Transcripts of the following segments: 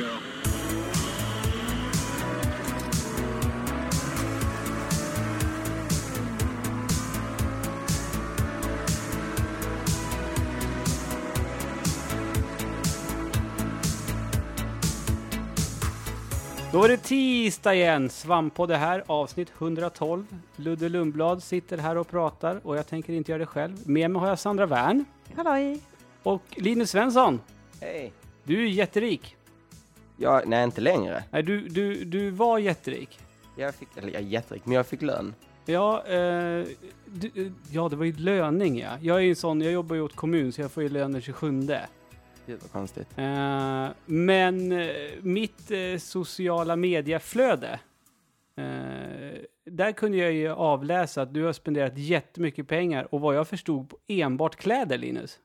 Go. Då är det tisdag igen, Svamp på det här, avsnitt 112. Ludde Lundblad sitter här och pratar och jag tänker inte göra det själv. Med mig har jag Sandra Wern Halloj! och Linus Svensson. Hej! Du är jätterik. Ja, nej, inte längre. Nej, du, du, du var jätterik. Jag fick, eller jag är jätterik, men jag fick lön. Ja, eh, du, eh, ja, det var ju löning ja. Jag är ju en sån, jag jobbar ju åt kommun så jag får ju lön den 27. Gud vad konstigt. Eh, men eh, mitt eh, sociala medieflöde, eh, där kunde jag ju avläsa att du har spenderat jättemycket pengar och vad jag förstod på enbart kläder, Linus.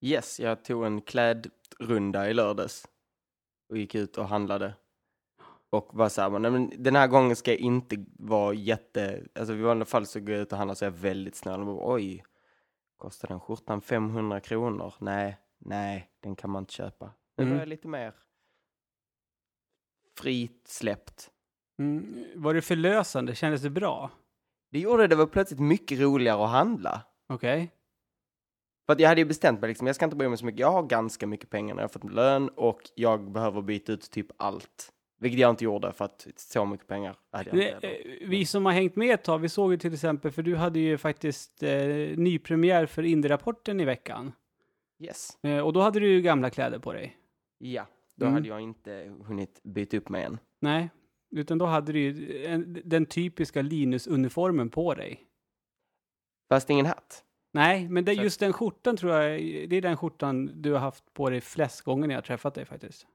Yes, jag tog en klädrunda i lördags. Och gick ut och handlade. Och var så här, men, nej, men den här gången ska jag inte vara jätte... Alltså i vanliga fall så går jag ut och handlar så är jag väldigt snäll. Och bara, Oj, kostar den skjortan 500 kronor? Nej, nej, den kan man inte köpa. Nu Mm. var jag lite mer fritt släppt. Mm, var det förlösande? Kändes det bra? Det gjorde det var plötsligt mycket roligare att handla. Okej. För att jag hade ju bestämt mig liksom, jag ska inte bry mig så mycket. Jag har ganska mycket pengar när jag fått lön och jag behöver byta ut typ allt. Vilket jag inte gjorde för att så mycket pengar hade jag inte. eh, Vi som har hängt med ett tag, vi såg ju till exempel, för du hade ju faktiskt eh, nypremiär för Indie-rapporten i veckan. Yes. Eh, och då hade du ju gamla kläder på dig. Ja, då Mm. hade jag inte hunnit byta upp mig än. Nej, utan då hade du ju en, den typiska Linus-uniformen på dig. Fast ingen hatt. Nej, men det, Så- just den skjortan tror jag, det är den skjortan du har haft på dig flest gånger när jag har träffat dig faktiskt.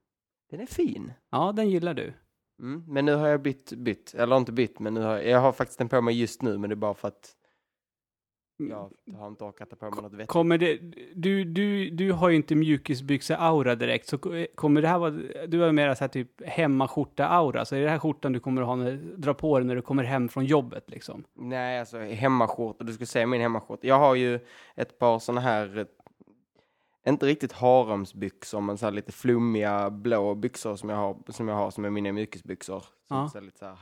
Den är fin. Ja, den gillar du. Mm. Men nu har jag bytt, bytt. Eller inte bytt, men nu har jag har faktiskt den på mig just nu, men det är bara för att jag har inte orkat på mig något vettigt. Kommer det, du, du, du har ju inte mjukisbyxa-aura direkt, så ko- kommer det här vara, du har ju mera så här typ hemmaskjorta-aura, så är det här skjortan du kommer att ha när, dra på dig när du kommer hem från jobbet liksom? Nej, alltså hemmaskjorta. Du skulle säga min hemmaskjorta. Jag har ju ett par såna här, eh, inte riktigt haremsbyxor, men så här lite flummiga blå byxor som jag har, som, jag har, som är mina mjukisbyxor. Som Ja. ser lite så här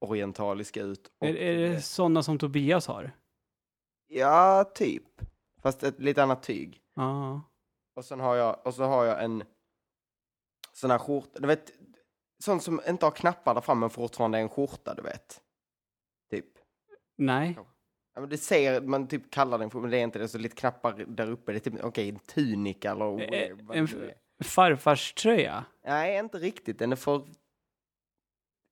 halvorientaliska ut. Och, Är, är det sådana som Tobias har? Ja, typ. Fast ett lite annat tyg. Ja. Och sen har jag, och så har jag en sån här skjorta, du vet, sån som inte har knappar där framme men fortfarande är en skjorta, du vet. Typ. Nej. Ja, men det ser, man typ kallar den för, men det är inte det, så lite knappar där uppe, det är typ, okej, en tunika eller Eh, whatever, vad en det nu är. Farfars tröja? Nej, inte riktigt, den är för...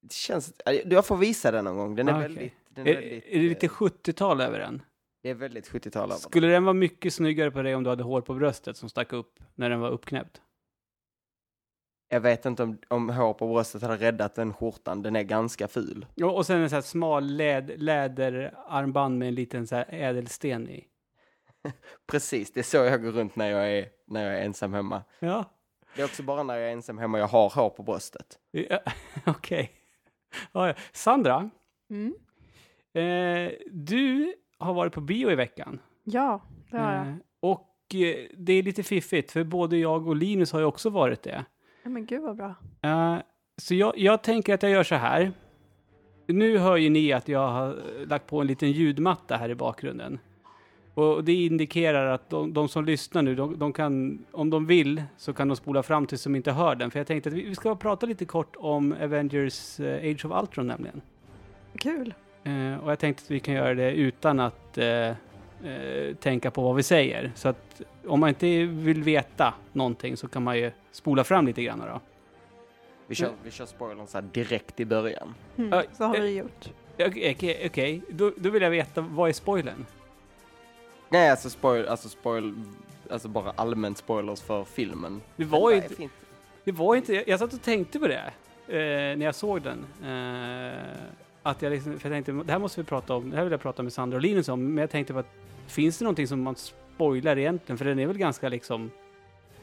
Det känns, ja, jag får visa den någon gång, den är Ah, okej. väldigt... Den är, Är, väldigt är det lite eh, 70-tal över den? Det är väldigt 70-tal över den. Skulle den vara mycket snyggare på dig om du hade hår på bröstet som stack upp när den var uppknäppt? Jag vet inte om, om hår på bröstet hade räddat den skjortan, den är ganska ful. Ja, och sen en sån här smal läd, läderarmband med en liten så här ädelsten i. Precis, det är så jag går runt när jag är, när jag är ensam hemma. Ja, Det är också bara när jag är ensam hemma jag har hår på bröstet. ja okej. Ja. Sandra, Mm. eh, du har varit på bio i veckan. Ja, det har jag. Eh, och eh, det är lite fiffigt, för både jag och Linus har ju också varit det. Ja, men gud vad bra. Eh, så jag, jag tänker att jag gör så här. Nu hör ju ni att jag har lagt på en liten ljudmatta här i bakgrunden. Och det indikerar att de, de som lyssnar nu, de, de kan, om de vill, så kan de spola fram tills de inte hör den. För jag tänkte att vi, vi ska prata lite kort om Avengers Age of Ultron nämligen. Kul. Eh, och jag tänkte att vi kan göra det utan att eh, eh, tänka på vad vi säger. Så att om man inte vill veta någonting så kan man ju spola fram lite grann då. Vi kör, vi kör spoilern så här direkt i början. Mm, Ja, så har eh, vi gjort. Okej, okej, okej. Då, då vill jag veta, vad är spoilern? Nej, alltså spoil, alltså spoil, alltså bara allmänt spoilers för filmen. Det var ju inte, det var inte, jag, jag satt och tänkte på det eh, när jag såg den. Eh, att jag liksom, för jag tänkte, det här måste vi prata om, det här vill jag prata med Sandra och Linus om, men jag tänkte på att finns det någonting som man spoilar egentligen? För den är väl ganska liksom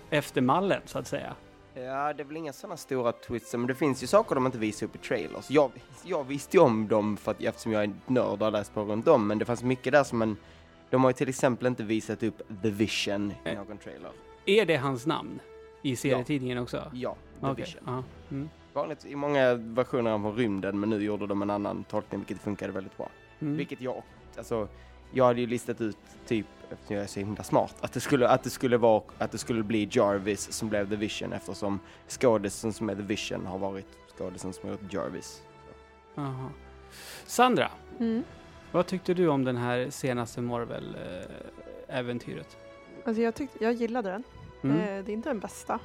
efter mallen, så att säga. Ja, det är väl inga sådana stora twists, men det finns ju saker de inte visar upp i trailers. Jag, jag visste ju om dem för att, eftersom jag är nörd och har läst på runt om, men det fanns mycket där som man... De har ju till exempel inte visat upp The Vision i någon trailer. Är det hans namn i serietidningen också? Ja, The Okej, Vision. ja. Mm. Vanligt i många versioner av rymden, men nu gjorde de en annan tolkning, vilket funkade väldigt bra. Mm. Vilket jag, alltså, jag hade ju listat ut typ, eftersom jag är så himla smart, att det skulle, att det skulle vara, att det skulle bli Jarvis som blev The Vision eftersom skådisen som är The Vision har varit skådisen som har gjort Jarvis. Aha. Sandra, Mm. vad tyckte du om den här senaste Marvel-äventyret? Alltså jag, tyckte, jag gillade den. Mm. Eh, det är inte den bästa.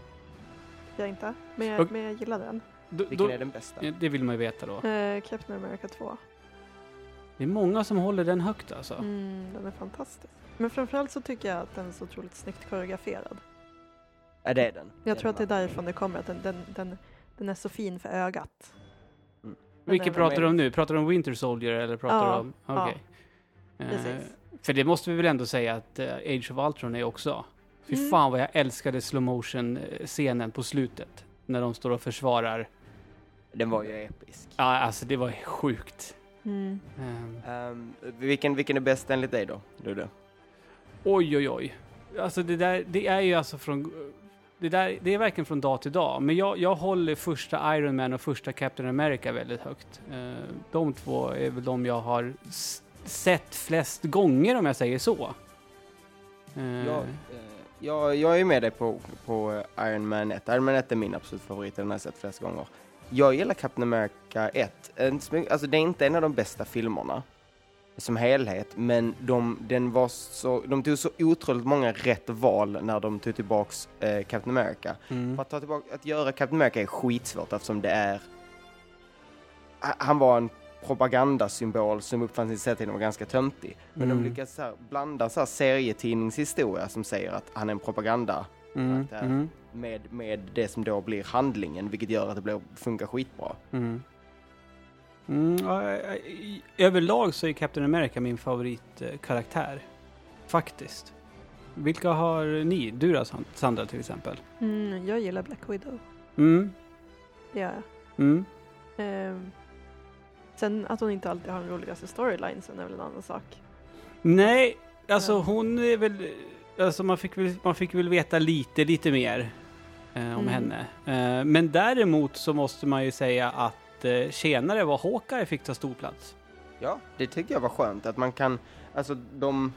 Jag inte. Men jag, men jag gillade den. Då- Vilken då- är den bästa? Ja, det vill man ju veta då. Eh, Captain America 2. Det är många som håller den högt alltså. Mm, den är fantastisk. Men framförallt så tycker jag att den är så otroligt snyggt koreograferad. Ja, det är den. Jag tror att det är därifrån det kommer, att den, den, den, den är så fin för ögat. Mm. Vilket pratar du om nu? Pratar du om Winter Soldier eller pratar Ja, du om... ja. Okej. Eh, för det måste vi väl ändå säga att eh, Age of Ultron är också. Fy Mm. fan vad jag älskade slow motion eh, scenen på slutet. När de står och försvarar. Den var ju episk. Ja, alltså det var sjukt. Mm. Ehm, vilken, vilken är bäst enligt dig då, Ludde? oj, oj, oj. Alltså det där, det är ju alltså från... Det, där, det är verkligen från dag till dag. Men jag, jag håller första Iron Man och första Captain America väldigt högt. Eh, de två är väl de jag har sett flest gånger om jag säger så. Eh, Jag, jag, jag är med dig på, på Iron Man 1. Iron Man 1 är min absolut favorit, den har jag sett flest gånger. Jag gillar Captain America 1. En smy- Alltså det är inte en av de bästa filmerna som helhet, men de, den var så, de tog så otroligt många rätt val när de tog tillbaks eh, Captain America. mm. För att, ta tillbaka, att göra Captain America är skitsvårt eftersom det är... Ha- Han var en propagandasymbol som uppfanns i och var ganska töntig. Men Mm. de lyckas så blanda så här serietidningshistoria som säger att han är en propaganda Mm. Med, med det som då blir handlingen, vilket gör att det blir, funkar skitbra. Mm. Mm, överlag så är Captain America min favoritkaraktär. Faktiskt. Vilka har ni? Du då San- Sandra till exempel? Mm, jag gillar Black Widow. Mm. Det gör jag. Mm. Ehm, sen att hon inte alltid har den roligaste storylinesen är väl en annan sak. Nej, alltså Ja. hon är väl... Alltså man fick väl, man fick väl veta lite, lite mer eh, om Mm. henne. Eh, men däremot så måste man ju säga att eh, tjenare vad Hawkeye fick ta stor plats. Ja, det tycker jag var skönt att man kan, alltså de,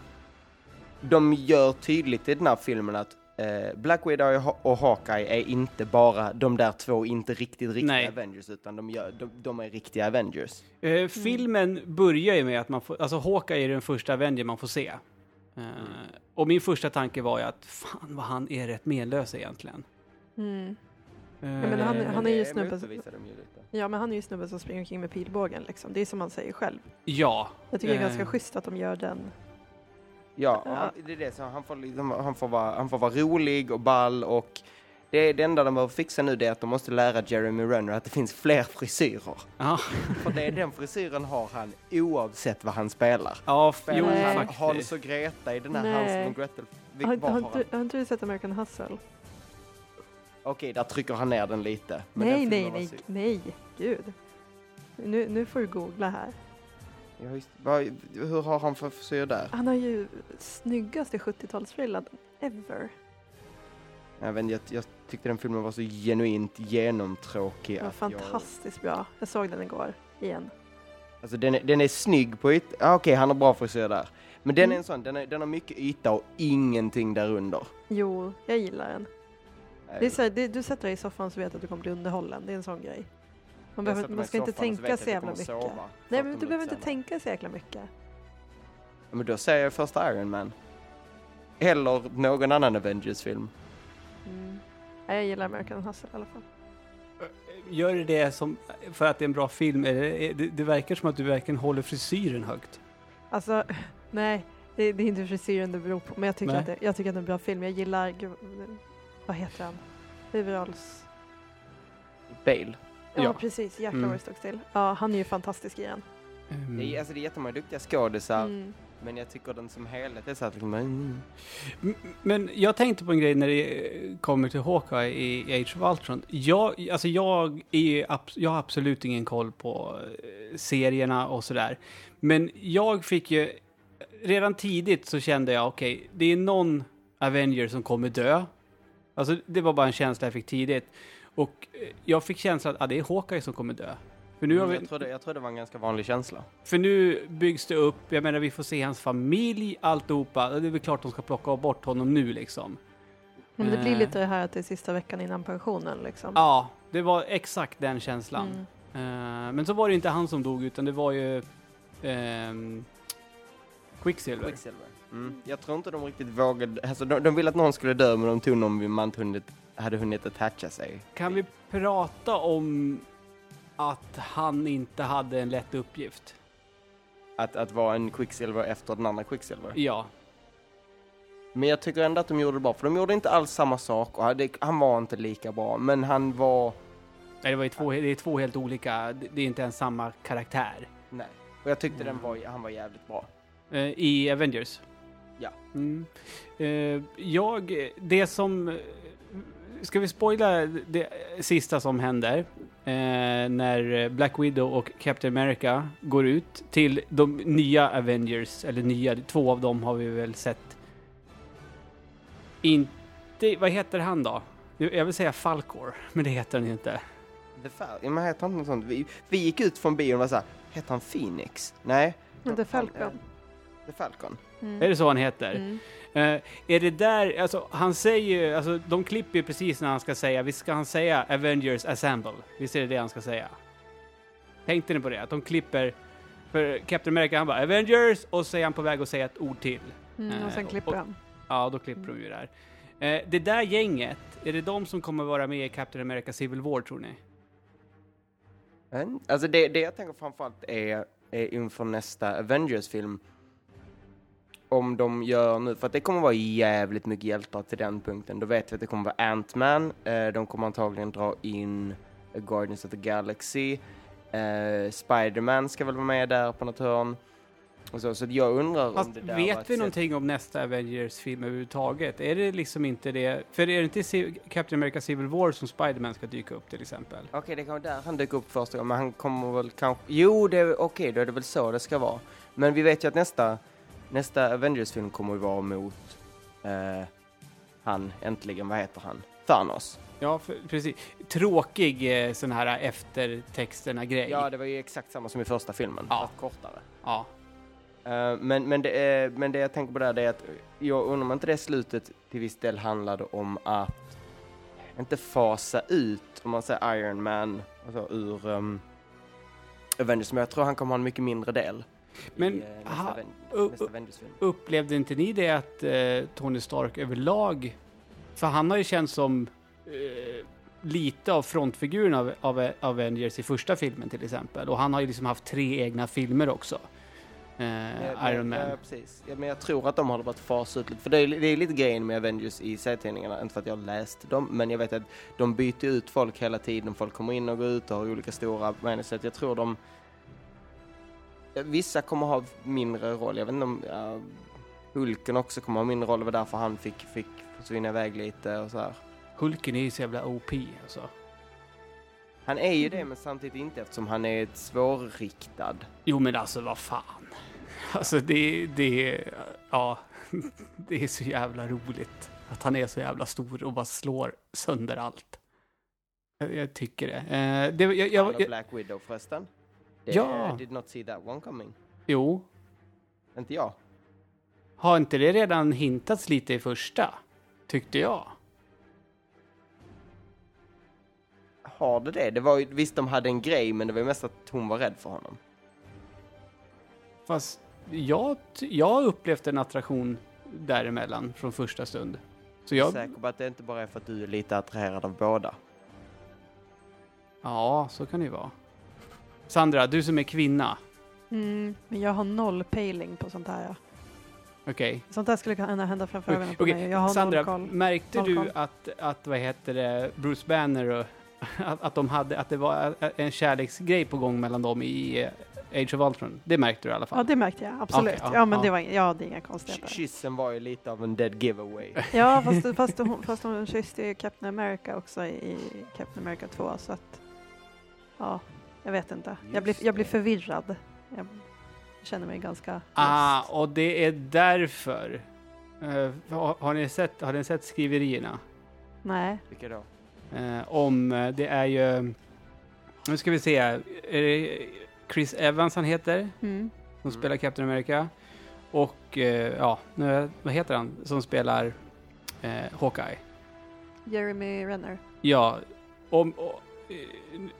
de gör tydligt i den här filmen att eh, Black Widow och Ha- och Hawkeye är inte bara de där två inte riktigt riktiga Nej. Avengers, utan de, gör, de, de är riktiga Avengers. Eh, filmen börjar ju med att man får, alltså Hawkeye är den första Avenger man får se. Eh, Och min första tanke var ju att fan vad han är rätt menlös egentligen. Mm. Eh, men han- han är ju snubben- lite. Ja, men han är ju snubben som springer omkring med pilbågen liksom. Det är som han säger själv. Ja. Jag tycker det är Eh. ganska schysst att de gör den. Ja, och han, det är det, så han får, liksom, han, får vara, han får vara rolig och ball och det, det enda de behöver fixa nu det är att de måste lära Jeremy Renner att det finns fler frisyrer. Ja, För det, den frisyren har han oavsett vad han spelar. ja Spelar jo han. Hans och Greta i den här. Hansel och Gretel? Har inte du sett American Hustle? Okej, där trycker han ner den lite. Men nej, den nej, nej, sy- nej, gud. Nu, nu får du googla här. Ja, just, vad, hur har han för frisyr där? Han har ju snyggaste 70-talsfrillan ever. Jag, vet, jag, jag tyckte den filmen var så genuint genomtråkig. Det var att fantastiskt bra. Jag såg den igår igen. alltså den, är- den är snygg på yt... Ah, Okej, han har bra frisyr där. Men den Mm. är en sån, den, är, den har mycket yta och ingenting där under. Jo, jag gillar den. Det är så här, det, du sätter dig i soffan så vet du att du kommer bli underhållen. Det är en sån grej. Man, behöver, man ska inte tänka så jävla mycket. sova Nej, 40 men du behöver inte tänka så jäkla mycket. Men då säger jag första Iron Man. Eller någon annan Avengers-film. Mm. Nej, jag gillar American Hustle i alla fall. Gör det det som, för att det är en bra film? Är det, det, det verkar som att du verkligen håller frisyren högt. Alltså, nej, det, det är inte frisyren det beror på. Men jag tycker, Nej. att det, jag tycker att det är en bra film. Jag gillar, gud, vad heter han? Huvudrolls... Bale. Ja, Ja. precis. Jäklar Mm. vad det stod still. Ja, han är ju fantastisk i den. Mm. Det är, alltså, det är jättemånga duktiga skådisar, Mm. men jag tycker den som helhet är så att liksom, mm. Men jag tänkte på en grej när det kommer till Hawkeye i Age of Ultron. Jag, alltså jag, är, jag har absolut ingen koll på eh, serierna och sådär. Men jag fick ju, redan tidigt så kände jag, okej, det är någon Avenger som kommer dö. Alltså det var bara en känsla jag fick tidigt. Och eh, jag fick känslan att ah, det är Hawkeye som kommer dö. För nu, har vi, jag, tror det, jag tror det var en ganska vanlig känsla. för nu byggs det upp, jag menar vi får se hans familj, alltihopa. Det är väl klart de ska plocka bort honom nu liksom. Men det blir Eh. lite det här att det är sista veckan innan pensionen liksom. Ja, det var exakt den känslan. Mm. Eh, men så var det inte han som dog, utan det var ju ehm, Quicksilver. Quicksilver. Mm. Jag tror inte de riktigt vågade, alltså de, de ville att någon skulle dö men de tog någon man inte hunnit, hade hunnit attacha sig. Kan vi prata om att han inte hade en lätt uppgift? Att, att vara en Quicksilver efter den andra Quicksilver. Ja, Men jag tycker ändå att de gjorde det bra, för de gjorde inte alls samma sak och hade, han var inte lika bra, men han var, Nej, det, var ju två, det är två helt olika, det är inte ens samma karaktär. nej. Och jag tyckte den var, han var jävligt bra. Eh, I Avengers. Ja. Mm. Eh, jag, det som... Ska vi spoila det sista som händer? Eh, när Black Widow och Captain America går ut till de nya Avengers, eller nya, två av dem har vi väl sett. Inte, vad heter han då? Jag vill säga Falcor, men det heter han ju inte. The Fal ja, men heter han något sånt? Vi, vi gick ut från bion och var såhär, heter han Phoenix? Nej. Men The Falcon. The Falcon. Mm. Är det så han heter? Mm. Eh, är det där, alltså han säger ju, alltså de klipper ju precis när han ska säga, visst ska han säga Avengers Assemble? Visst är det det han ska säga? Tänkte ni på det? Att de klipper, för Captain America han bara Avengers och så är han på väg att säga ett ord till. Mm, och sen Eh, klipper och- han. Ja, då klipper de ju där. Eh, det där gänget, är det de som kommer vara med i Captain America Civil War tror ni? Men, alltså det, det jag tänker framförallt är, är inför nästa Avengers-film. Om de gör nu, för att det kommer vara jävligt mycket hjältar till den punkten. Då vet vi att det kommer vara Ant-Man, eh, de kommer antagligen dra in Guardians of the Galaxy, eh, Spider-Man ska väl vara med där på något hörn. Och så, så jag undrar Fast om det där vet vi sätt- någonting om nästa Avengers-film överhuvudtaget? Är det liksom inte det? För är det inte Captain America Civil War som Spider-Man ska dyka upp till exempel? Okej, det kan vara där han dök upp första gången, men han kommer väl kanske... Jo, det är okej, då är det väl så det ska vara. Men vi vet ju att nästa, nästa Avengers-film kommer ju vara mot eh, han, äntligen, vad heter han? Thanos. Ja, för, precis. Tråkig eh, sån här eftertexterna-grej. Ja, det var ju exakt samma som i första filmen, Ja. fast kortare. ja. Eh, men, men, det är, men det jag tänker på där det är att jag undrar om inte det slutet till viss del handlade om att inte fasa ut, om man säger Iron Man, alltså ur um, Avengers, men jag tror han kommer ha en mycket mindre del Men, i eh, nästa, Avengers-film. Upplevde inte ni det att eh, Tony Stark överlag, för han har ju känts som eh, lite av frontfiguren av, av Avengers i första filmen till exempel. Och han har ju liksom haft tre egna filmer också. Eh, Ja, Iron Man. Ja, precis. Ja, men jag tror att de håller på att fasa ut lite, för det är, det är lite grejen med Avengers i serietidningarna, inte för att jag har läst dem, men jag vet att de byter ut folk hela tiden, folk kommer in och går ut och har olika stora att jag tror de Vissa kommer ha mindre roll, jag vet inte om ja, Hulken också kommer ha mindre roll, det var därför han fick, fick försvinna iväg lite och så här. Hulken är ju så jävla OP alltså. Han är ju det, men samtidigt inte eftersom han är ett svårriktad. Jo men alltså vad fan. Alltså det, det, ja, det är så jävla roligt att han är så jävla stor och bara slår sönder allt. Jag, jag tycker det. Eh, det jag, jag, jag, Black Widow förresten. Det, Ja. Did not see that one coming. jo, Inte jag. har inte det redan hintats lite i första? Tyckte jag. Har det det? det var visst, de hade en grej, men det var mest att hon var rädd för honom. Fast jag, har upplevt en attraktion däremellan från första stund. Så jag, säker på att det inte bara är för att du är lite attraherad av båda. ja, så kan det ju vara. Sandra, du som är kvinna. Mm, men jag har noll pejling på sånt här. Ja. Okej. Sånt där skulle kunna hända framför ögonen på Okej, mig. Jag har Sandra, noll koll. märkte Noll du koll. att, att, vad heter det, Bruce Banner och att, att de hade, att det var en kärleksgrej på gång mellan dem i eh, Age of Ultron? Det märkte du i alla fall? Ja, det märkte jag. Absolut. Okej, ja, ja, men ja. det var ja, det är inga konstigheter. Kyssen var ju lite av en dead giveaway. Ja, fast, fast, hon, fast hon kysste ju Captain America också i Captain America 2, så att... Ja, jag vet inte. Jag blir, Just jag blir förvirrad. Jag känner mig ganska Ah, lost. och det är därför. Eh, har, har, ni sett, har ni sett skriverierna? Nej. Vilka då? Eh, om, eh, det är ju, nu ska vi se, är det Chris Evans han heter, Mm. som Mm. spelar Captain America. Och, eh, ja, nu, vad heter han, som spelar Hawkeye? Jeremy Renner. Ja, om,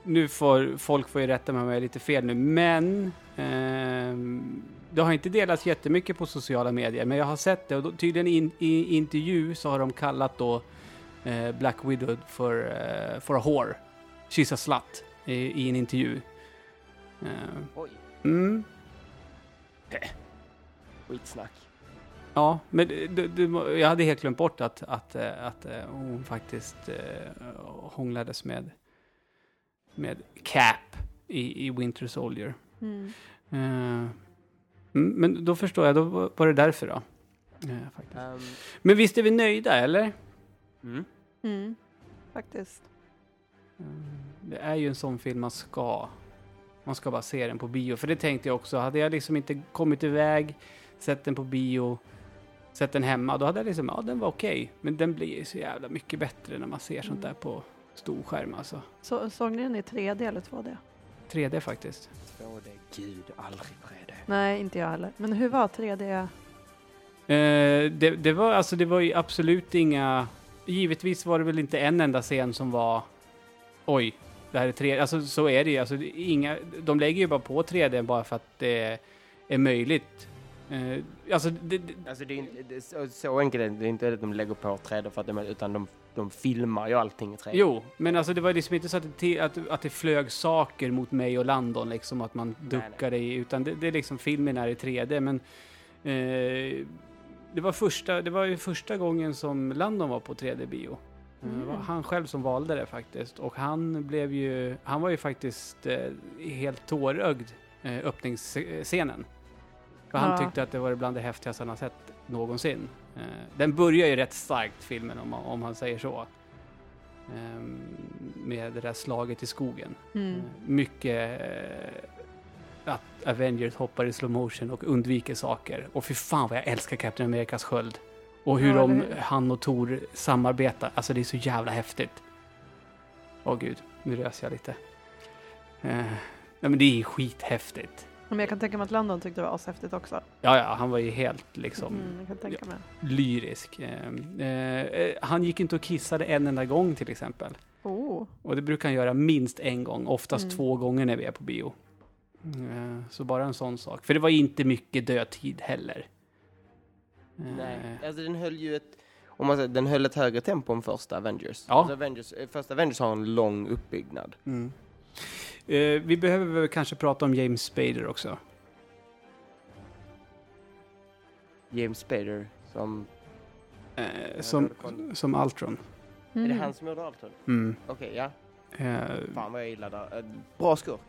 nu får folk får ju rätta mig om jag är lite fel nu, men ehm, det har inte delats jättemycket på sociala medier, men jag har sett det och då, tydligen in, i intervju så har de kallat då eh, Black Widow för, eh, for a whore. She's a slut i, i en intervju. Eh, Oj, mm, skitsnack. ja, men det, det, jag hade helt glömt bort att, att, eh, att eh, hon faktiskt eh, hånglades med, med Cap i, i Winter Soldier. Mm. Mm, men då förstår jag, då var det därför då. Eh, faktiskt. Ehm, Men visst är vi nöjda, eller? mm. Mm. Faktiskt. Eh, Det är ju en sån film man ska. Man ska bara se den på bio. För det tänkte jag också. Hade jag liksom inte kommit iväg, sett den på bio, sett den hemma, då hade jag liksom, ja den var okej. Men den blir ju så jävla mycket bättre när man ser sånt Mm. där på stor skärm alltså. Så, såg ni den i 3D eller 2D? 3D faktiskt. 2D, gud, aldrig 3D. Nej, inte jag heller. Men hur var 3D? Eh, det, det var alltså, det var ju absolut inga... Givetvis var det väl inte en enda scen som var... Oj, det här är 3D. Alltså så är det ju. Alltså, inga, de lägger ju bara på 3D bara för att det är möjligt. Eh, alltså, det, det, Alltså det är inte, det så, så enkelt är det. det är inte att de lägger på 3D för att de, utan de, de filmar ju allting i 3D. jo, men alltså det var liksom inte så att det, att, att det flög saker mot mig och Landon, liksom att man nej. duckade i, utan det, är liksom filmen är i 3D, men eh, det var första, det var ju första gången som Landon var på 3D-bio. Eh, Det var Mm. han själv som valde det faktiskt. Och han blev ju, han var ju faktiskt eh, helt tårögd eh, öppningsscenen. För han tyckte att det var bland det häftigaste han har sett någonsin. Eh, den börjar ju rätt starkt filmen om, man- om han säger så. Eh, med det där slaget i skogen. Mm. Eh, Mycket eh, att Avengers hoppar i slow motion och undviker saker. Och fy fan vad jag älskar Captain Americas sköld. Och hur Ja, de, han och Thor samarbetar. Alltså det är så jävla häftigt. Åh gud, nu rös jag lite. Eh, nej men det är skithäftigt. Men jag kan tänka mig att Landon tyckte det var ashäftigt också. Ja, ja, han var ju helt liksom Mm, jag kan tänka mig. lyrisk. Eh, eh, han gick inte och kissade en enda gång till exempel. Oh. Och det brukar han göra minst en gång, oftast Mm. två gånger när vi är på bio. Eh, Så bara en sån sak. För det var inte mycket dödtid heller. Eh, Nej, alltså den höll ju ett, om man säger, den höll ett högre tempo än första Avengers. Ja. Alltså Avengers eh, första Avengers har en lång uppbyggnad. Mm. Eh, vi behöver väl kanske prata om James Spader också. James Spader som, Eh, som, som Altron. är det Mm. han som gjorde Alton? Mm. Okej, ja. Eh, Fan vad jag gillar det. Eh, Bra skurk.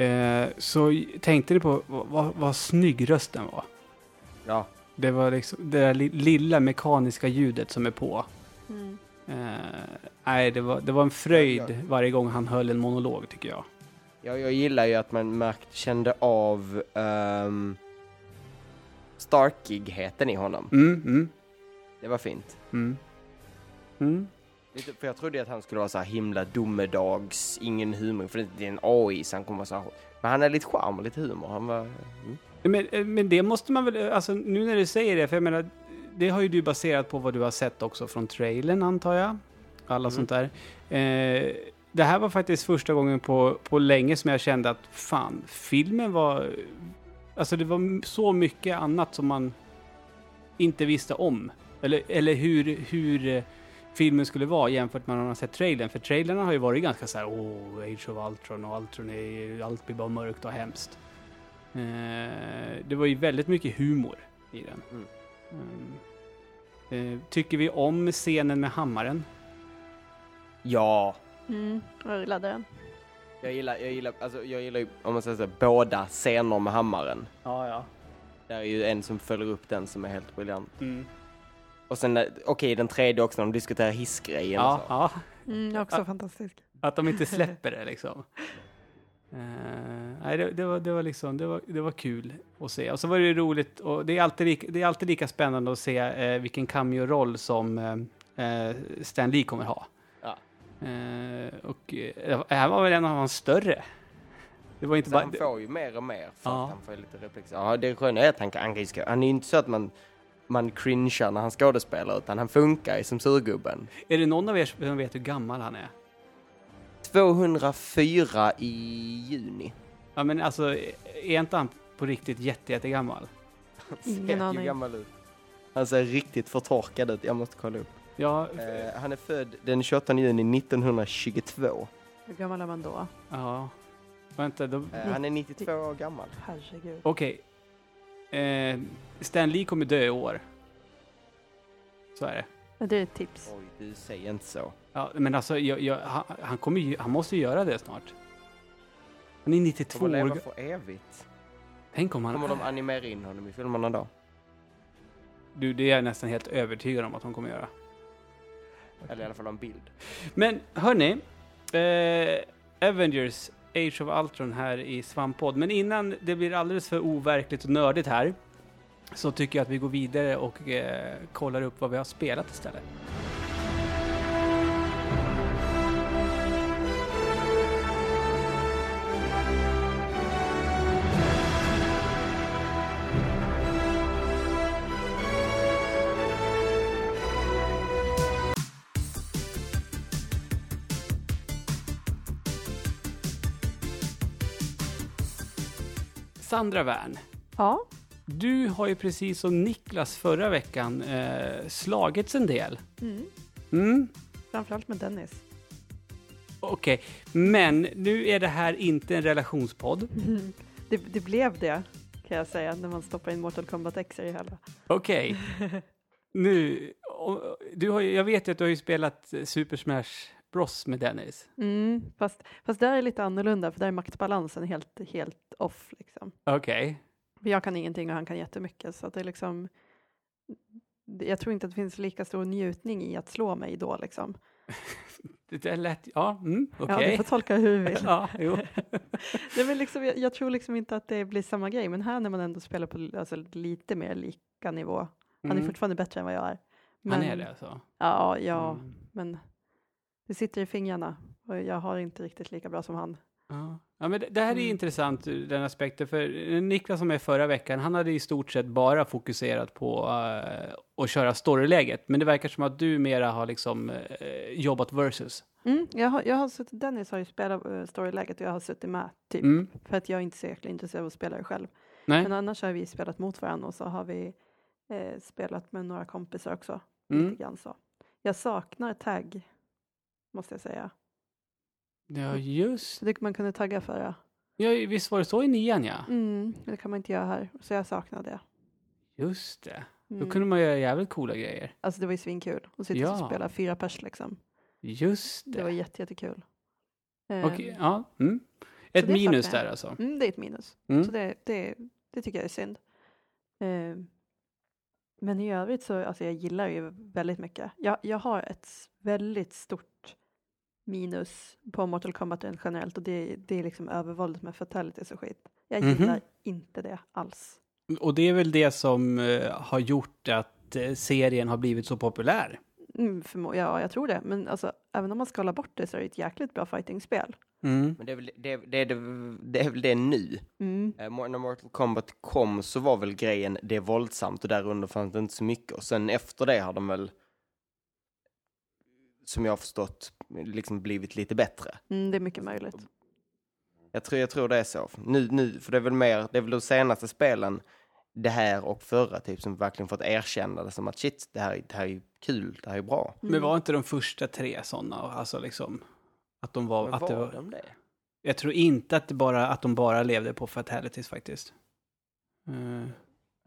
eh, så tänkte ni på vad, vad, snygg rösten var? Ja. Det var liksom det där li, lilla mekaniska ljudet som är på. Mm. Eh, nej, det var, det var en fröjd varje gång han höll en monolog tycker jag. Jag, jag gillar ju att man märkt, kände av um, starkigheten i honom. Mm, mm, Det var fint. mm. Mm. Lite, för jag trodde att han skulle vara så här himla domedags, ingen humor, för det är en AI så han kommer vara så här. Men han har lite charm och lite humor. Han var... Mm. Men, eh, men det måste man väl, alltså nu när du säger det, för jag menar, det har ju du baserat på vad du har sett också från trailern antar jag. Alla Mm. sånt där. Eh, det här var faktiskt första gången på, på länge som jag kände att fan, filmen var, alltså det var så mycket annat som man inte visste om. Eller, eller hur, hur eh, filmen skulle vara jämfört med när man har sett trailern. För trailerna har ju varit ganska så här, åh, Age of Ultron och Ultron är allt blir bara mörkt och hemskt. Eh, det var ju väldigt mycket humor i den. Mm. Mm. Eh, tycker vi om scenen med hammaren? Ja, Mm. Jag gillade den. jag gillar, jag gillar, alltså jag gillar ju, om man säger så, båda scener med hammaren. Ja, ja. Det är ju en som följer upp den som är helt briljant. Mm. Och sen, eh, okej den tredje också när de diskuterar hissgrejen och Ja, så. ja, Mm, också Ah. fantastisk. att de inte släpper det liksom. Eh, nej, det, det, var, det, var liksom, det, var, det var kul att se. Och så var det ju roligt, och det är alltid, lika, det är alltid lika spännande att se eh, vilken cameo-roll som eh, Stan Lee kommer ha. Eh, och eh, det här var väl en av hans större. Det var inte Så bara... han får ju mer och mer för Ja. att han får lite reflexer. Ja, det sköna är att han kan, ska- han är ju inte så att man, man cringear när han skådespelar utan han funkar ju som surgubben. Är det någon av er som vet hur gammal han är? 204 i juni. Ja men alltså, är inte han på riktigt jätte, jättegammal? Han Ingen ser ju aning. gammal ut. Han ser riktigt förtorkad ut, jag måste kolla upp. Ja, Eh, han är född den 28 juni 1922. Hur gammal är man då? ja. Vänta, då... Eh, han är 92 år gammal. Herregud. Okej. Eh, Stan Lee kommer dö i år. Så är det. Det är ett tips. Oj, du säger inte så. Ja, men alltså, jag, jag, han, han, kommer ju, han måste ju göra det snart. Han är 92 Kommer år leva ga- för evigt. Tänk om han... Kommer de animera in honom i filmerna då? Du, det är jag nästan helt övertygad om att de kommer göra. Eller i alla fall en bild. Men hörni, eh, Avengers Age of Ultron här i Svamppodd. Men innan det blir alldeles för overkligt och nördigt här så tycker jag att vi går vidare och eh, kollar upp vad vi har spelat istället. Sandra Wern, Ja, du har ju precis som Niklas förra veckan eh, slagits en del. mm. Mm, framförallt med Dennis. Okej, men nu är det här inte en relationspodd. Det, det blev det, kan jag säga, när man stoppar in Mortal Kombat X i hela. Okej. Nu, och- du har, jag vet ju att du har ju spelat Super Smash Bros med Dennis. Mm, fast, fast där är lite annorlunda, för där är maktbalansen helt, helt off. Liksom. Okej. För Jag kan ingenting och han kan jättemycket, så det är liksom... Jag tror inte att det finns lika stor njutning i att slå mig då. Liksom. Det där lät... Ja, mm, Ja, okej. du får tolka hur du vill. Ja, jo. Är väl liksom, jag, jag tror liksom inte att det blir samma grej, men här när man ändå spelar på alltså, lite mer lika nivå. Han är Mm. fortfarande bättre än vad jag är. Han är det alltså? Ja, ja, Mm. men det sitter i fingrarna och jag har inte riktigt lika bra som han. Ja. ja, men det, det här är Mm. intressant ur den aspekten, för eh, Niklas som är förra veckan, han hade i stort sett bara fokuserat på uh, att köra storyläget, men det verkar som att du mera har liksom eh, jobbat versus. Mm, jag, har, jag har suttit, Dennis har ju spelat uh, storyläget och jag har suttit med, typ. Mm. För att jag är inte så jäkla intresserad av att spela det själv. Nej? Men annars har vi spelat mot varandra och så har vi eh, spelat med några kompisar också. Mm. Lite grann så. Jag saknar tagg, måste jag säga. Ja, just Så det man kunde tagga förra. ja, Visst var det så i nian, ja? Mm, det kan man inte göra här, så jag saknar det. Just det. Då Mm. kunde man göra jävligt coola grejer. Alltså det var ju svinkul att sitta Ja. och spela fyra pers liksom. Just Det var det. jätte, jättekul. Ehm, Okej, ja. Mm. Ett det minus där alltså. Mm, det är ett minus. Mm. Så det, det, det tycker jag är synd. Ehm, men i övrigt så, alltså jag gillar ju väldigt mycket. Jag, jag har ett väldigt stort minus på Mortal Kombat rent generellt och det, det är liksom övervåldet med fatalities och skit. Jag Mhm. gillar inte det alls. Och det är väl det som eh, har gjort att eh, serien har blivit så populär. Mm, förmo- ja, jag tror det. Men alltså, även om man skalar bort det så är det ett jäkligt bra fightingspel. Mm. Men det är väl det, det, är det, det, är väl det nu. Mm. Eh, När Mortal Kombat kom så var väl grejen det är våldsamt och där under fanns det inte så mycket. Och sen efter det har de väl, som jag har förstått, liksom blivit lite bättre. Mm, det är mycket möjligt. Jag tror, jag tror det är så. Nu, nu, för det är väl mer, det är väl de senaste spelen, det här och förra, typ, som verkligen fått erkänna det som att shit, det här, det här är ju kul, det här är bra. Mm. Men var inte de första tre sådana? Alltså liksom, att de var... Men att var det var de det? jag tror inte att, det bara, att de bara levde på fatalities faktiskt.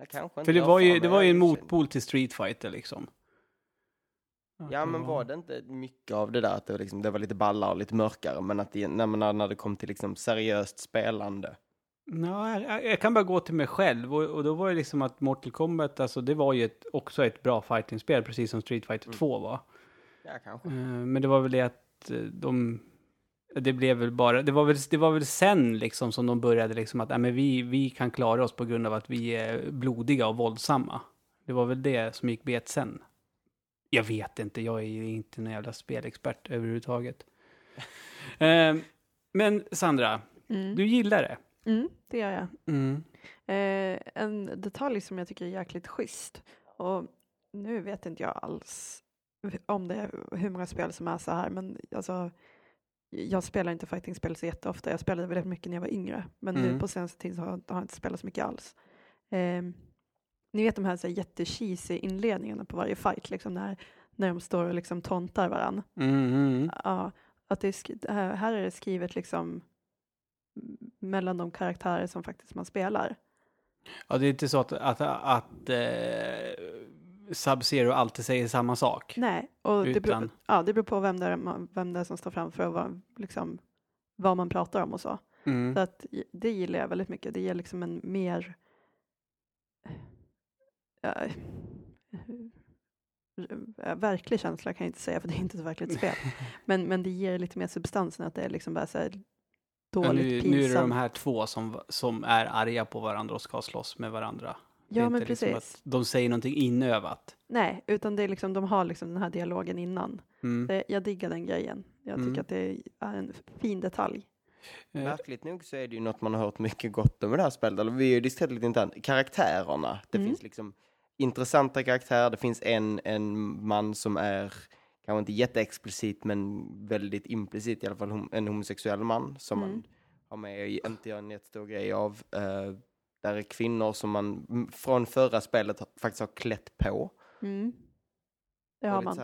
Inte för det var ju, det var ju en motpol till Street Fighter liksom. Ja, men var det inte mycket av det där att det var, liksom, det var lite ballare och lite mörkare, men att det, när, man, när det kom till liksom seriöst spelande. Ja, jag, jag kan bara gå till mig själv och, och då var det liksom att Mortal Kombat, alltså det var ju ett, också ett bra fightingspel, precis som Street Fighter Mm. 2 var. Ja, kanske. Eh, Men det var väl det att eh, de, det blev väl bara, det var väl, det var väl sen liksom som de började liksom att, nej men vi, vi kan klara oss på grund av att vi är blodiga och våldsamma. Det var väl det som gick bet sen. Jag vet inte, jag är ju inte någon jävla spelexpert överhuvudtaget. Eh, men Sandra, Mm. du gillar det? Mm, det gör jag. Mm. Eh, en detalj som jag tycker är jäkligt schysst och nu vet inte jag alls om det är hur många spel som är så här men alltså jag spelar inte fightingspel så jätteofta. Jag spelade väldigt mycket när jag var yngre men Mm. nu på senaste tiden så har, har jag inte spelat så mycket alls. Eh, ni vet de här, så här jättecheesy inledningarna på varje fight liksom när, när de står och liksom tontar varann. Mm, mm. Ja, att det är här, är det skrivet liksom mellan de karaktärer som faktiskt man spelar. Ja, det är inte så att, att, att eh, Sub-Zero alltid säger samma sak. Nej, och det beror, Utan, ja, det beror på vem det, är, vem det är som står framför och vad, liksom, vad man pratar om och så. mm. Så att, det gillar jag väldigt mycket. Det ger liksom en mer eh, eh, verklig känsla kan jag inte säga för det är inte ett verkligt spel. Men, men det ger lite mer substans än att det är liksom bara så här Ja, dåligt nu, pinsamt. nu är det de här två som, som är arga på varandra och ska slåss med varandra. Det är ja, men inte liksom precis. att de säger någonting inövat. Nej, utan det är liksom, de har liksom den här dialogen innan. Mm. Det, jag diggar den grejen. Jag tycker Mm. att det är en fin detalj. Eh, Märkligt nog så är det ju något man har hört mycket gott om i det här spelet. Eller vi har ju diskuterat lite internt. Karaktärerna. Det Mm. finns liksom intressanta karaktärer. Det finns en, en man som är kanske inte jätteexplicit men väldigt implicit i alla fall hom- en homosexuell man som Mm. man har med och inte gör en jättestor grej av. Eh, där är kvinnor som man från förra spelet faktiskt har klätt på. Mm. Det har man.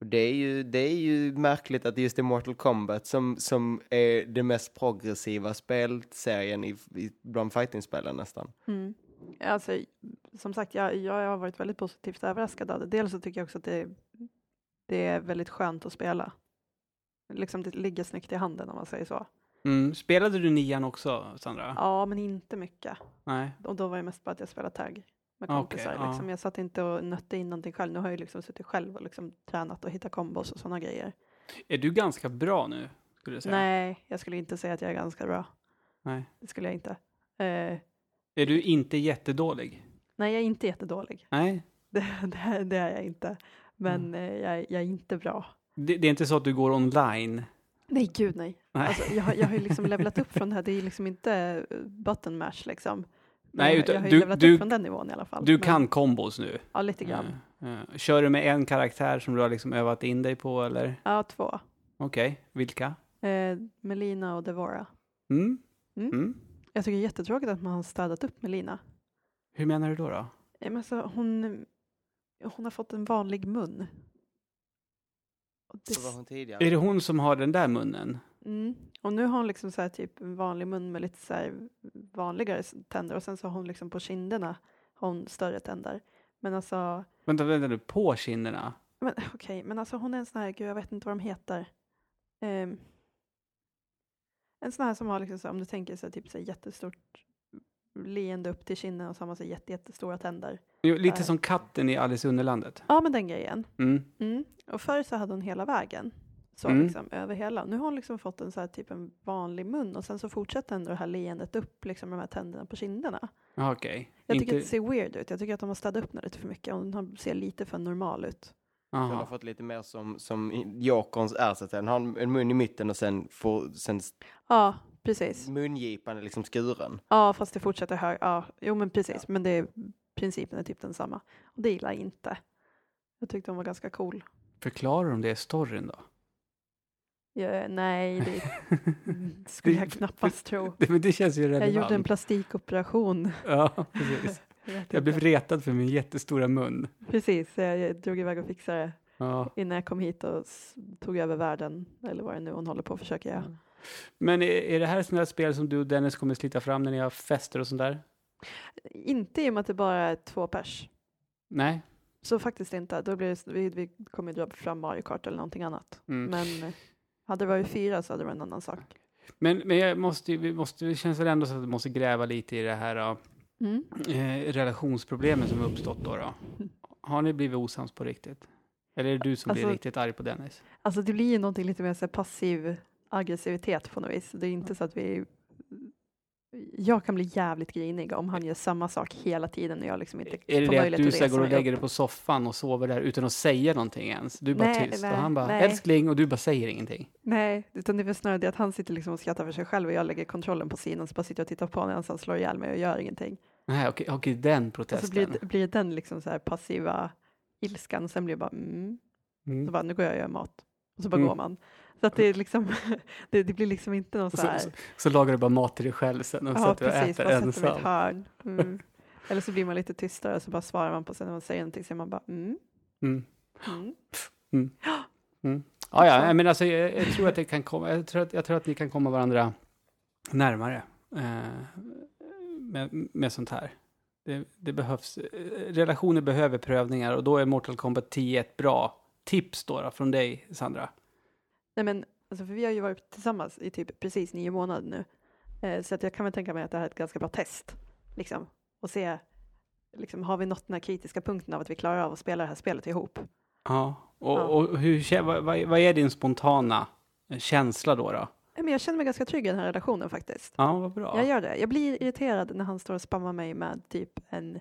det, är ju, det är ju märkligt att just det är Mortal Kombat som, som är det mest progressiva spelserien i, i, bland fightingspelen nästan. Mm. Alltså, som sagt, jag, jag har varit väldigt positivt överraskad av det. Dels så tycker jag också att det, det är väldigt skönt att spela. Liksom det ligger snyggt i handen om man säger så. Mm. Spelade du nian också, Sandra? Ja, men inte mycket. Nej. Och då var det mest bara att jag spelade tag med kompisar. ja. liksom. Jag satt inte och nötte in någonting själv. Nu har jag liksom suttit själv och liksom tränat och hittat kombos och sådana grejer. Är du ganska bra nu, skulle du säga? Nej, jag skulle inte säga att jag är ganska bra. Nej. Det skulle jag inte. Eh, Är du inte jättedålig? nej, jag är inte jättedålig. Nej. Det, det, är- det är jag inte. Men Mm. eh, jag, är- jag är inte bra. Det, det är inte så att du går online? Nej, gud nej. Nej. Alltså, jag, har- jag har ju liksom levlat upp från det här. Det är liksom inte eh, button mash liksom. Nej, jag, utan jag har ju du- levlat du- upp från den nivån i alla fall. Du Men- kan kombos nu? Ja, lite grann. Eh, eh, Kör du med en karaktär som du har liksom övat in dig på, eller? Ja, två. Okej, vilka? Eh, Melina och Devora. Mm. Mm. Jag tycker det är jättetråkigt att man har städat upp Melina. Hur menar du då? då? Men alltså, hon, hon har fått en vanlig mun. Och, det, Så var hon tidigare. Är det hon som har den där munnen? mm, och nu har hon liksom så här typ en vanlig mun med lite så här vanligare tänder och sen så har hon liksom på kinderna har hon större tänder. Men alltså, Vänta, vänta nu, på kinderna? men okej, men alltså hon är en sån här, gud jag vet inte vad de heter. Ehm, en sån här som har liksom så, om du tänker så här, typ så här jättestort leende upp till kinden och så har man så jätte, jättestora tänder. Jo, lite som katten i Alice i Underlandet. Ja, men den grejen. Mm. Mm. Och förr så hade hon hela vägen. Så Mm. liksom över hela. Nu har hon liksom fått en så här typ en vanlig mun och sen så fortsätter ändå det här leendet upp liksom med de här tänderna på kinderna. Okej. Jag Inte... tycker att det ser weird ut. Jag tycker att de har städat upp den lite för mycket har- ser lite för normal ut. Hon har Aha. fått lite mer som, som Jokerns är så att. Den har en- en mun i mitten och sen, får, sen Ja, precis. mungipan är liksom skuren. Ja, fast det fortsätter hög. Ja, jo men precis. Men det är, principen är typ densamma. Och det gillar jag inte. Jag tyckte hon var ganska cool. Förklarar de det i storyn då? Ja, nej, det skulle jag knappast tro. Det, men det känns ju Jag relevant. gjorde en plastikoperation. Ja, precis. Jag Jag blev retad för min jättestora mun. Precis, jag, jag drog iväg och fixade det Ja. innan jag kom hit och tog över världen. Eller vad det nu hon håller på att försöka göra. Men är, är det här sådana spel som du och Dennis kommer slita fram när ni har fester och sånt där? Inte i och med att det bara är två pers. Nej? Så faktiskt inte. Då blir det, vi, vi kommer dra fram Mario Kart eller någonting annat. Mm. Men eh, hade det varit fyra så hade det varit en annan sak. Men, men jag måste, vi måste, det känns väl ändå så att vi måste gräva lite i det här ja, Mm. eh, relationsproblemen som uppstått då, då. Har ni blivit osams på riktigt? Eller är det du som blir Alltså- riktigt arg på Dennis? Alltså det blir ju någonting lite mer så här passiv aggressivitet på något vis. Det är inte så att vi jag kan bli jävligt grinig om han gör samma sak hela tiden och jag liksom inte Är det får det att möjlighet du att ska resa gå och mig lägga upp. dig på soffan och sover där utan att säga någonting ens? Du är bara Nej, tyst nej, och han bara nej. älskling och du bara säger ingenting. Nej, utan det är väl snarare det att han sitter liksom och skrattar för sig själv och jag lägger kontrollen på sidan så bara sitter jag och tittar på när han slår ihjäl mig och gör ingenting. Nej, okej, okej, den Och protesten. så blir, det- blir det den liksom så här passiva ilskan, sen blir det bara mm, Mm. så bara nu går jag och gör mat. Och så bara Mm. går man. Så att det är liksom, det, det blir liksom inte någon så Så, här, så, så lagar du bara mat till dig själv sen och ja sätter och precis, äter ensam. hörn. Mm. Eller så blir man lite tystare så bara svarar man på sig när man säger någonting så är man bara mm, Mm. mm. Ja, ja, men alltså jag, jag tror att det kan komma, jag tror att, jag tror att ni kan komma varandra närmare eh, med, med sånt här. Det, det behövs, eh, relationer behöver prövningar och då är Mortal Kombat 10 ett bra tips då, då från dig, Sandra. Nej men, alltså, för vi har ju varit tillsammans i typ precis nio månader nu. Eh, så att jag kan väl tänka mig att det här är ett ganska bra test. Liksom, och se, liksom, har vi nått den här kritiska punkten av att vi klarar av att spela det här spelet ihop? Ja, och, Ja. och hur, vad, vad är din spontana känsla då? då? Men jag känner mig ganska trygg i den här relationen faktiskt. Ja, vad bra. Jag gör det. Jag blir irriterad när han står och spammar mig med typ en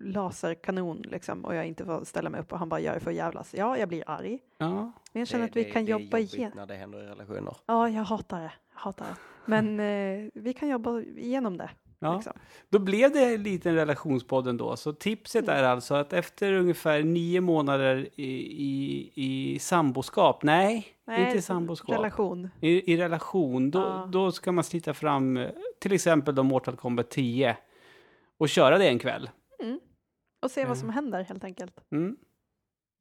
laserkanon liksom och jag inte får ställa mig upp och han bara gör det för att jävlas. Ja, jag blir arg. Ja, Men jag känner Det- att vi det- kan det jobba igen. när det händer i relationer. Ja, jag hatar det. Jag hatar det. Men eh, vi kan jobba igenom det. ja. Liksom. Då blev det en liten relationspodd ändå. Så tipset Mm. är alltså att efter ungefär nio månader i, i, i samboskap, nej, inte i samboskap, Relation. i, i relation, då, Ja. då ska man slita fram eh, till exempel då Mortal Kombat 10 och köra det en kväll. Mm. Och se vad som händer helt enkelt. Mm.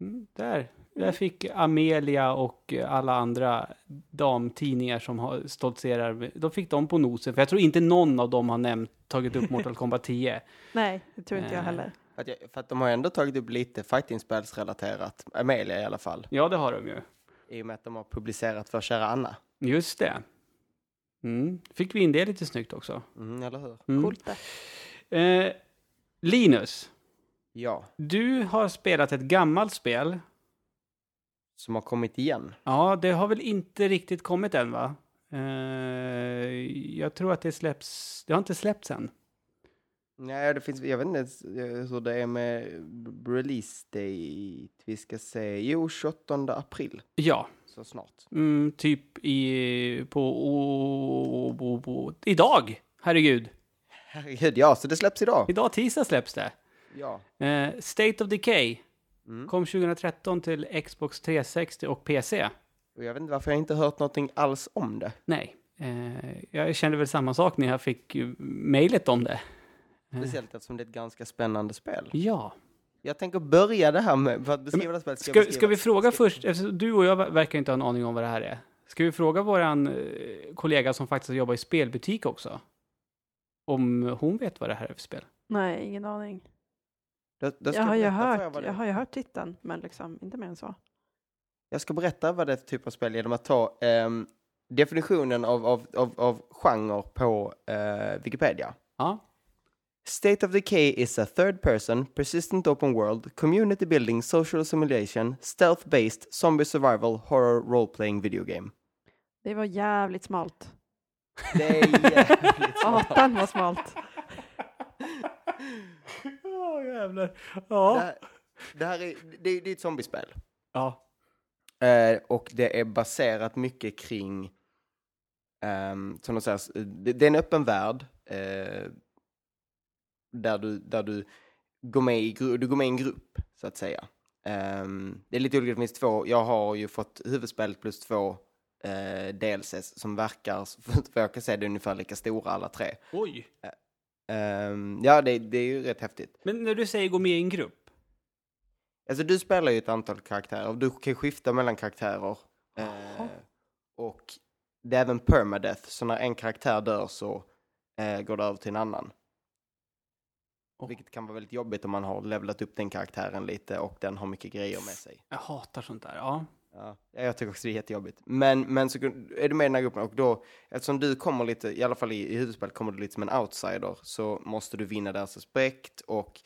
Mm, där. Där Mm. fick Amelia och alla andra damtidningar som har stoltserar, då fick de på nosen. För jag tror inte någon av dem har nämnt, tagit upp Mortal Kombat 10. Nej, det tror inte jag Eh. heller. För att, jag, för att de har ändå tagit upp lite fightingspelsrelaterat, Amelia i alla fall, Ja, det har de ju. i och med att de har publicerat för kära Anna. Just det. Mm. Fick vi in det lite snyggt också. Mm, eller hur? Mm. Coolt det. Eh, Linus, Ja, du har spelat ett gammalt spel. som har kommit igen. Ja, det har väl inte riktigt kommit än, va? Eh, jag tror att det släpps... Det har inte släppts än. Nej, det finns, jag vet inte ens hur det är med release date. Vi ska se, jo, 28 april, Ja, så snart. mm, typ i... På... o- o- o- idag! Herregud! Herregud, ja, så det släpps idag. Idag tisdag släpps det. Ja. Eh, State of Decay Mm. kom 2013 till Xbox 360 och PC. Och jag vet inte varför jag inte hört någonting alls om det. Nej, eh, jag kände väl samma sak när jag fick mejlet om det. Eh, Speciellt eftersom det är ett ganska spännande spel. Ja. Jag tänker börja det här med, för att beskriva det här spelet. Ska, jag ska vi fråga ska- först, eftersom du och jag ver- verkar inte ha en aning om vad det här är. Ska vi fråga våran eh, kollega som faktiskt jobbar i spelbutik också? Om hon vet vad det här är för spel? Nej, ingen aning. Då ska Jag har, er hört, det- jag har ju hört titeln, men liksom inte mer än så. Jag ska berätta vad det är för typ av spel genom att ta ehm, definitionen av, av, av, av genre på eh, Wikipedia. Ja. State of Decay is a third person, persistent open world, community building, social simulation, stealth-based, zombie survival, horror role-playing video game. Det var jävligt smalt. Det är jävligt smart. Satan vad smalt. Åh, jävlar. Det Ja. här, det här är, det, det är ett zombiespel. Ja. Eh, och det är baserat mycket kring, ehm, som de säger, det, det är en öppen värld. eh, där, du, där du, går med i, du går med i en grupp, så att säga. Ehm, det är lite olika, det finns två, jag har ju fått huvudspelet plus två uh, DLCs som verkar, för jag kan säga, det är ungefär lika stora alla tre. Oj. Ehm, ja, det, det är ju rätt häftigt. Men när du säger gå med i en grupp. Alltså du spelar ju ett antal karaktärer, du kan skifta mellan karaktärer. Jaha. och det är även permadeath, så när en karaktär dör så eh, går det över till en annan. Oh. Vilket kan vara väldigt jobbigt om man har levlat upp den karaktären lite och den har mycket grejer med sig. Jag hatar sånt där. Ja. Ja, jag tycker också det är jättejobbigt. Men, men så är du med i den här gruppen och då, eftersom du kommer lite, i alla fall i, i huvudspelet kommer du lite som en outsider, så måste du vinna deras respekt och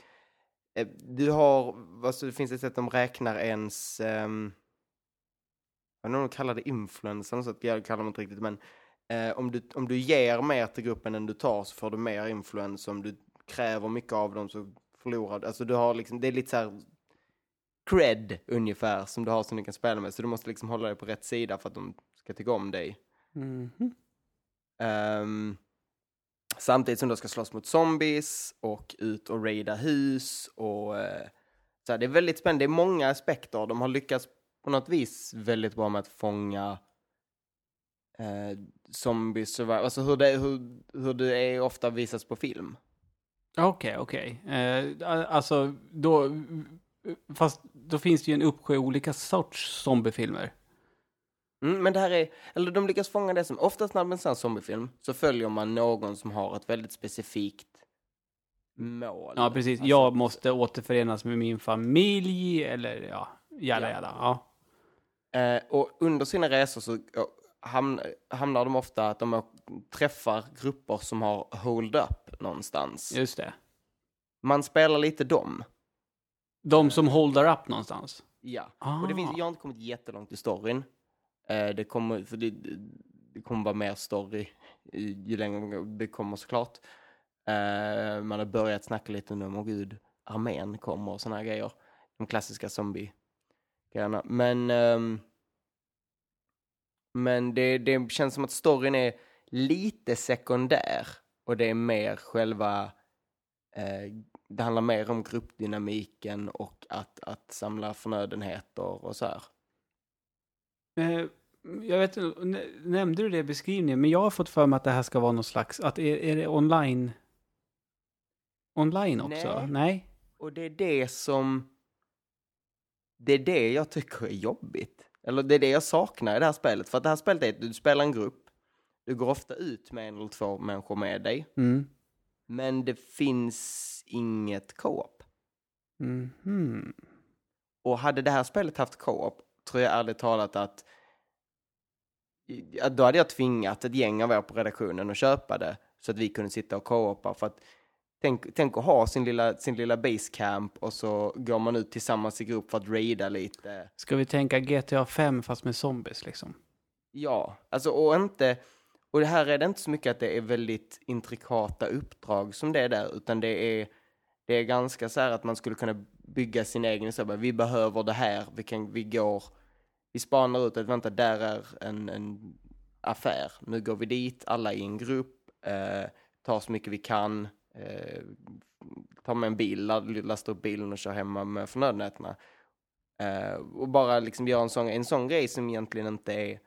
eh, du har, alltså det finns ett sätt de räknar ens, eh, jag vet inte om de kallar det influencer, så att jag kallar det inte riktigt, men Eh, om, du, om du ger mer till gruppen än du tar så får du mer influens. Om du kräver mycket av dem så förlorar du. Alltså du har liksom, det är lite så här cred ungefär som du har som du kan spela med. Så du måste liksom hålla dig på rätt sida för att de ska tycka om dig. Mhm. Ehm, samtidigt som du ska slåss mot zombies och ut och raida hus och eh, så här, det är väldigt spännande. Det är många aspekter. De har lyckats på något vis väldigt bra med att fånga eh, zombies, alltså hur det, hur, hur det är ofta visas på film. Okej, okej. Eh, alltså, då... Fast då finns det ju en uppsjö olika sorts zombiefilmer. Mm, men det här är, eller de lyckas fånga det som, oftast när man ser en zombiefilm så följer man någon som har ett väldigt specifikt mål. Ja, precis. Alltså, Jag måste återförenas med min familj, eller ja, jada, Ja. jada. Ja. Eh, och under sina resor så ja, hamn, hamnar de ofta att de träffar grupper som har hold up någonstans. Just det. Man spelar lite dem. De som håller upp någonstans. Ja. Ah. Och det finns, jag har inte kommit jättelångt i storyn. Eh, det kommer, för det, det kommer vara mer story ju längre det kommer såklart. Eh, man har börjat snacka lite nu om, åh gud, armén kommer och här grejer. De klassiska zombie-grejerna. Men, ehm, men det, det känns som att storyn är lite sekundär. Och det är mer själva, eh, det handlar mer om gruppdynamiken och att, att samla förnödenheter och så här. Eh, jag vet inte, nämnde du det i beskrivningen? Men jag har fått för mig att det här ska vara någon slags, att är, är det online? Online också? Nej. Nej? Och det är det som... Det är det jag tycker är jobbigt. Eller det är det jag saknar i det här spelet. För att det här spelet är att du spelar en grupp. Du går ofta ut med en eller två människor med dig. Mm. Men det finns inget co-op. Mhm. Och hade det här spelet haft co-op tror jag ärligt talat att då hade jag tvingat ett gäng av er på redaktionen att köpa det så att vi kunde sitta och co-opa för att tänk, tänk att ha sin lilla, sin lilla basecamp och så går man ut tillsammans i grupp för att raida lite. Ska vi tänka GTA 5 fast med zombies liksom? Ja, alltså och inte, och det här är det inte så mycket att det är väldigt intrikata uppdrag som det är där, utan det är, det är ganska så här att man skulle kunna bygga sin egen, så här, vi behöver det här, vi, kan, vi går, vi spanar ut att vänta, där är en, en affär, nu går vi dit, alla i en grupp, eh, tar så mycket vi kan, eh, tar med en bil, lastar upp bilen och kör hemma med förnödenheterna. Eh, och bara liksom göra en sån, en sån grej som egentligen inte är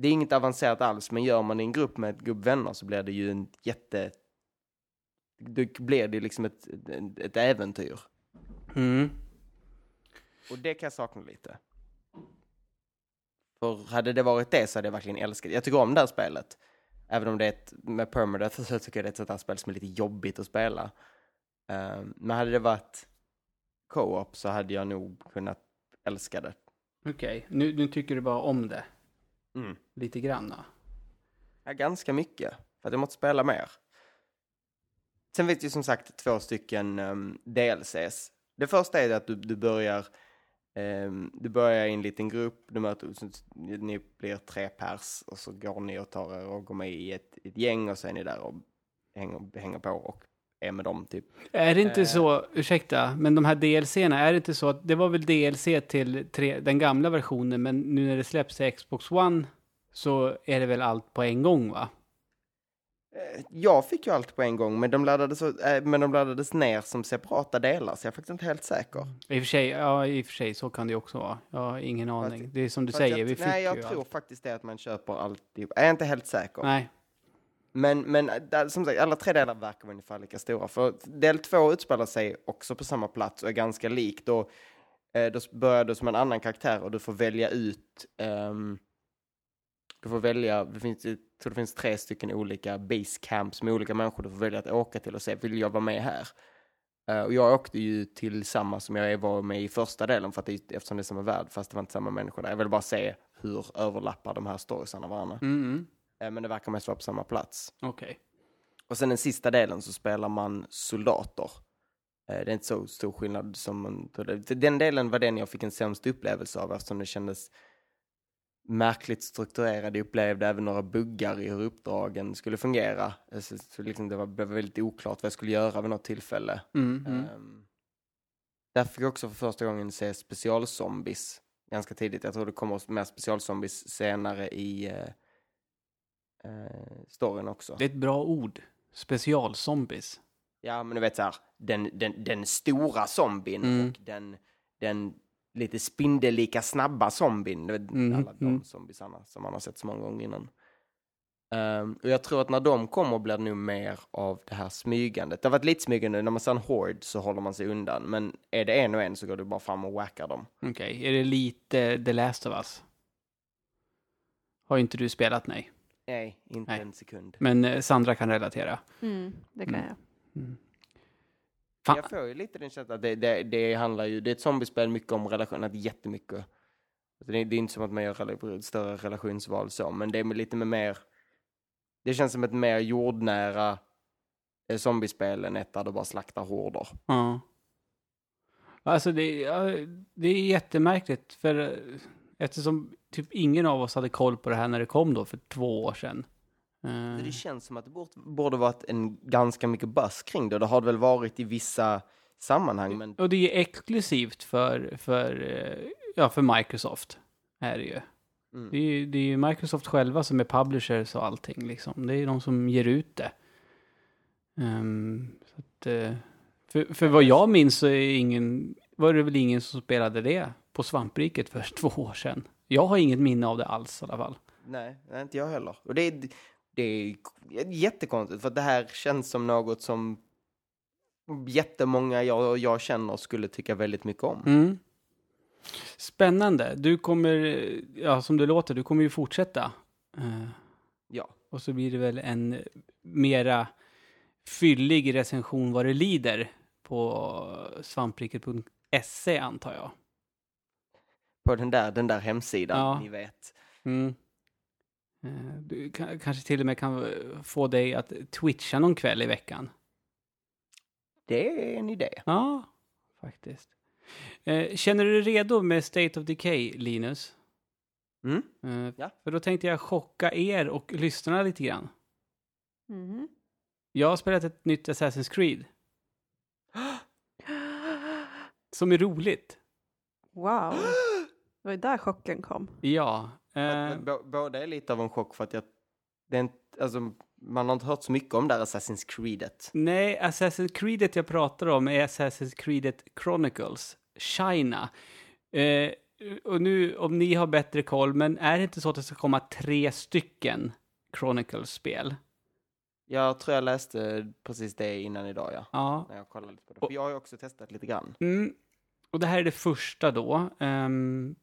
det är inget avancerat alls, men gör man det i en grupp med ett grupp vänner så blir det ju en jätte... Det blir det liksom ett, ett, äventyr. Mm. Och det kan jag sakna lite. För hade det varit det så hade jag verkligen älskat Jag tycker om det här spelet. Även om det är ett, med permadeath så tycker jag det är ett sånt här spel som är lite jobbigt att spela. Ehm, men hade det varit co-op så hade jag nog kunnat älska det. Okej, nu, nu tycker du bara om det. Mm. Lite grann då. Ja, ganska mycket. För att jag måste spela mer. Sen vet ju som sagt två stycken um, DLCs. Det första är att du, du börjar ehm, du börjar i en liten grupp, du möter, ni blir tre pers och så går ni och tar er och går med i ett, ett gäng och så är ni där och hänger, hänger på och är med dem typ. Är det inte Eh. så, ursäkta, men de här DLCerna, är det inte så att det var väl DLC till tre, den gamla versionen, men nu när det släpps till Xbox One så är det väl allt på en gång va? Eh, Jag fick ju allt på en gång, men de laddades, äh, men de laddades ner som separata delar, så jag är faktiskt inte helt säker. I och för sig, ja i och för sig så kan det ju också vara. Jag har ingen aning. Det är som du säger, jag, vi fick nej, jag ju tror allt. faktiskt det att man köper alltihop. Jag är inte helt säker. Nej, men, men äh, som sagt, alla tre delar verkar vara ungefär lika stora. För del två utspelar sig också på samma plats och är ganska lik. Då, eh, då börjar du som en annan karaktär och du får välja ut... Um, du får välja, det finns, jag tror det finns tre stycken olika base camps med olika människor du får välja att åka till och se, vill jag vara med här? Eh, och jag åkte ju till samma som jag var med i första delen för att det, eftersom det är samma värld, fast det var inte samma människor där. Jag ville bara se hur överlappar de här storiesarna varandra. mm. mm. Eh, men det verkar mest vara på samma plats. okej. Och sen den sista delen så spelar man soldater. Eh, Det är inte så stor skillnad som man. Den delen var den jag fick en sämst upplevelse av eftersom det kändes... märkligt strukturerade. Jag upplevde även några buggar i hur uppdragen skulle fungera. Eh, så liksom det var, blev väldigt oklart vad jag skulle göra vid något tillfälle. Mm, mm. Um, där fick jag också för första gången se specialzombies ganska tidigt. Jag tror det kommer mer specialzombies senare i uh, uh, storyn också. Det är ett bra ord. Specialzombies. Ja, men du vet så här, den, den, den stora zombien Mm. och den, den lite spindellika snabba zombien. Du vet, Mm, alla de mm. zombiesarna som man har sett så många gånger innan. Ehm, och jag tror att när de kommer blir det nog mer av det här smygandet. Det har varit lite smygande, när man ser en hord så håller man sig undan. Men är det en och en så går du bara fram och whackar dem. Okej, är det lite The Last of Us? Har inte du spelat, nej. Nej, inte Nej. en sekund. Men eh, Sandra kan relatera. Mm, det kan Mm. jag. Fan. Jag får ju lite den känslan att det, det, det handlar ju, det är ett zombiespel mycket om relationer, jättemycket. Alltså det, är- det är inte som att man gör större relationsval så, men det är lite med mer, det känns som ett mer jordnära eh, zombiespel än ett där du bara slaktar horder. Ja. Alltså det, det är jättemärkligt för eh, eftersom typ ingen av oss hade koll på det här när det kom då för två år sedan. Eh, Det känns som att det borde, varit en ganska mycket buzz kring det, det har det väl varit i vissa sammanhang, men Och det är exklusivt för, för, eh, ja, för Microsoft. Är det ju. mm. Det är ju det är Microsoft själva som är publishers och allting liksom. Det är de som ger ut det. Så att, eh, för, för vad jag minns så är ingen, var det väl ingen som spelade det på Svampriket för två år sedan. Jag har inget minne av det alls i alla fall. Nej, inte jag heller. Och det är, det är jättekonstigt, för det här känns som något som jättemånga jag, jag känner skulle tycka väldigt mycket om. Mm. Spännande. Du kommer, ja som det låter, du kommer ju fortsätta. Eh, Ja. Och så blir det väl en mera fyllig recension vad det lider på svampriket.se antar jag. På den där, den där hemsidan, Ja. ni vet. Mm. Eh, Du kan, kanske till och med kan få dig att twitcha någon kväll i veckan. Det är en idé. Ja, faktiskt. Eh, Känner du dig redo med State of Decay, Linus? Mm. Eh, Ja. För då tänkte jag chocka er och lyssnarna lite grann. Mhm. Jag har spelat ett nytt Assassin's Creed som är roligt. Wow. Det var ju där chocken kom. Ja. eh, Båda är lite av en chock för att jag... Det är inte, alltså, man har inte hört så mycket om det här Assassin's Creedet. nej, Assassin's Creedet jag pratar om är Assassin's Creedet Chronicles, China. Eh, och nu, om ni har bättre koll, men är det inte så att det ska komma tre stycken Chronicles-spel? Jag tror jag läste precis det innan idag, ja. Ja. När jag kollade lite på det. För jag har ju också testat lite grann. Mm. Och det här är det första då. Ehm,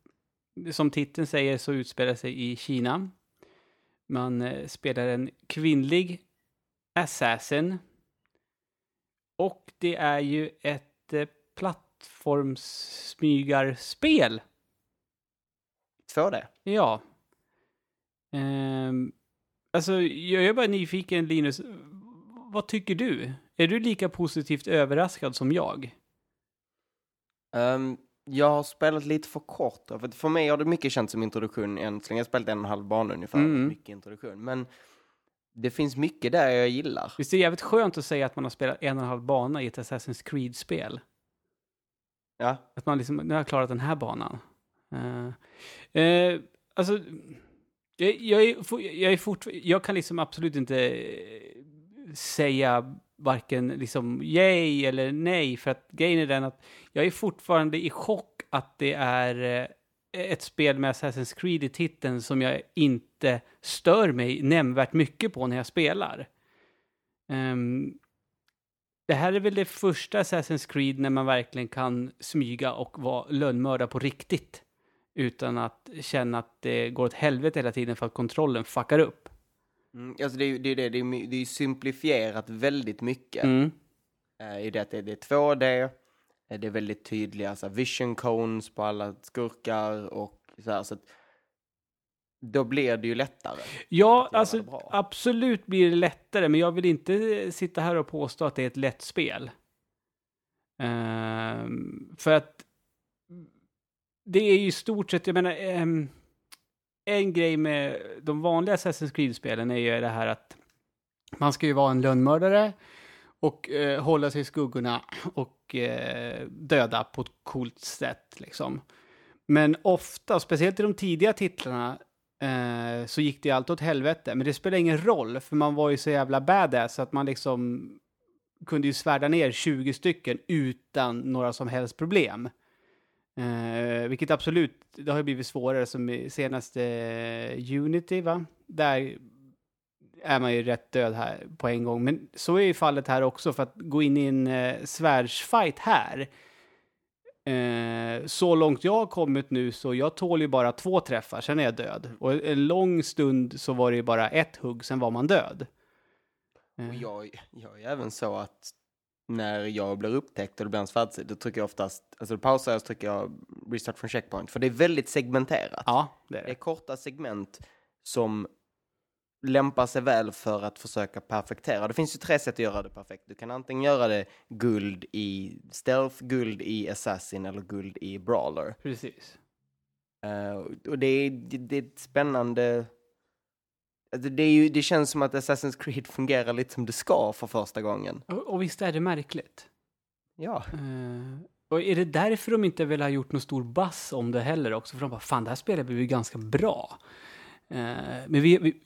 som titeln säger så utspelar sig i Kina. Man eh, spelar en kvinnlig assassin. Och det är ju ett eh, plattformssmygarspel. 2D. Ja. Ehm, alltså, jag är bara nyfiken, Linus. Vad tycker du? Är du lika positivt överraskad som jag? Ehm, jag har spelat lite för kort. För, för mig har det mycket känts som introduktion än så länge. Jag har spelat en och en halv bana ungefär. Mm. Mycket introduktion. Men det finns mycket där jag gillar. Visst är det jävligt skönt att säga att man har spelat en och en halv bana i ett Assassin's Creed-spel? Ja. Att man liksom, nu har jag klarat den här banan. Eh, eh, alltså, jag, jag, är, jag är fort, jag kan liksom absolut inte säga varken liksom yay eller nej, för att grejen är den att jag är fortfarande i chock att det är eh, ett spel med Assassin's Creed i titeln som jag inte stör mig nämnvärt mycket på när jag spelar. Um, det här är väl det första Assassin's Creed när man verkligen kan smyga och vara lönnmördare på riktigt. Utan att känna att det går åt helvete hela tiden för att kontrollen fuckar upp. Mm, alltså det är ju det, är det, det är, det är simplifierat väldigt mycket. Mm. Eh, I det att det, det är 2D, eh, det är väldigt tydliga så här, vision cones på alla skurkar och så här. Så att, då blir det ju lättare. Ja, alltså absolut blir det lättare, men jag vill inte sitta här och påstå att det är ett lätt spel. Ehm, för att det är ju i stort sett, jag menar, ehm, en grej med de vanliga Assassin's Creed-spelen är ju det här att man ska ju vara en lönnmördare och eh, hålla sig i skuggorna och eh, döda på ett coolt sätt liksom. Men ofta, speciellt i de tidiga titlarna, eh, så gick det alltid åt helvete. Men det spelar ingen roll, för man var ju så jävla badass att man liksom kunde ju svärda ner 20 stycken utan några som helst problem. Eh, vilket absolut, det har ju blivit svårare som i senaste eh, Unity, va? Där är man ju rätt död här på en gång. Men så är ju fallet här också, för att gå in i en eh, svärdsfight här. Eh, så långt jag har kommit nu så jag tål ju bara två träffar, sen är jag död. Och en lång stund så var det ju bara ett hugg, sen var man död. Eh, Och jag, jag är även så att när jag blir upptäckt och det blir en svärdstid, då trycker jag oftast, alltså då pausar jag och så trycker jag restart från checkpoint. För det är väldigt segmenterat. Ja, det är Det är det. korta segment som lämpar sig väl för att försöka perfektera. Det finns ju tre sätt att göra det perfekt. Du kan antingen göra det guld i stealth, guld i assassin eller guld i brawler. Precis. Eh, och det är, det, det är ett spännande... alltså Det, är ju, det känns som att Assassin's Creed fungerar lite som det ska för första gången. Och, och visst är det märkligt? Ja, Eh, och är det därför de inte vill ha gjort någon stor bass om det heller också? För de bara, fan det här spelet blir ju ganska bra. Eh, men vi, vi,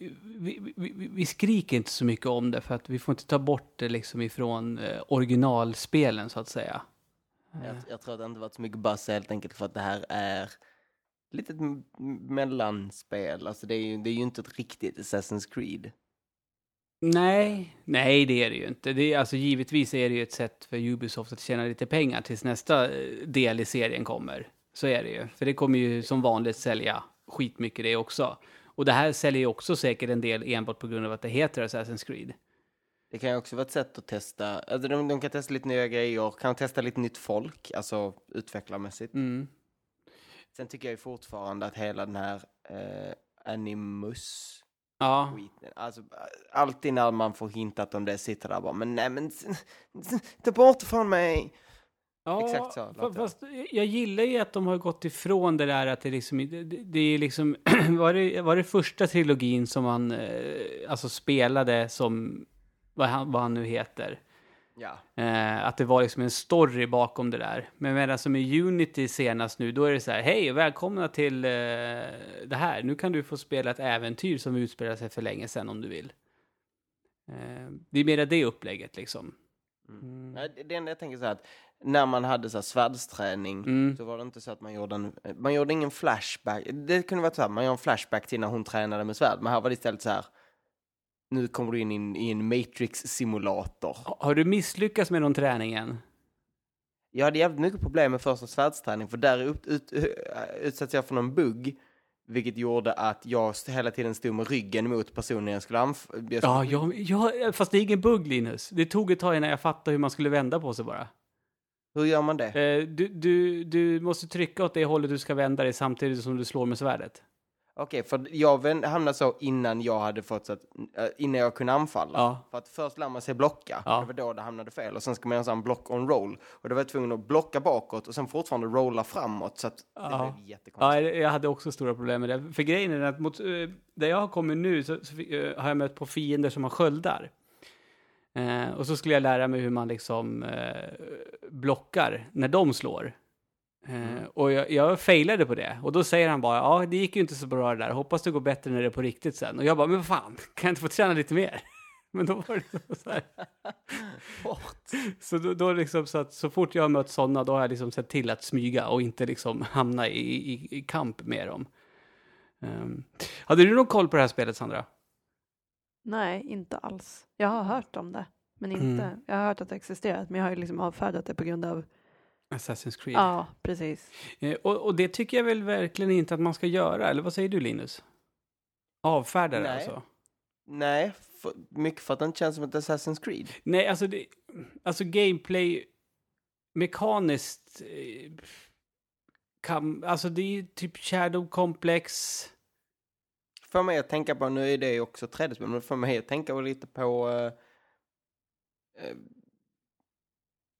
vi, vi, skriker inte så mycket om det för att vi får inte ta bort det liksom ifrån eh, originalspelen så att säga. jag, jag tror att det inte varit så mycket buzz helt enkelt för att det här är lite ett m- mellanspel. Alltså det är, ju, det är ju inte ett riktigt Assassin's Creed. Nej, nej det är det ju inte. Det är, alltså, givetvis är det ju ett sätt för Ubisoft att tjäna lite pengar tills nästa eh, del i serien kommer. Så är det ju. För det kommer ju som vanligt sälja skitmycket det också. Och det här säljer ju också säkert en del enbart på grund av att det heter Assassin's Creed. Det kan ju också vara ett sätt att testa, alltså de, de kan testa lite nya grejer, kan testa lite nytt folk, alltså utvecklarmässigt. Mm. Sen tycker jag fortfarande att hela den här eh, Animus Ja, skiten, alltså alltid när man får hintat om det sitter där bara, men nej men ta bort från mig. ja Exakt så fa- låter det. fast jag gillar ju att de har gått ifrån det där att det liksom, det, det är liksom, var det, var det första trilogin som man eh, alltså spelade som, vad han, vad han nu heter. Ja. Eh, att det var liksom en story bakom det där. Men medan som i Unity senast nu, då är det så här, hej och välkomna till eh, det här. Nu kan du få spela ett äventyr som utspelar sig för länge sedan om du vill. Eh, det är mera det upplägget liksom. Mm. Det- Det enda jag tänker så här att när man hade så här svärdsträning Mm. så var det inte så att man gjorde en, man gjorde ingen flashback. Det kunde vara så här, man gör en flashback till när hon tränade med svärd, men här var det istället så här, nu kommer du in i en, Matrix-simulator. Har du misslyckats med någon träning än? Jag hade jävligt mycket problem med första svärdsträning, för där ut, ut, utsattes jag för någon bugg, vilket gjorde att jag hela tiden stod med ryggen mot personen jag skulle anfalla. Ja, jag, jag, fast det är ingen bugg Linus. Det tog ett tag innan jag fattade hur man skulle vända på sig bara. Hur gör man det? Eh, du, du, du måste trycka åt det hållet du ska vända dig samtidigt som du slår med svärdet. Okej, för jag hamnade så innan jag hade fått så att, äh, innan jag kunde anfalla. Ja. För att först lär man sig blocka, Ja. det var då det hamnade fel. Och sen ska man göra en sån block on roll. Och då var jag tvungen att blocka bakåt och sen fortfarande rolla framåt. Så att det Ja. blev Ja, jättekonstigt. jag hade också stora problem med det. För grejen är att mot, eh, där jag har kommit nu så, så eh, har jag mött på fiender som har sköldar. Eh, och så skulle jag lära mig hur man liksom eh, blockar när de slår. Eh, och jag, jag failade på det. Och då säger han bara, ja det gick ju inte så bra det där. Hoppas det går bättre när det är på riktigt sen. Och jag bara, men vad fan, kan jag inte få träna lite mer? Men då var det liksom så här. Så då, då liksom så att så fort jag har mött sådana, då har jag liksom sett till att smyga och inte liksom hamna i, i, i kamp med dem. Um, hade du någon koll på det här spelet, Sandra? Nej, inte alls. Jag har hört om det, men inte. Mm. Jag har hört att det existerat, men jag har ju liksom avfärdat det på grund av. Assassin's Creed. Ja, precis. Eh, och, och det tycker jag väl verkligen inte att man ska göra, eller vad säger du Linus? Avfärda det alltså? Nej, för, mycket för att det inte känns som ett Assassin's Creed. Nej, alltså, det, alltså gameplay mekaniskt eh, kan, alltså det är ju typ Shadow Complex. För mig att tänka på, nu är det ju också 3D-spel, men för mig att tänka på lite på uh, uh,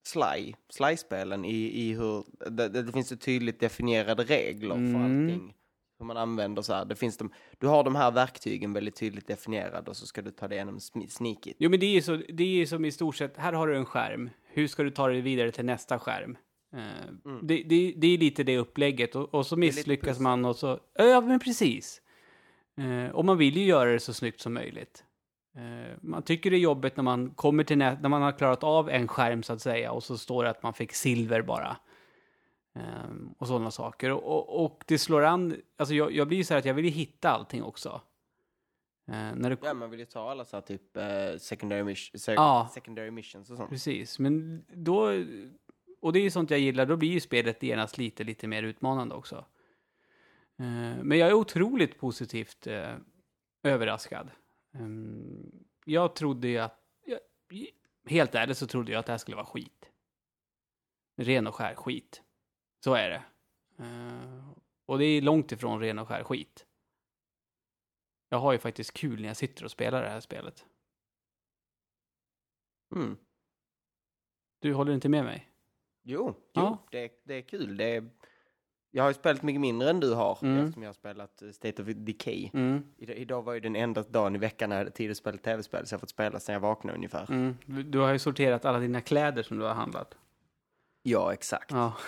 Sly, Sly-spelen i, i hur, det, det, finns ju tydligt definierade regler för Mm. allting. hur man använder så här. Det finns de, du har de här verktygen väldigt tydligt definierade och så ska du ta det genom smi- sneakit. Jo, men det är ju så, det är som i stort sett, här har du en skärm. Hur ska du ta dig vidare till nästa skärm? Eh, det, det, det är lite det upplägget och, och så misslyckas man och så, ja men precis. Eh, och man vill ju göra det så snyggt som möjligt. Eh, man tycker det är jobbigt när man kommer till nä- när man har klarat av en skärm så att säga och så står det att man fick silver bara. Eh, och sådana saker. Och, och, och det slår an, alltså jag, jag blir ju så här att jag vill ju hitta allting också. Eh, när det, Ja, man vill ju ta alla så här typ eh, secondary, se- Ja. secondary missions och sånt. Precis, men då... Och det är ju sånt jag gillar, då blir ju spelet genast lite, lite mer utmanande också. Men jag är otroligt positivt överraskad. Ehm, Jag trodde ju att... jag- Helt ärligt så trodde jag att det här skulle vara skit. Ren och skär skit. Så är det. Eh, Och det är långt ifrån ren och skär skit. Jag har ju faktiskt kul när jag sitter och spelar det här spelet. Mm. Du håller inte med mig? Jo, jo Ja. det, det är kul. Det är, jag har ju spelat mycket mindre än du har Mm. eftersom jag har spelat eh, State of Decay. Mm. Idag, idag var ju den enda dagen i veckan när jag hade tid att spela tv-spel så jag har fått spela sedan jag vaknade ungefär. Mm. Du- Du har ju sorterat alla dina kläder som du har handlat. Ja, exakt. Ja.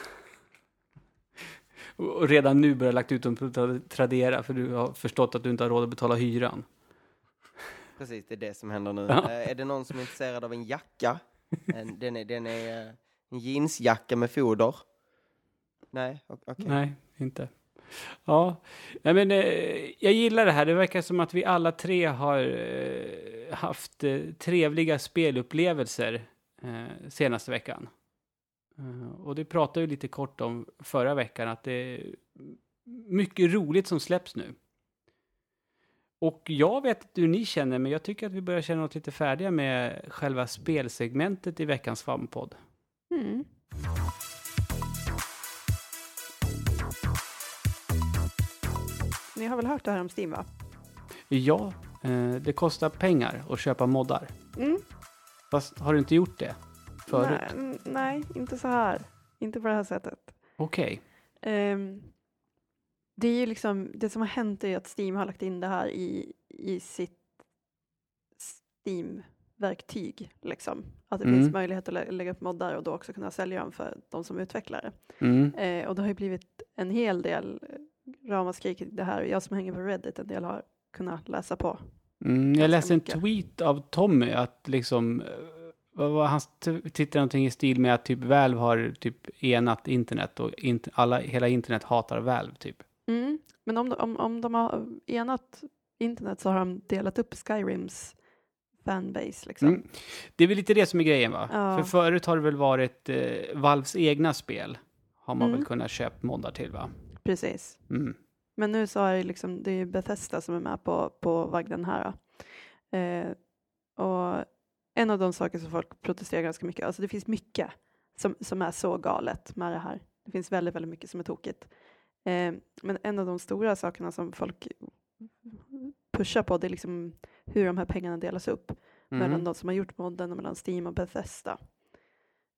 Och redan nu börjar lagt ut dem på Tra- Tradera för du har förstått att du inte har råd att betala hyran. Precis, det är det som händer nu. Ja. Eh, är det någon som är intresserad av en jacka? En, den är, den är eh, en jeansjacka med foder. Nej, okej. Nej, inte. Ja, Nej, men eh, jag gillar det här. Det verkar som att vi alla tre har eh, haft eh, trevliga spelupplevelser eh, senaste veckan. Eh, och det pratade vi lite kort om förra veckan, att det är mycket roligt som släpps nu. Och jag vet inte hur ni känner, men jag tycker att vi börjar känna oss lite färdiga med själva spelsegmentet i veckans Fampodd. Mm. Ni har väl hört det här om Steam va? Ja, eh, det kostar pengar att köpa moddar. Mm. Fast har du inte gjort det förut? Nej, nej, inte så här. Inte på det här sättet. Okej. Ehm, det är ju liksom, det som har hänt är att Steam har lagt in det här i, i sitt Steam-verktyg. Liksom. Att det Mm. finns möjlighet att lä- lägga upp moddar och då också kunna sälja dem för de som utvecklar det. Mm. Eh, och det har ju blivit en hel del eh, ramaskri kring det här. Jag som hänger på Reddit en del har kunnat läsa på. Mm, jag läste en tweet av Tommy att liksom, eh, han t- tittade någonting i stil med att typ Valve har typ enat internet och int- alla, hela internet hatar Valve typ. Mm. Men om, om, om de har enat internet så har de delat upp Skyrims fanbase. Liksom. Mm. Det är väl lite det som är grejen va? Ja. För förut har det väl varit eh, Valves egna spel har man Mm. väl kunnat köpa moddar till va? Precis. Mm. Men nu så är det liksom, det är Bethesda som är med på, på vagnen här. Eh, och en av de saker som folk protesterar ganska mycket, alltså det finns mycket som, som är så galet med det här. Det finns väldigt, väldigt mycket som är tokigt. Eh, men en av de stora sakerna som folk pushar på, det är liksom hur de här pengarna delas upp mellan Mm. de som har gjort modden och mellan Steam och Bethesda.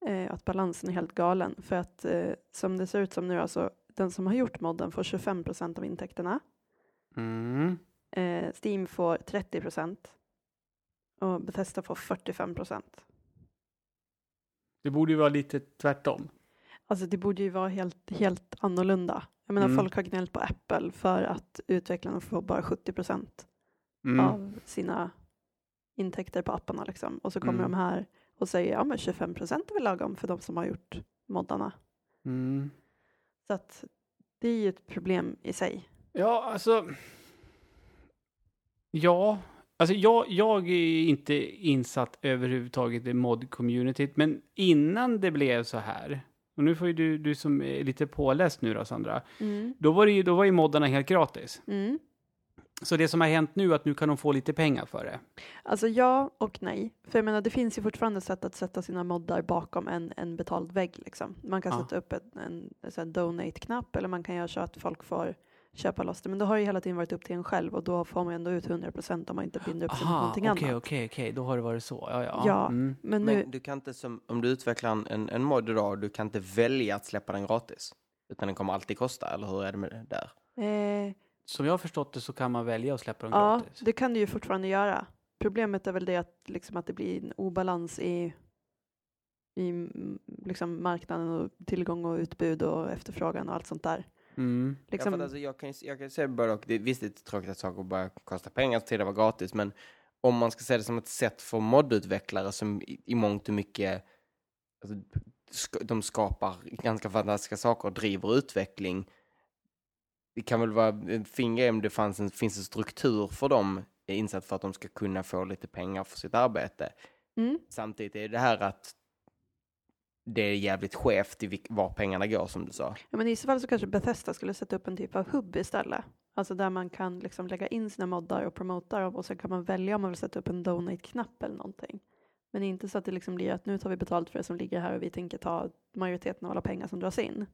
Eh, att balansen är helt galen. För att eh, som det ser ut som nu, alltså den som har gjort modden får 25 procent av intäkterna. Mm. Eh, Steam får 30 procent. Och Bethesda får 45 procent. Det borde ju vara lite tvärtom. Alltså det borde ju vara helt, helt annorlunda. Jag menar Mm. folk har gnällt på Apple för att utvecklarna får bara 70 procent Mm. av sina intäkter på apparna liksom. Och så kommer Mm. de här och säger ja men 25 procent är väl lagom för de som har gjort moddarna. Mm. Så att det är ju ett problem i sig. Ja, alltså. Ja, alltså jag, jag är inte insatt överhuvudtaget i mod-communityt, men innan det blev så här, och nu får ju du, du som är lite påläst nu då Sandra, då var, det ju, då var ju moddarna helt gratis. Mm. Så det som har hänt nu är att nu kan de få lite pengar för det. Alltså ja och nej. För jag menar det finns ju fortfarande sätt att sätta sina moddar bakom en, en betald vägg liksom. Man kan Ja. sätta upp en, en, en donate-knapp eller man kan göra så att folk får köpa loss det. Men det har ju hela tiden varit upp till en själv och då får man ändå ut 100% om man inte binder upp sig mot Aha, någonting okej, annat. okej, okej, då har det varit så. Ja, ja. Ja. Mm. Men nu, Men du kan inte, som, om du utvecklar en, en, en mod idag, du kan inte välja att släppa den gratis. Utan den kommer alltid kosta, eller hur är det med det där? eh, som jag har förstått det så kan man välja att släppa dem Ja, gratis. det kan du ju fortfarande göra. Problemet är väl det att, liksom, att det blir en obalans i, i mm, liksom, marknaden och tillgång och utbud och efterfrågan och allt sånt där. Mm. Ja, Liksom, att alltså, jag, kan, jag kan säga både och. Det, visst, det är tråkigt att saker bara kostar pengar, så tidigare var gratis, men om man ska se det som ett sätt för moddutvecklare som i, i mångt och mycket, alltså, sk- de skapar ganska fantastiska saker och driver utveckling. Det kan väl vara en fin grej om det fanns en, finns en struktur för dem insatt för att de ska kunna få lite pengar för sitt arbete. mm, Samtidigt är det här att det är jävligt skevt i var pengarna går som du sa. ja, men I så fall så kanske Bethesda skulle sätta upp en typ av hubb istället. Alltså där man kan liksom lägga in sina moddar och promota dem och sen kan man välja om man vill sätta upp en donate-knapp eller någonting. Men inte så att det liksom blir att nu tar vi betalt för det som ligger här och vi tänker ta majoriteten av alla pengar som dras in.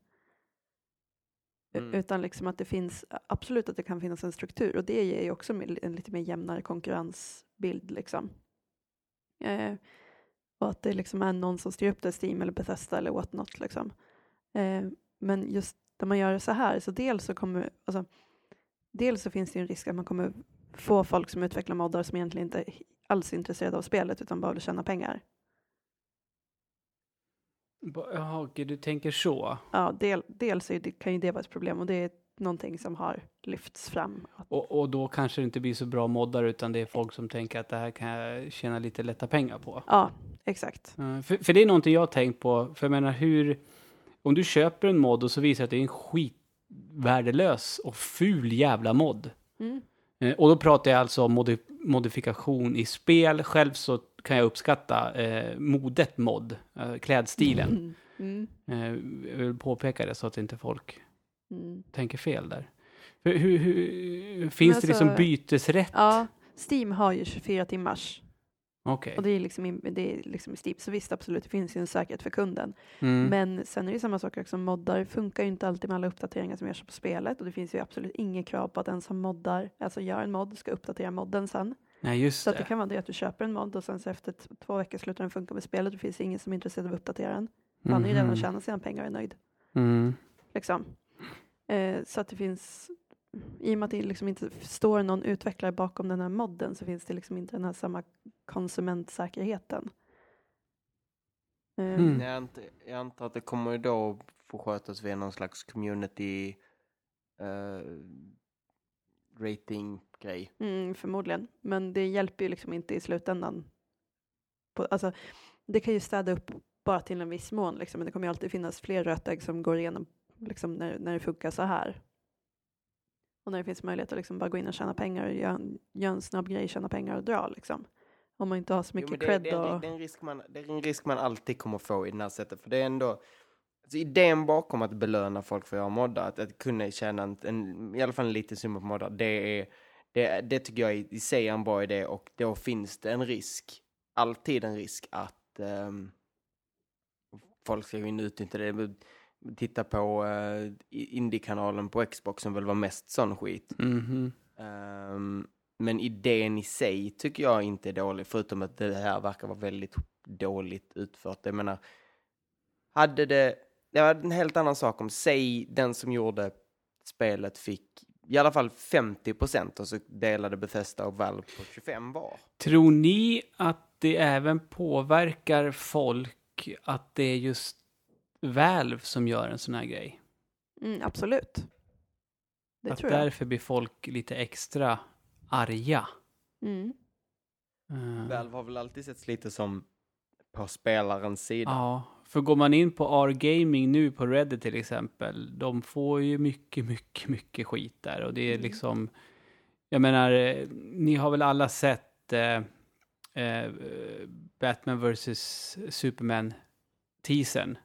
Mm. Utan liksom att det finns, absolut att det kan finnas en struktur och det ger ju också en lite mer jämnare konkurrensbild liksom. Eh, och att det liksom är någon som styr upp det, Steam eller Bethesda eller what not liksom. Eh, men just när man gör det så här, så dels så kommer, alltså, dels så finns det en risk att man kommer få folk som utvecklar moddar som egentligen inte alls är intresserade av spelet utan bara vill tjäna pengar. Jaha, okej, du tänker så. Ja, del, dels är det, kan ju det vara ett problem och det är någonting som har lyfts fram. Och, och då kanske det inte blir så bra moddar utan det är folk som tänker att det här kan jag tjäna lite lätta pengar på. Ja, exakt. Eh, För, för det är någonting jag har tänkt på. För jag menar hur... Om du köper en mod och så visar det att det är en skitvärdelös och ful jävla mod. Mm. Eh, Och då pratar jag alltså om modi modifikation i spel. Själv så kan jag uppskatta eh, modet mod, eh, klädstilen. Mm. Eh, jag vill påpeka det så att inte folk Mm. tänker fel där. Hur, hur, hur, finns alltså- det liksom bytesrätt? Ja, Steam har ju 24 timmars Okej. och det är liksom, in- det är liksom i Steam. Så visst, absolut, det finns ju en säkerhet för kunden. Mm. Men sen är det samma sak också, moddar funkar ju inte alltid med alla uppdateringar som görs på spelet och det finns ju absolut inget krav på att den som moddar, alltså gör en mod, ska uppdatera modden sen. Nej, just Så att det. det kan vara det att du köper en mod och sen så efter två veckor slutar den funka med spelet och det finns ingen som är intresserad av att uppdatera den. Han har ju redan Mhm. tjänat sina pengar och är nöjd. Mm. Liksom. Eh, så att det finns, i och med att det liksom inte står någon utvecklare bakom den här modden så finns det liksom inte den här samma konsumentsäkerheten. Eh, Mm. Jag, antar, jag antar att det kommer ju då få skötas via någon slags community uh, rating-grej. Mm, förmodligen, men det hjälper ju liksom inte i slutändan. På, alltså, det kan ju städa upp bara till en viss mån, liksom, men det kommer ju alltid finnas fler rötägg som går igenom liksom, när, när det funkar så här. Och när det finns möjlighet att liksom bara gå in och tjäna pengar och göra en, göra en snabb grej, tjäna pengar och dra. Liksom. Om man inte har så Jo, mycket men det, cred. det, det, och... det, är en risk man, det är en risk man alltid kommer få i det här sättet. För det är ändå, alltså idén bakom att belöna folk för att göra moddar, att, att kunna tjäna en, en, i alla fall en liten summa på moddar, det, är, det, det tycker jag i, sig är en bra idé och då finns det en risk, alltid en risk att ehm, folk ska gå in och utnyttja det. Titta på uh, Indie-kanalen på Xbox som väl var mest sån skit. Mhm. Ehm, men idén i sig tycker jag inte är dålig, förutom att det här verkar vara väldigt dåligt utfört. Jag menar, hade det, det var en helt annan sak om, säg den som gjorde spelet fick i alla fall 50 procent och så delade Bethesda och Valve på 25 var. Tror ni att det även påverkar folk att det är just Valve som gör en sån här grej? Mm, absolut. Det att tror jag. därför blir folk lite extra arga. Mm. Eh, Valve har väl alltid setts lite som på spelarens sida. Ja, för går man in på R-gaming nu på Reddit till exempel, de får ju mycket, mycket, mycket skit där och det är Mm. liksom, jag menar, eh, ni har väl alla sett eh, eh, Batman vs Superman teasern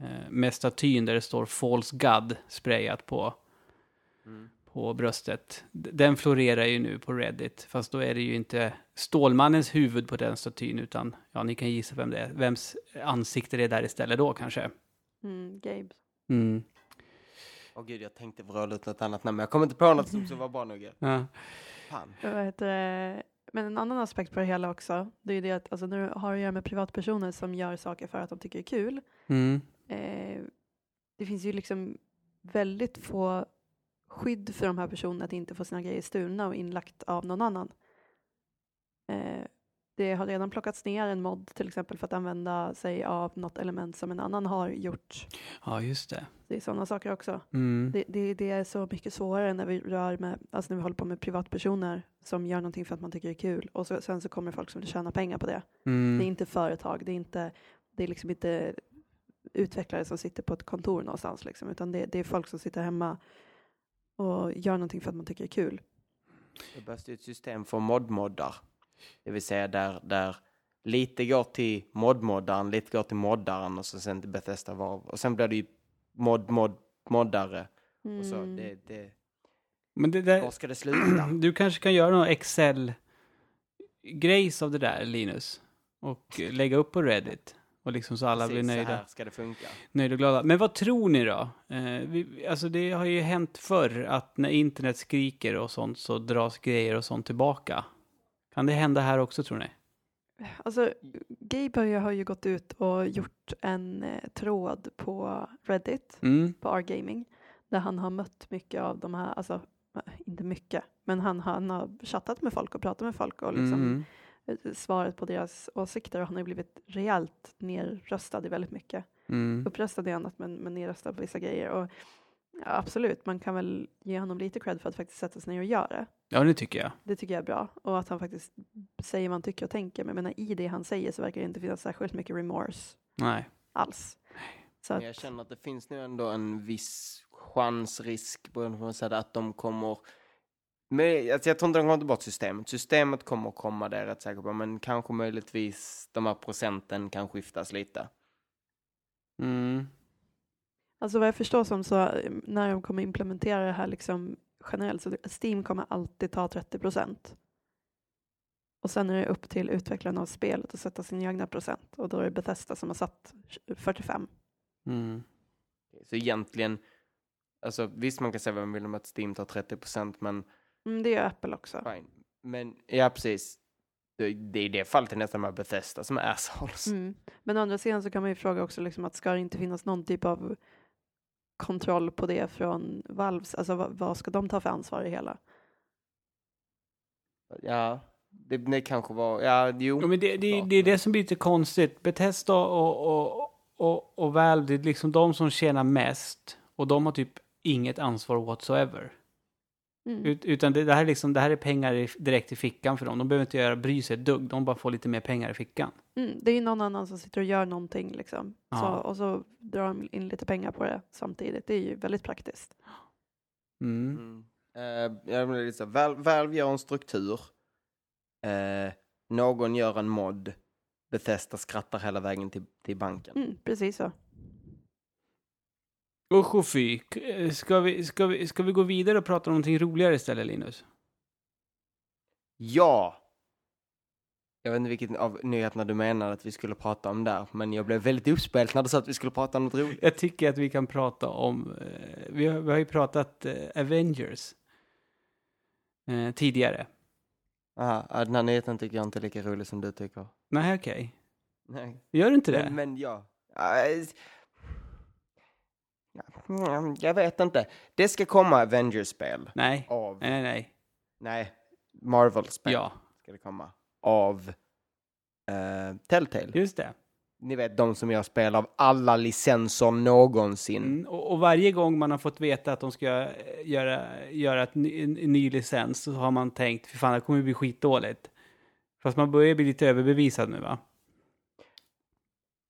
eh, med statyn där det står False God sprayat på, Mm. På bröstet. Den florerar ju nu på Reddit, fast då är det ju inte Stålmannens huvud på den statyn, utan ja, ni kan gissa vem det är. Vems ansikte det är där istället då kanske. Mm, Gabe. Mm. Åh gud, jag tänkte vråla ut något annat namn, men jag kom inte på något som, som var bra nog. Ja. Fan. Vad heter det? Men en annan aspekt på det hela också, det är ju det att alltså, du har att göra med privatpersoner som gör saker för att de tycker det är kul, Mm. eh, det finns ju liksom väldigt få skydd för de här personerna att inte få sina grejer stulna och inlagt av någon annan. Eh, det har redan plockats ner en mod till exempel för att använda sig av något element som en annan har gjort. Ja, just det. Det är sådana saker också. Mm. Det, det, det är så mycket svårare när vi rör med, alltså när vi håller på med privatpersoner som gör någonting för att man tycker det är kul och så, sen så kommer folk som vill tjäna pengar på det. Det är Mm. inte företag, det är inte, det är liksom inte utvecklare som sitter på ett kontor någonstans liksom, utan det, det är folk som sitter hemma och gör någonting för att man tycker det är kul. Det behövs ju ett system för modmoddar. Det vill säga där, där lite går till modmoddaren, lite går till moddaren och så sen till Bethesda var. Och sen blir det ju mod, mod, moddare. Och så, Mm. det, det, Men det var där, ska det sluta? du kanske kan göra någon Excel-grejs av det där, Linus. Och lägga upp på Reddit. Och liksom så alla Precis, blir Så nöjda. här ska det funka. nöjda och glada. Men vad tror ni då? Eh, vi, alltså det har ju hänt förr att när internet skriker och sånt så dras grejer och sånt tillbaka. Kan det hända här också tror ni? Alltså, Gabe har ju gått ut och gjort en eh, tråd på Reddit, Mm. på R-gaming, där han har mött mycket av de här, alltså eh, inte mycket, men han, han har chattat med folk och pratat med folk och liksom Mm. Svarat på deras åsikter och han har ju blivit rejält nerröstad i väldigt mycket. Mm. Uppröstad i annat men, men nerröstad på vissa grejer. Och, ja, absolut, man kan väl ge honom lite cred för att faktiskt sätta sig ner och göra det. Ja, det tycker jag. Det tycker jag är bra. Och att han faktiskt säger vad han tycker och tänker. Men jag menar, i det han säger så verkar det inte finnas särskilt mycket remorse Nej. alls. Så Men jag att, känner att det finns nu ändå en viss chansrisk på att de kommer men, alltså jag tror inte de kommer ta bort systemet. Systemet kommer att komma, det är jag rätt säker på. Men kanske möjligtvis de här procenten kan skiftas lite. Mm. alltså vad jag förstår som så eh, när de kommer implementera det här liksom generellt så Steam kommer alltid ta 30 procent. Och sen är det upp till utvecklarna av spelet att sätta sin egna procent. Och då är det Bethesda som har satt 45. Mm. Så egentligen, alltså visst man kan säga vem vill om att Steam tar 30 procent, men Mm, det gör Apple också. fine. Men ja, precis. Det, det är i det fallet är nästan med Bethesda som är assholes. Mm. Men å andra sidan så kan man ju fråga också liksom att ska det inte finnas någon typ av kontroll på det från Valves, alltså vad, vad ska de ta för ansvar i hela? Ja, det, det kanske var, ja, jo. Ja, men det, det, det är det som blir lite konstigt. Bethesda och, och, och, och Valve, det är liksom de som tjänar mest. Och de har typ inget ansvar whatsoever. Mm. Ut, utan det, det, här är liksom, det här är pengar i, direkt i fickan för dem. De behöver inte göra, bry sig ett dugg. De bara får lite mer pengar i fickan. Mm, det är ju någon annan som sitter och gör någonting liksom. Så, och så drar de in lite pengar på det samtidigt. Det är ju väldigt praktiskt. Mm. Mm. Eh, jag så, Valve, Valve gör en struktur. Eh, någon gör en mod. Bethesda skrattar hela vägen till, till banken. Mm, precis så. Usch och fy. Eh, Ska vi, ska, vi, ska vi gå vidare och prata om någonting roligare istället, Linus? Ja! Jag vet inte vilken av nyheterna du menade att vi skulle prata om där, men jag blev väldigt uppspelt när du sa att vi skulle prata om något roligt. Jag tycker att vi kan prata om... Eh, vi, har, vi har ju pratat eh, Avengers eh, tidigare. Aha, ja, den här nyheten tycker jag inte är lika rolig som du tycker. Nej, okej. Nej. Gör du inte det? Men, men ja. Mm, Jag vet inte. Det ska komma Avengers-spel nej. av... Nej, nej, nej. Nej, Marvel-spel Ja, ska det komma. Av uh, Telltale. just det. Ni vet de som gör spel av alla licenser någonsin. Mm, och, och varje gång man har fått veta att de ska eh, göra, göra ett ny, en, en ny licens så har man tänkt, för fan det kommer bli skitdåligt. Fast man börjar bli lite överbevisad nu va?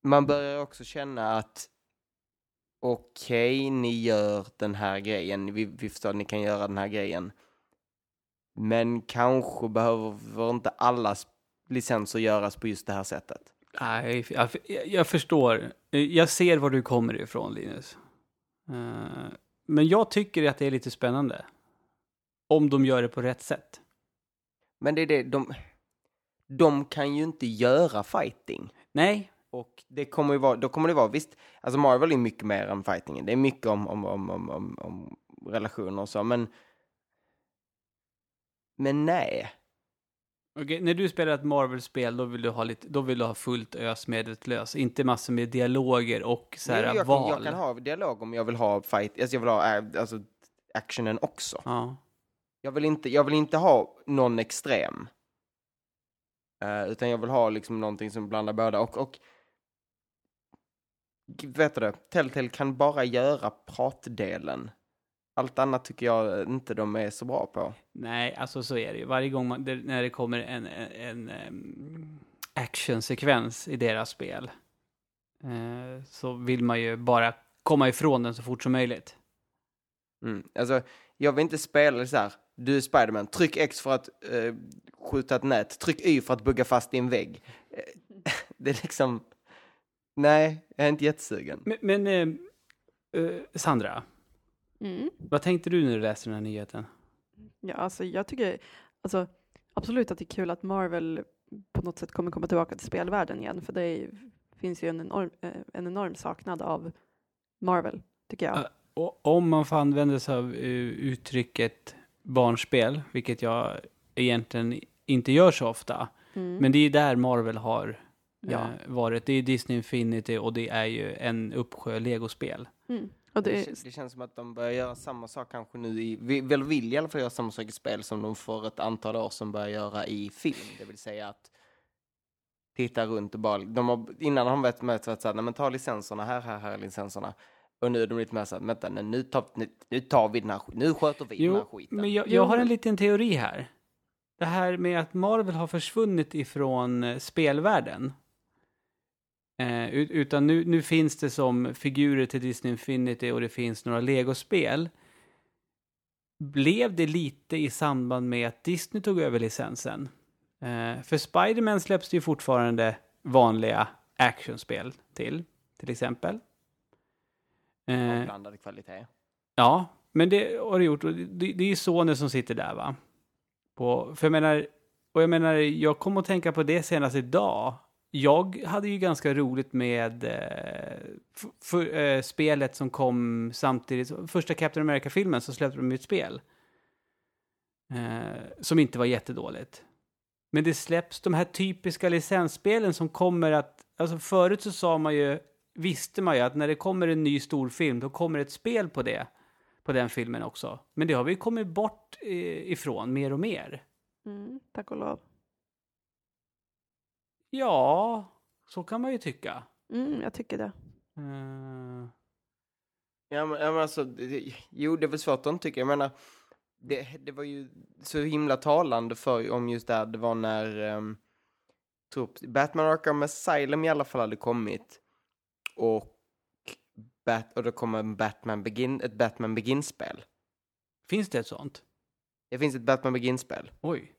Man börjar också känna att okej, ni gör den här grejen. Vi, vi förstår att ni kan göra den här grejen. Men kanske behöver inte alla licenser göras på just det här sättet. Nej, jag, jag förstår. Jag ser var du kommer ifrån Linus. Eh, Men jag tycker att det är lite spännande. Om de gör det på rätt sätt. Men det är det, de, de kan ju inte göra fighting. Nej, Och det kommer ju vara, då kommer det vara, visst, alltså Marvel är mycket mer än fightingen. Det är mycket om, om, om, om, om, om relationer och så, men... Men nej. Okej, när du spelar ett Marvel-spel då vill du ha lite, då vill du ha fullt ös medvetslös. Inte massor med dialoger och så här jag, val. kan, jag kan ha dialog om jag vill ha fight, alltså jag vill ha äh, alltså, actionen också. Ja. Jag vill inte, jag vill inte ha någon extrem. Eh, utan jag vill ha liksom någonting som blandar båda. Och, och vet du det, Telltale kan bara göra pratdelen. Allt annat tycker jag inte de är så bra på. Nej, alltså så är det ju. Varje gång man, det, när det kommer en, en, en em, actionsekvens i deras spel eh, så vill man ju bara komma ifrån den så fort som möjligt. Mm. Alltså, jag vill inte spela så här. Du är Spiderman, tryck X för att eh, skjuta ett nät, tryck Y för att bugga fast i en vägg. Eh, det är liksom, nej, jag är inte jättesugen. Men, men eh, eh, Sandra, Mm. vad tänkte du när du läste den här nyheten? Ja, alltså jag tycker alltså, absolut att det är kul att Marvel på något sätt kommer komma tillbaka till spelvärlden igen, för det är, finns ju en enorm, eh, en enorm saknad av Marvel, tycker jag. Ja. Och om man får använda sig av eh, uttrycket barnspel, vilket jag egentligen inte gör så ofta, Mm. men det är där Marvel har ja. eh, varit. Det är Disney Infinity och det är ju en uppsjö legospel. Mm. Och det Det, det känns som att de börjar göra samma sak kanske nu i, vi- väl vill i alla fall göra samma sak i spel som de för ett antal år sedan började göra i film. Det vill säga att titta runt och bara, de har, innan har de varit med att säga, nej men ta licenserna, här, här, här är licenserna. Och nu är de lite mer så här, vänta, nej, nu tar, nu, nu tar vi den här, nu sköter vi den här Jo, skiten. men jag, Jo, jag har en liten teori här. Det här med att Marvel har försvunnit ifrån eh, spelvärlden. Eh, ut- utan nu, nu finns det som figurer till Disney Infinity och det finns några legospel. Blev det lite i samband med att Disney tog över licensen? Eh, för Spider-Man släpps det ju fortfarande vanliga actionspel till, till exempel. Eh, Blandad kvalitet. Ja, men det har det gjort. Och det, det är ju sonen som sitter där, va? På, för jag menar, och jag menar, jag kom att tänka på det senast idag. Jag hade ju ganska roligt med eh, f- för, eh, spelet som kom samtidigt. Första Captain America-filmen så släppte de ju ett spel. Eh, som inte var jättedåligt. Men det släpps de här typiska licensspelen som kommer att... Alltså förut så sa man ju, visste man ju att när det kommer en ny stor film då kommer ett spel på det. På den filmen också. Men det har vi kommit bort eh, ifrån mer och mer. mm, tack och lov. Ja, så kan man ju tycka. Mm, jag tycker det. Eh, Ja men, ja, men alltså, det, det- jo det är väl svårt att inte tycka. Jag menar, det, det var ju så himla talande för om just det här, det var när um, tror, Batman Arkham Asylum i alla fall hade kommit. Och, Bat, och då kommer en Batman Begin, ett Batman Begin-spel. finns det ett sånt? Det finns ett Batman Begin-spel. Oj.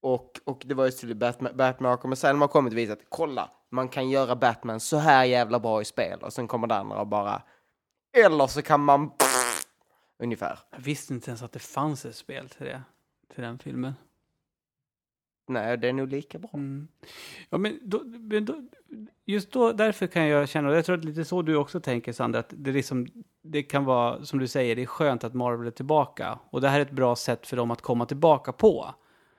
Och, och det var just till Batman, Batman Arkham Asylum har kommit och visat, kolla, man kan göra Batman så här jävla bra i spel. Och sen kommer det andra och bara, eller så kan man, ungefär. Jag visste inte ens att det fanns ett spel till det. Till den filmen. Nej, det är nog lika bra. Mm. Ja, men, då, men då, just då, därför kan jag känna, och jag tror att lite så du också tänker Sandra, att det, liksom, det kan vara, som du säger, det är skönt att Marvel är tillbaka. Och det här är ett bra sätt för dem att komma tillbaka på.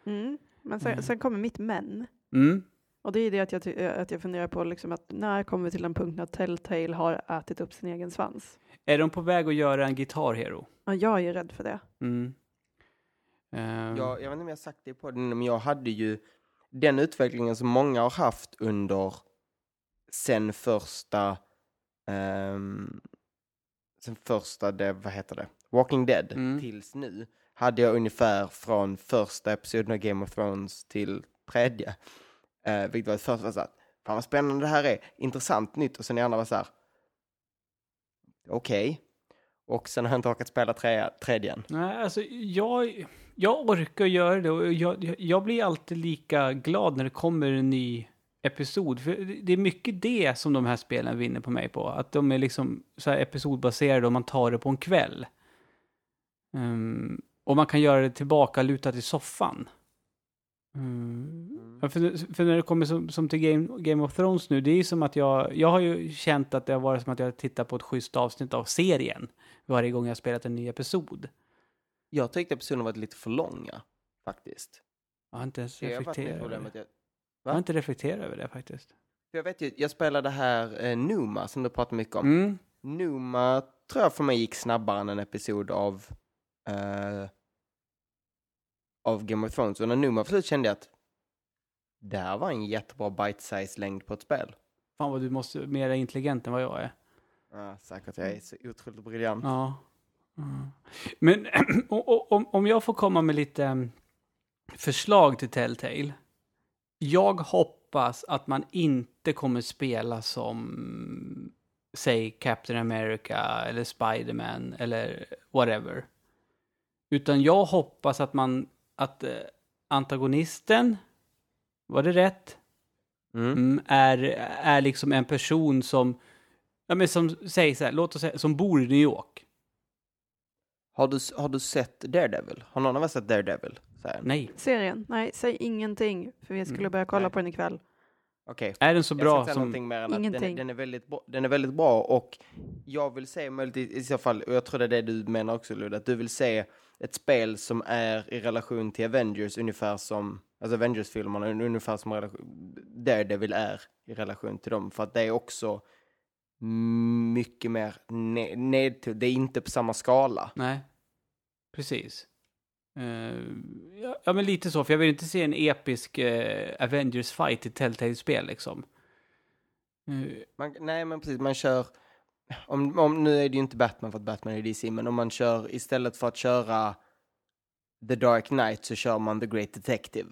Mm. Men sen, Mm. sen kommer mitt men. Mm. Och det är det att jag, att jag funderar på liksom att när kommer vi till en punkt när Telltale har ätit upp sin egen svans? Är de på väg att göra en Guitar Hero? Ja, jag är rädd för det. Mm. Ehm, Jag, jag vet inte om jag sagt det på den, men jag hade ju den utvecklingen som många har haft under sen första, ehm, sen första, det, vad heter det, Walking Dead Mm. tills nu, hade jag ungefär från första episoden av Game of Thrones till tredje. Eh, vilket var det första var så här, fan vad spännande det här är, intressant, nytt, och sen i andra var så här, okej. Och sen har jag inte orkat spela tre, tredje än. Nej, alltså jag, jag orkar göra det och jag, jag- blir alltid lika glad när det kommer en ny episod. För det- är mycket det som de här spelen vinner på mig på. Att de är liksom så här episodbaserade och man tar det på en kväll. Um, och man kan göra det tillbaka lutat i soffan. Mm. Ja, för, för när det kommer som, som till Game, Game of Thrones nu, det är ju som att jag, jag har ju känt att det har varit som att jag tittar på ett schysst avsnitt av serien varje gång jag spelat en ny episod. Jag tyckte episoderna var lite för långa, faktiskt. Jag har inte ens reflekterat över det. jag, Jag har inte reflekterat över det faktiskt. jag vet ju, jag spelade här eh, Numa som du pratar mycket om. Mm. Numa tror jag för mig gick snabbare än en episod av eh, av Game of Thrones. Och när Numa var slut kände jag att det här var en jättebra bite-size längd på ett spel. Fan vad du måste mer intelligent än vad jag är. Ja, säkert, jag är så otroligt briljant. Ja. Mm. Men om, om jag får komma med lite mm, förslag till Telltale. Jag hoppas att man inte kommer spela som, säg Captain America eller Spiderman eller whatever. Utan jag hoppas att man, att eh, antagonisten, var det rätt? Mm. Mm, är, är liksom en person som, ja men som, säg så här, låt oss säga, som bor i New York. Har, du, har du sett Daredevil? Har någon av er sett Daredevil? Säger Nej. Serien? Nej, säg ingenting. För vi skulle Mm, börja kolla nej. på den ikväll. Okej. Är den så Jag bra ska som... någonting mer än att den, Ingenting. den, är väldigt bra, den är väldigt bra och jag vill se möjligtvis i så fall, och jag tror det är det du menar också Ludde, att du vill se ett spel som är i relation till Avengers ungefär som, alltså Avengers-filmerna ungefär som relation, Daredevil är i relation till dem, för att det är också mycket mer ne- ned, det är inte på samma skala. Nej, precis. Eh, ja, ja, men lite så, för jag vill inte se en episk eh, Avengers-fight i Telltale-spel liksom. Eh, Man, nej, men precis, man kör... Om, om, nu är det ju inte Batman för att Batman är DC, men om man kör istället för att köra The Dark Knight så kör man The Great Detective.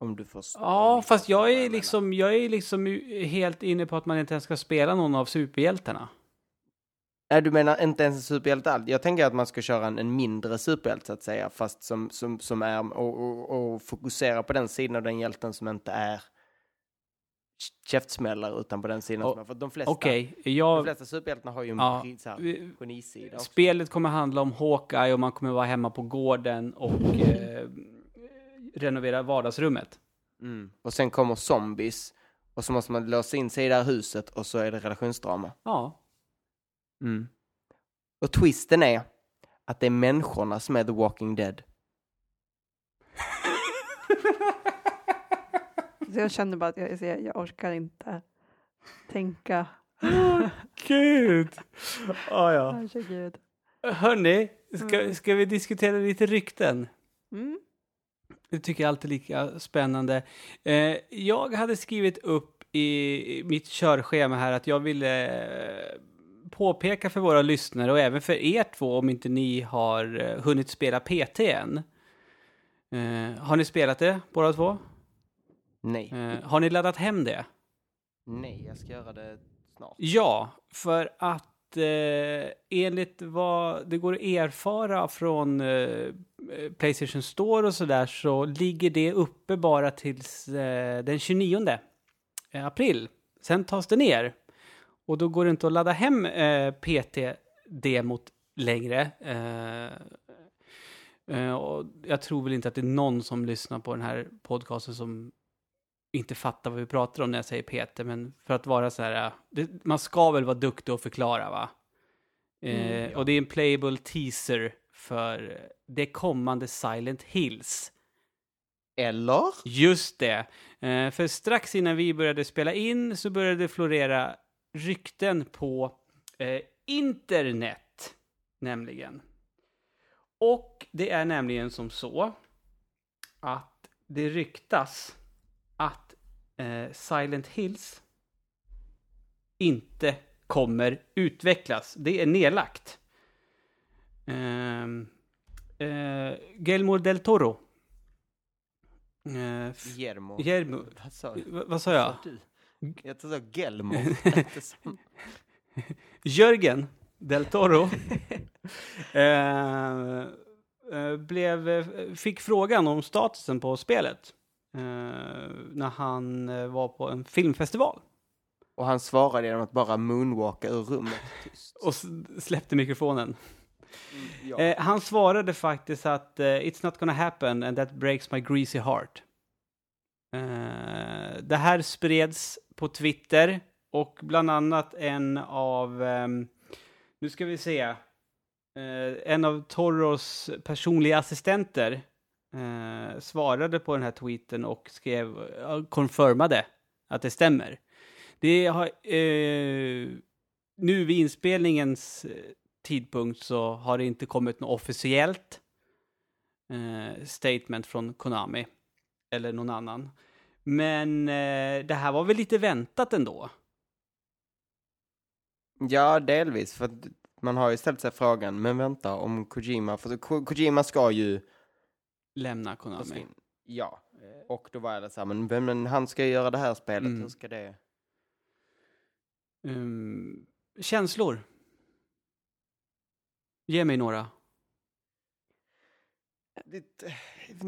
Om du förstår. ja, fast jag är liksom, jag är liksom helt inne på att man inte ens ska spela någon av superhjältarna. Nej, du menar inte ens en superhjälte alls. Jag tänker att man ska köra en, en mindre superhjälte så att säga, fast som, som, som är och, och, och fokusera på den sidan av den hjälten som inte är käftsmällare utan på den sidan O- som är, för de flesta, de jag... flesta superhjältarna har ju en Ja, här, genisida också. Spelet kommer handla om Hawkeye och man kommer vara hemma på gården och eh, renovera vardagsrummet. Mm. Och sen kommer zombies. Och så måste man låsa in sig i det här huset och så är det relationsdrama. Ja, Mm. Och twisten är att det är människorna som är The Walking Dead. Så jag känner bara att jag, jag, jag orkar inte tänka. Gud! Ah, ja. Herregud. Hörni, ska, Mm. ska vi diskutera lite rykten? Mm. Det tycker jag alltid är lika spännande. Eh, jag hade skrivit upp i mitt körschema här att jag ville eh, påpeka för våra lyssnare och även för er två om inte ni har eh, hunnit spela PT än. Eh, har ni spelat det båda två? Nej. Eh, har ni laddat hem det? Nej, jag ska göra det snart. Ja, för att eh, enligt vad det går att erfara från eh, Playstation Store och sådär så ligger det uppe bara tills eh, den 29 april. Sen tas det ner och då går det inte att ladda hem eh, PT-demot längre. Eh, eh, och jag tror väl inte att det är någon som lyssnar på den här podcasten som inte fattar vad vi pratar om när jag säger Peter, men för att vara så här, äh, det, man ska väl vara duktig och förklara va? Eh, Mm, ja. Och det är en playable teaser för det kommande Silent Hills. Eller? Just det. Eh, för strax innan vi började spela in så började det florera rykten på eh, internet, nämligen. Och det är nämligen som så att det ryktas att eh, Silent Hills inte kommer utvecklas. Det är nedlagt. Ehm, eh, Guillermo del Toro. Eh, Guillermo. Guillermo. Vad sa du? v- vad sa jag? Vad sa du? Jag sa som- Jörgen del Toro eh, eh, blev, eh, fick frågan om statusen på spelet eh, när han eh, var på en filmfestival Och han svarade genom att bara moonwalka ur rummet tyst. och släppte mikrofonen. Ja. Eh, han svarade faktiskt att eh, it's not gonna happen and that breaks my greasy heart. Eh, det här spreds på Twitter och bland annat en av, ehm, nu ska vi se, eh, en av Toros personliga assistenter eh, svarade på den här tweeten och skrev, uh, confirmade att det stämmer. Det har, eh, nu vid inspelningens eh, tidpunkt så har det inte kommit något officiellt eh, statement från Konami eller någon annan. Men eh, det här var väl lite väntat ändå? Ja, delvis. För man har ju ställt sig frågan, men vänta, om Kojima, för Ko- Kojima ska ju Lämna Konami. försvinna. Ja, och då var det så här, men, men, han ska ju göra det här spelet, Mm. hur ska det? Um, känslor? Ge mig några.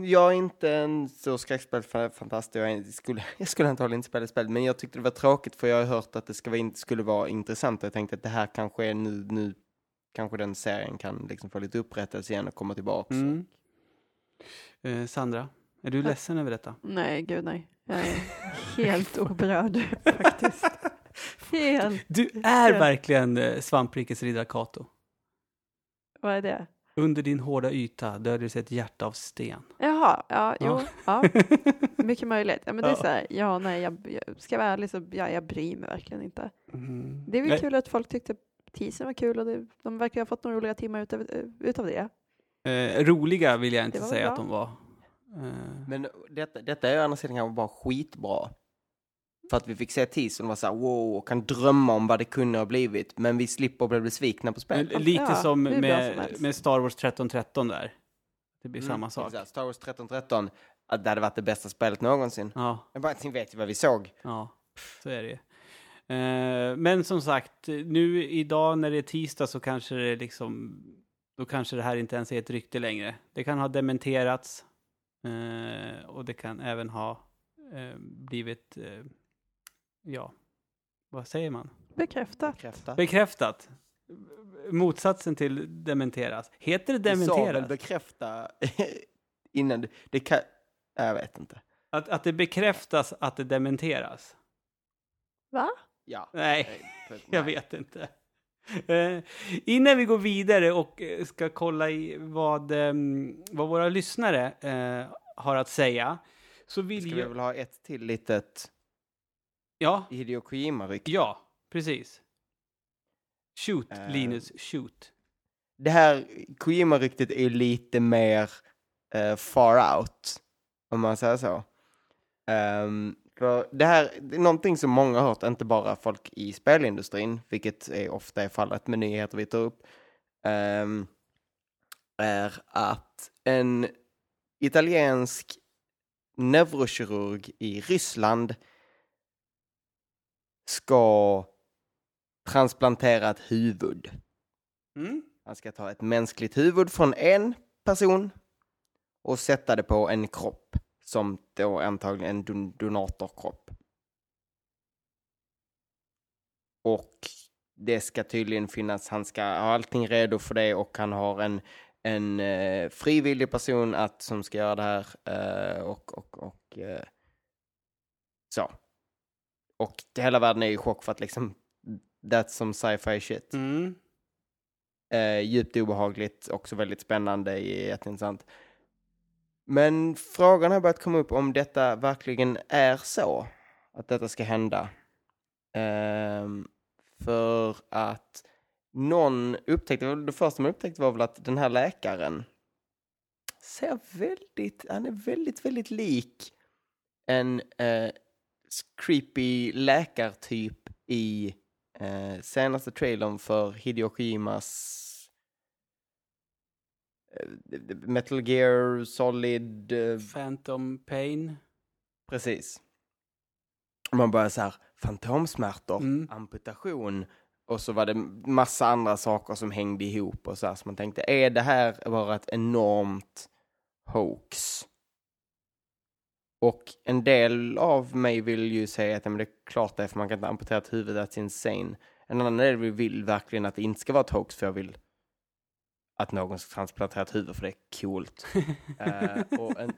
Jag är inte en så skräckspelsfantast, jag, skulle, jag skulle antagligen inte spela spel, men jag tyckte det var tråkigt för jag har hört att det ska vara, skulle vara intressant och jag tänkte att det här kanske är nu, nu kanske den serien kan liksom få lite upprättelse igen och komma tillbaka. Mm. Eh, Sandra, är du ledsen över detta? Nej, gud nej. Jag är helt oberörd faktiskt. Helt. Du är verkligen eh, svamprikets riddare Kato. Vad är det? Under din hårda yta döljer sig ett hjärta av sten. Jaha, ja, jo, Ja. ja. Mycket möjligt. Ja, men det är så här, ja, nej, jag, jag ska vara ärlig så, ja, jag bryr mig verkligen inte. Mm. Det är väl Nej, kul att folk tyckte teasern var kul och det, de verkar ha fått några roliga timmar utav, utav det. Eh, roliga vill jag inte säga bra. att de var. Eh, Men detta, detta är å andra sidan kanske bara skitbra. För att vi fick se teasern och var så här, wow, och kan drömma om vad det kunde ha blivit, men vi slipper bli besvikna på spelet. Men Lite Ja, som bra som med, med Star Wars 1313 där. Det blir Mm, samma sak. exakt. Star Wars 1313, att det hade varit det bästa spelet någonsin. Ja, Jag bara, ni vet ju vad vi såg. ja, så är det ju. Eh, men som sagt, nu idag när det är tisdag så kanske det liksom, då kanske det här inte ens är ett rykte längre. Det kan ha dementerats eh, och det kan även ha eh, blivit, eh, ja, vad säger man? Bekräftat. Bekräfta. Bekräftat. Motsatsen till dementeras. Heter det Vi sa väl dementeras? bekräfta innan, det, det kan, jag vet inte. Att, att det bekräftas att det dementeras? Va? Ja. Nej, jag vet inte. Eh, innan vi går vidare och eh, ska kolla i vad, ehm, vad våra lyssnare eh, har att säga, så vill Ska vi väl ha ett till litet Ja, Hideo Kojima-ryck? ja, precis. Shoot, Eh. Linus, shoot. Det här Kojima-ryktet är lite mer eh, far out, om man säger så. Ehm, för det här det är någonting som många har hört, inte bara folk i spelindustrin, vilket är ofta är fallet med nyheter vi tar upp, ehm, är att en italiensk neurokirurg i Ryssland ska transplantera ett huvud. Mm. Han ska ta ett mänskligt huvud från en person och sätta det på en kropp som då antagligen en don- donatorkropp. Och det ska tydligen finnas, han ska ha allting redo för det och han har en, en eh, frivillig person att, som ska göra det här eh, och, och, och eh, så. Och hela världen är i chock för att liksom, that's some sci-fi shit. Mm. Eh, djupt obehagligt, också väldigt spännande, jätteintressant. Men frågan har börjat komma upp om detta verkligen är så, att detta ska hända. Um, för att någon upptäckte, det första man upptäckte var väl att den här läkaren ser väldigt, han är väldigt, väldigt lik en uh, creepy läkartyp i uh, senaste trailern för Hideo Kojimas Metal Gear Solid, eh, Phantom Pain. precis. Man börjar så här, fantomsmärtor, Mm. amputation och så var det massa andra saker som hängde ihop och så här, så man tänkte, är det här bara ett enormt hoax? Och en del av mig vill ju säga att men det är klart det är för man kan inte amputera ett huvud, that's insane. En annan del vill verkligen att det inte ska vara ett hoax för jag vill att någon ska transplantera ett huvud för det är coolt. Eh, och, en,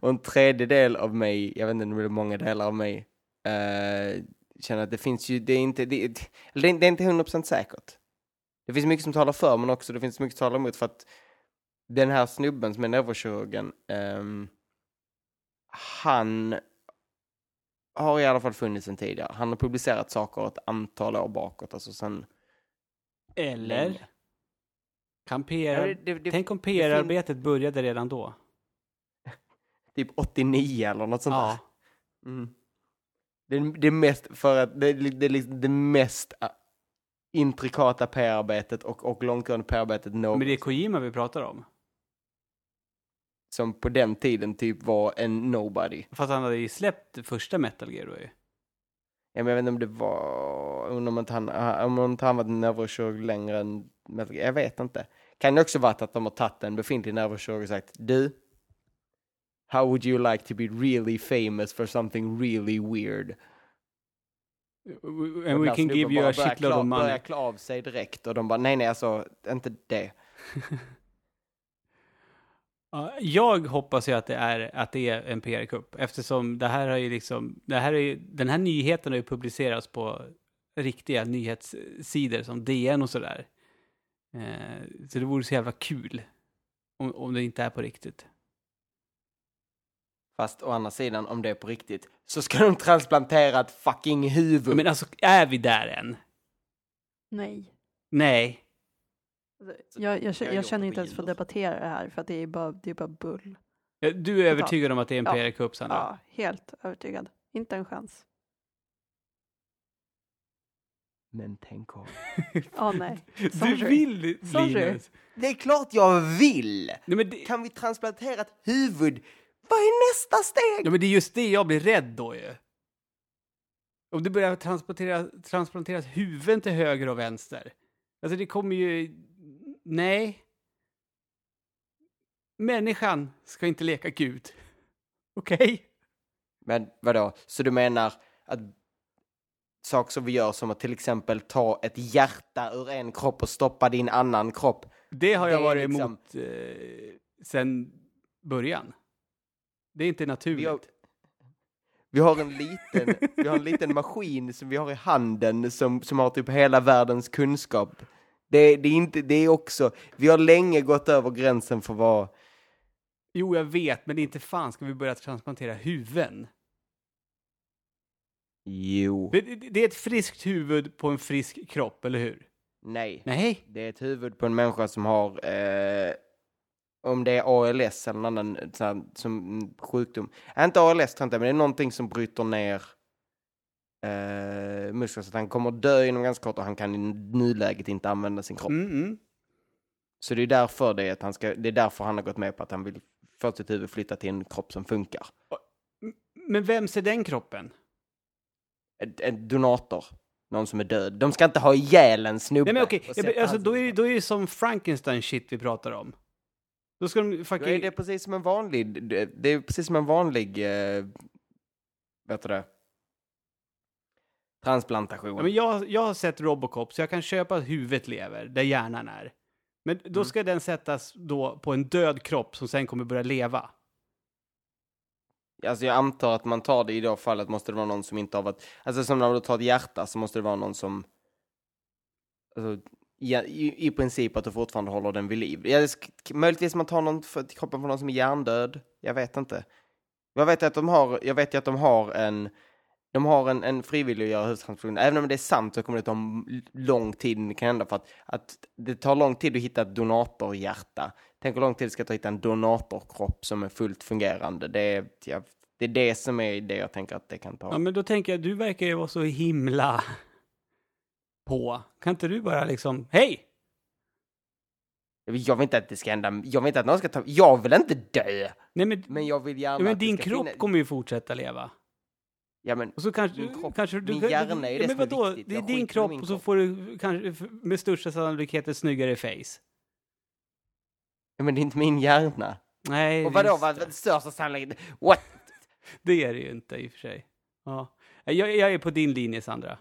och en tredje del av mig, jag vet inte om det är många delar av mig, eh, känner att det finns ju, det är inte, det, det det är inte 100% säkert. Det finns mycket som talar för men också det finns mycket som talar emot för att den här snubben som är neurokirurgen, ehm, han har i alla fall funnits sen tidigare. Han har publicerat saker ett antal år bakåt, alltså sen Eller? länge. Kan Ja, PR... det, det, det, Tänk om PR-arbetet började redan då. typ 89 eller något sånt Ja. där. Mm. Det, är- det mest för att det, det liksom det mest äh, intrikata PR-arbetet och, och långtgående PR-arbetet någonsin. Men det är Kojima vi pratar om. Som på den tiden typ var en nobody. Fast han hade ju släppt första Metal Gear då ju. Ja, men jag vet inte om det var, om inte han, om inte han varit neurokirurg längre än Metal Gear. Jag vet inte. Kan det också varit att de har tagit en befintlig neurokirurg och sagt du, how would you like to be really famous for something really weird? And we can give you a shitload of money. klä av sig direkt och de bara nej nej alltså inte det. Ja, Jag hoppas ju att det är, att det är en PR-kupp eftersom det här har ju liksom, det här är, ju- den här nyheten har ju publicerats på riktiga nyhetssidor som DN och sådär. Eh, så det vore så jävla kul om, om det inte är på riktigt. Fast å andra sidan om det är på riktigt så ska de transplantera ett fucking huvud. Men alltså, är vi där än? Nej. Nej. Alltså, jag, jag, Jag jag gjort känner inte ens för att debattera det här för att det är bara, det är bara bull. Ja, Du är övertygad om att det är en Ja. PR-kupp, Sandra? Ja, helt övertygad. Inte en chans. Men tänk om. Ja, nej. Du Sorry. vill, Sorry. Linus. Det är klart jag vill! Nej, men det, Kan vi transplantera ett huvud? Vad är nästa steg? ja, men det är just det jag blir rädd då ju. Om det börjar transportera, transplanteras huvuden till höger och vänster. Alltså det kommer ju... Nej. Människan ska inte leka Gud. Okej? Men vadå, så du menar att saker som vi gör som att till exempel ta ett hjärta ur en kropp och stoppa din annan kropp. Det har jag Det varit liksom- emot eh, sen början. Det är inte naturligt. Vi har, vi har en liten, vi har en liten maskin som vi har i handen som, som har typ hela världens kunskap. Det, det är inte, det är också, vi har länge gått över gränsen för vad, Jo, jag vet, men inte fan ska vi börja transplantera huvuden. Jo, Det, det- är ett friskt huvud på en frisk kropp, eller hur? nej. Nej. Det är ett huvud på en människa som har, eh, om det är ALS eller någon annan sån här, som sjukdom. Äh, inte ALS tror jag inte, men det är någonting som bryter ner eh, muskler så att han kommer dö inom ganska kort och han kan i nuläget inte använda sin kropp. Mm, mm. Så det är därför det är, att han ska, det är därför han har gått med på att han vill få sitt huvud flyttat till en kropp som funkar. Men vem ser den kroppen? En, en donator. Någon som är död. De ska inte ha ihjäl en snubbe. Nej, men okej, ja, alltså, då, är, det- då är det som Frankenstein shit vi pratar om. Då ska de Då fucking... är det precis som en vanlig, det är precis som en vanlig, eh, vet du det, transplantation. Ja, men jag, jag har sett Robocop, så jag kan köpa att huvudet lever, där hjärnan är. Men då Mm. ska den sättas då på en död kropp som sen kommer börja leva. Alltså jag antar att man tar det i det fallet måste det vara någon som inte har varit, alltså som när du tar ett hjärta så måste det vara någon som, alltså, i, i, i princip att du fortfarande håller den vid liv. Ja, det sk- möjligtvis man tar någon för, till kroppen från någon som är hjärndöd, jag vet inte. Jag vet att de har, jag vet ju att de har en, de har en, en frivillig att göra huvudtransplantation. Även om det är sant så kommer det ta lång tid innan det kan hända för att, att det tar lång tid att hitta ett donatorhjärta. Tänk hur lång tid det ska ta att hitta en donatorkropp som är fullt fungerande. Det är, jag, det är det som är det jag tänker att det kan ta. Ja, men då tänker jag, du verkar ju vara så himla på. Kan inte du bara liksom, hej! Jag vill inte att det ska hända, jag vill inte att någon ska ta, jag vill inte dö! Nej, men, Men jag vill gärna ja, men det din kropp finna- kommer ju fortsätta leva. Ja men, Och så kanske, Min kropp- kanske du... min hjärna är det ja, men som är vadå? viktigt. Det är Jag din kropp och så får du kanske med största sannolikhet ett snyggare face. Ja, men det är inte min hjärna. Nej, Och vadå, just vad, det. vad största sannolikhet? What? Det är det ju inte i och för sig. Ja. Jag, jag är på din linje, Sandra.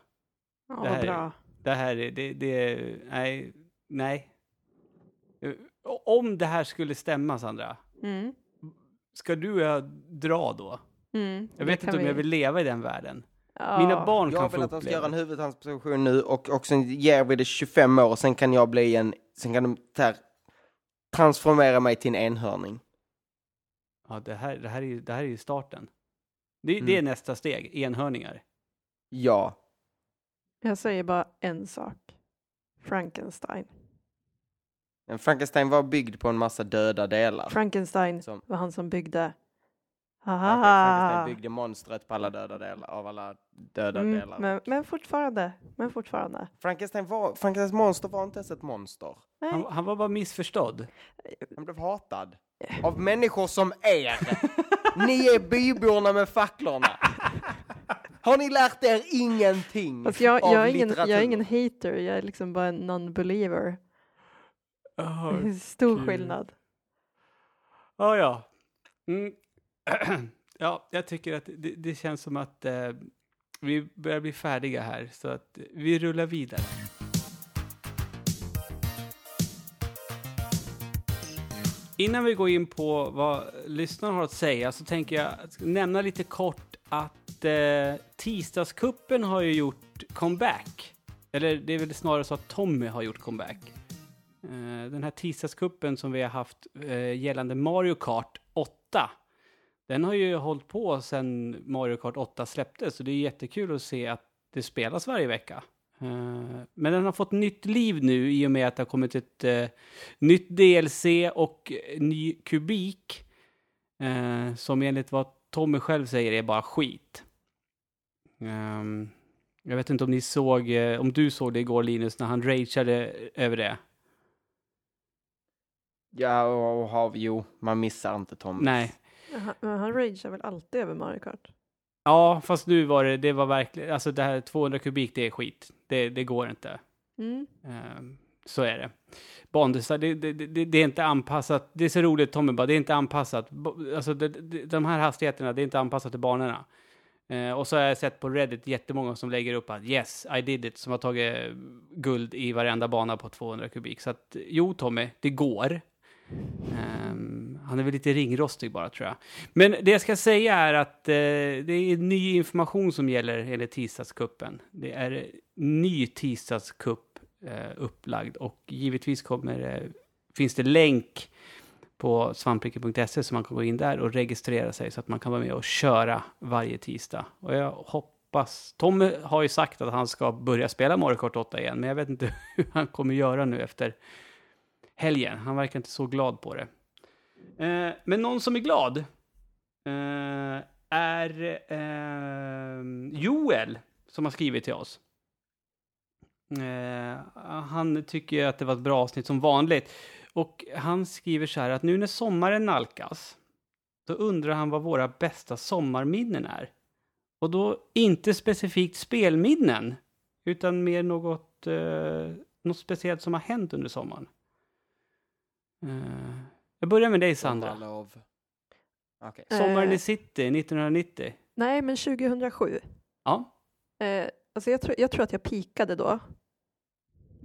Ja, Det här vad är- bra. Det här är, det, det är, nej, nej. Eh, Om det här skulle stämma, Sandra, Mm. ska du och jag dra då? Mm. Jag vet inte om jag vi- vill leva i den världen. Ja. Mina barn Jag kan vill få att de ska göra en huvudtransplantation nu och, och sen ger vi det 25 år och sen kan jag bli en, sen kan de så här, transformera mig till en enhörning. Ja, det här, det här, är, ju, det här är ju starten. Det, det är Mm. nästa steg, enhörningar. Ja. Jag säger bara en sak. Frankenstein. Men Frankenstein var byggd på en massa döda delar. Frankenstein Som, var han som byggde. Haha. Frankenstein byggde monstret på alla döda delar, av alla döda Mm, delar. men, men fortfarande, men fortfarande. Frankenstein var, Frankensteins monster var inte ens ett monster. Nej. Han, han var bara missförstådd. Han blev hatad. Av människor som er. Ni är byborna med facklorna. Har ni lärt er ingenting Alltså jag, av jag, är ingen, litteratur? jag är ingen hater, jag är liksom bara en non-believer. Är Stor kul. skillnad. ja. ja. Mm. ja, jag tycker att det, det känns som att eh, vi börjar bli färdiga här, så att vi rullar vidare. Innan vi går in på vad lyssnarna har att säga så tänker jag nämna lite kort att eh, tisdagskuppen har ju gjort comeback. Eller det är väl snarare så att Tommy har gjort comeback. Eh, den här tisdagskuppen som vi har haft eh, gällande Mario Kart 8. Den har ju hållit på sedan Mario Kart 8 släpptes, så det är jättekul att se att det spelas varje vecka. Eh, men den har fått nytt liv nu i och med att det har kommit ett eh, nytt DLC och ny kubik. Eh, som enligt vad Tommy själv säger är bara skit. Ehm, jag vet inte om ni såg, om du såg det igår Linus, när han rageade över det. Ja, och, och har, jo, man missar inte Thomas. Nej. Han, men han ragear väl alltid över Mario Kart? Ja, fast nu var det, det var verkligen, alltså det här 200 kubik, det är skit. Det, det går inte. Mm. Ehm, så är det. Bandesign, det, det, det, det är inte anpassat. Det är så roligt, Tommy bara, det är inte anpassat. Alltså de här hastigheterna, det är inte anpassat till banorna. Eh, och så har jag sett på Reddit jättemånga som lägger upp att yes, I did it, som har tagit guld i varenda bana på 200 kubik. Så att jo, Tommy, det går. Ehm, han är väl lite ringrostig bara, tror jag. Men det jag ska säga är att eh, det är ny information som gäller enligt tisdagskuppen. Det är eh, ny tisdagskupp eh, upplagd och givetvis kommer, eh, finns det länk på svampriket.se så man kan gå in där och registrera sig så att man kan vara med och köra varje tisdag. Och jag hoppas, Tommy har ju sagt att han ska börja spela Mario Kart 8 igen, men jag vet inte hur han kommer göra nu efter helgen. Han verkar inte så glad på det. Eh, men någon som är glad eh, är eh, Joel som har skrivit till oss. Eh, han tycker att det var ett bra avsnitt som vanligt. Och han skriver så här att nu när sommaren nalkas, så undrar han vad våra bästa sommarminnen är. Och då inte specifikt spelminnen, utan mer något, eh, något speciellt som har hänt under sommaren. Eh, jag börjar med dig Sandra. Sommarlov. Okej. Sommaren Eh. i city 1990. Nej, men 2007. Ja. Eh, alltså jag, tror, jag tror att jag pikade då.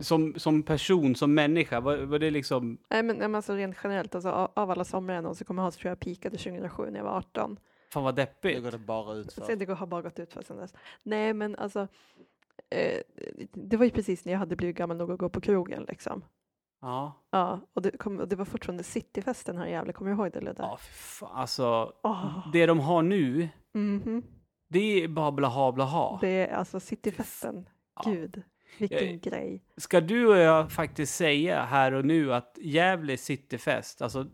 Som, som person, som människa, var, var det liksom... Nej, men, alltså rent generellt, alltså, av, av alla somrar jag någonsin kommer ihåg så tror jag jag pikade 2007 när jag var 18. Fan vad Det deppigt. går det bara ut Sen för. det har bara gått ut för sen dess. Nej, men alltså, eh, det var ju precis när jag hade blivit gammal nog att gå på krogen liksom. Ja. Ja, och det, kom, och det var fortfarande cityfesten här i Gävle, kommer du ihåg det Ludde? Ja, fy fan. Alltså, Åh. det de har nu, Mhm. det är bara blaha blaha. Det är alltså cityfesten, Ja. gud, vilken Jag- grej. Ska du och jag faktiskt säga här och nu att Gävle Cityfest, alltså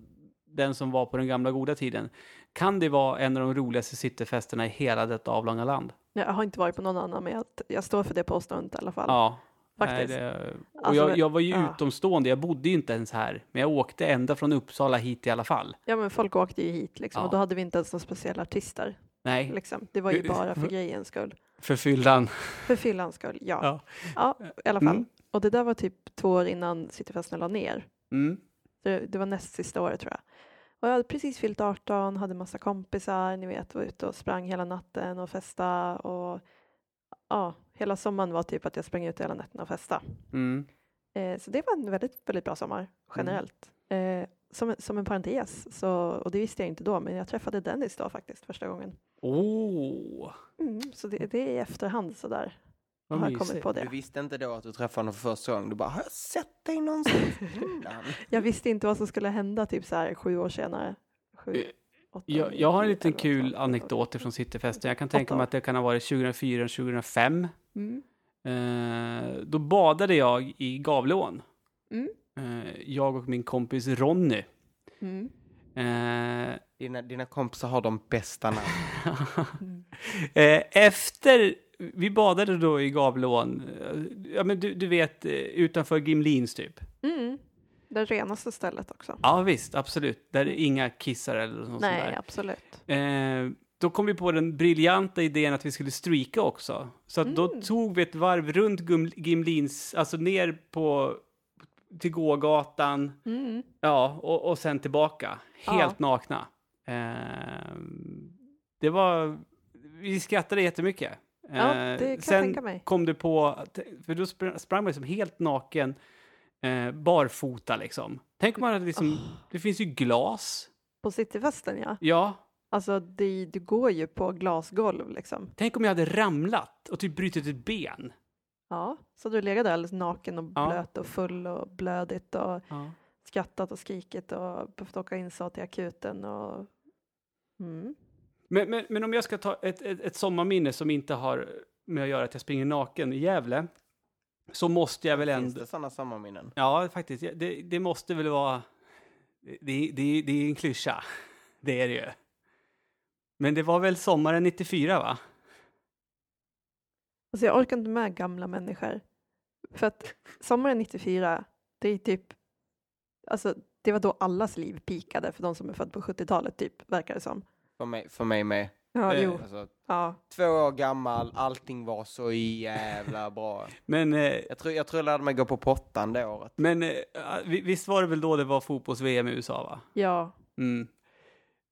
den som var på den gamla goda tiden, kan det vara en av de roligaste cityfesterna i hela detta avlånga land? Jag har inte varit på någon annan, men jag, jag står för det påståendet i alla fall. Ja. Faktiskt. Nej, det, och Alltså, jag, jag var ju ja. utomstående, jag bodde ju inte ens här, men jag åkte ända från Uppsala hit i alla fall. Ja, men folk åkte ju hit liksom, Ja. och då hade vi inte ens några speciella artister. Nej, Liksom. Det var ju bara för grejens skull. för fyllan. För fyllans skull, ja. Ja. Ja, i alla fall. Mm. Och det där var typ två år innan cityfesten la ner. Mm. Det, det var näst sista året tror jag. Och jag hade precis fyllt 18, hade massa kompisar, ni vet, var ute och sprang hela natten och festa och ja, hela sommaren var typ att jag sprang ut hela natten och festa. Mm. Eh, så det var en väldigt, väldigt bra sommar generellt. Eh, som, som en parentes, så, och det visste jag inte då, men jag träffade Dennis då faktiskt första gången. Åh, Mm, så det, det är i efterhand sådär. vad har jag kommit på Du det. visste inte då att du träffade honom för första gången. Du bara, har jag sett dig någonstans innan? Jag visste inte vad som skulle hända typ så här sju år senare. Sju, Jag, jag har en liten kul anekdot från Cityfesten. Jag kan tänka mig att det kan ha varit 2004, 2005. Mm. Eh, då badade jag i Gavleån. Mm. Eh, jag och min kompis Ronny. Mm. Eh, Dina, dina kompisar har de bästa namn. eh, efter, vi badade då i Gavleån, eh, ja men du, du vet eh, utanför Gimlins typ. Mm. Det renaste stället också. Ja visst, absolut. Där är inga kissar eller något sånt Nej, där. absolut. Eh, då kom vi på den briljanta idén att vi skulle streaka också. Så att då Mm. tog vi ett varv runt Gimlins, alltså ner på till gågatan, Mm. ja, och, och sen tillbaka. Ja. Helt nakna. Eh, det var, vi skrattade jättemycket. Ja, det kan jag Eh, sen tänka mig. kom du på, för då spr- sprang man liksom helt naken, eh, barfota liksom. Tänk om man hade liksom, det finns ju glas. På cityfesten ja. Ja, Alltså det, du går ju på glasgolv liksom. Tänk om jag hade ramlat och typ brutit ett ben. Ja, så du legat där alldeles naken och Ja. blöt och full och blödigt och Ja. skrattat och skrikit och behövt åka in så till akuten och mm. Men, men, men om jag ska ta ett, ett, ett sommarminne som inte har med att göra att jag springer naken i Gävle, så måste jag väl Finns ändå... det sådana sommarminnen? Ja, faktiskt. Det, det måste väl vara... Det, det, det är en klyscha. Det är det ju. Men det var väl sommaren 94, va? Alltså jag orkar inte med gamla människor. För att sommaren 94, det är typ, alltså det var då allas liv pikade för de som är födda på 70-talet typ, verkar det som. För mig, för mig med. Ja, Eh, jo, Alltså, ja. två år gammal, allting var så jävla bra. Men, eh, Jag tror jag, tror jag lärde mig gå på pottan det året. men eh, vi- visst var det väl då det var fotbolls-VM i USA, va? Ja, Mm.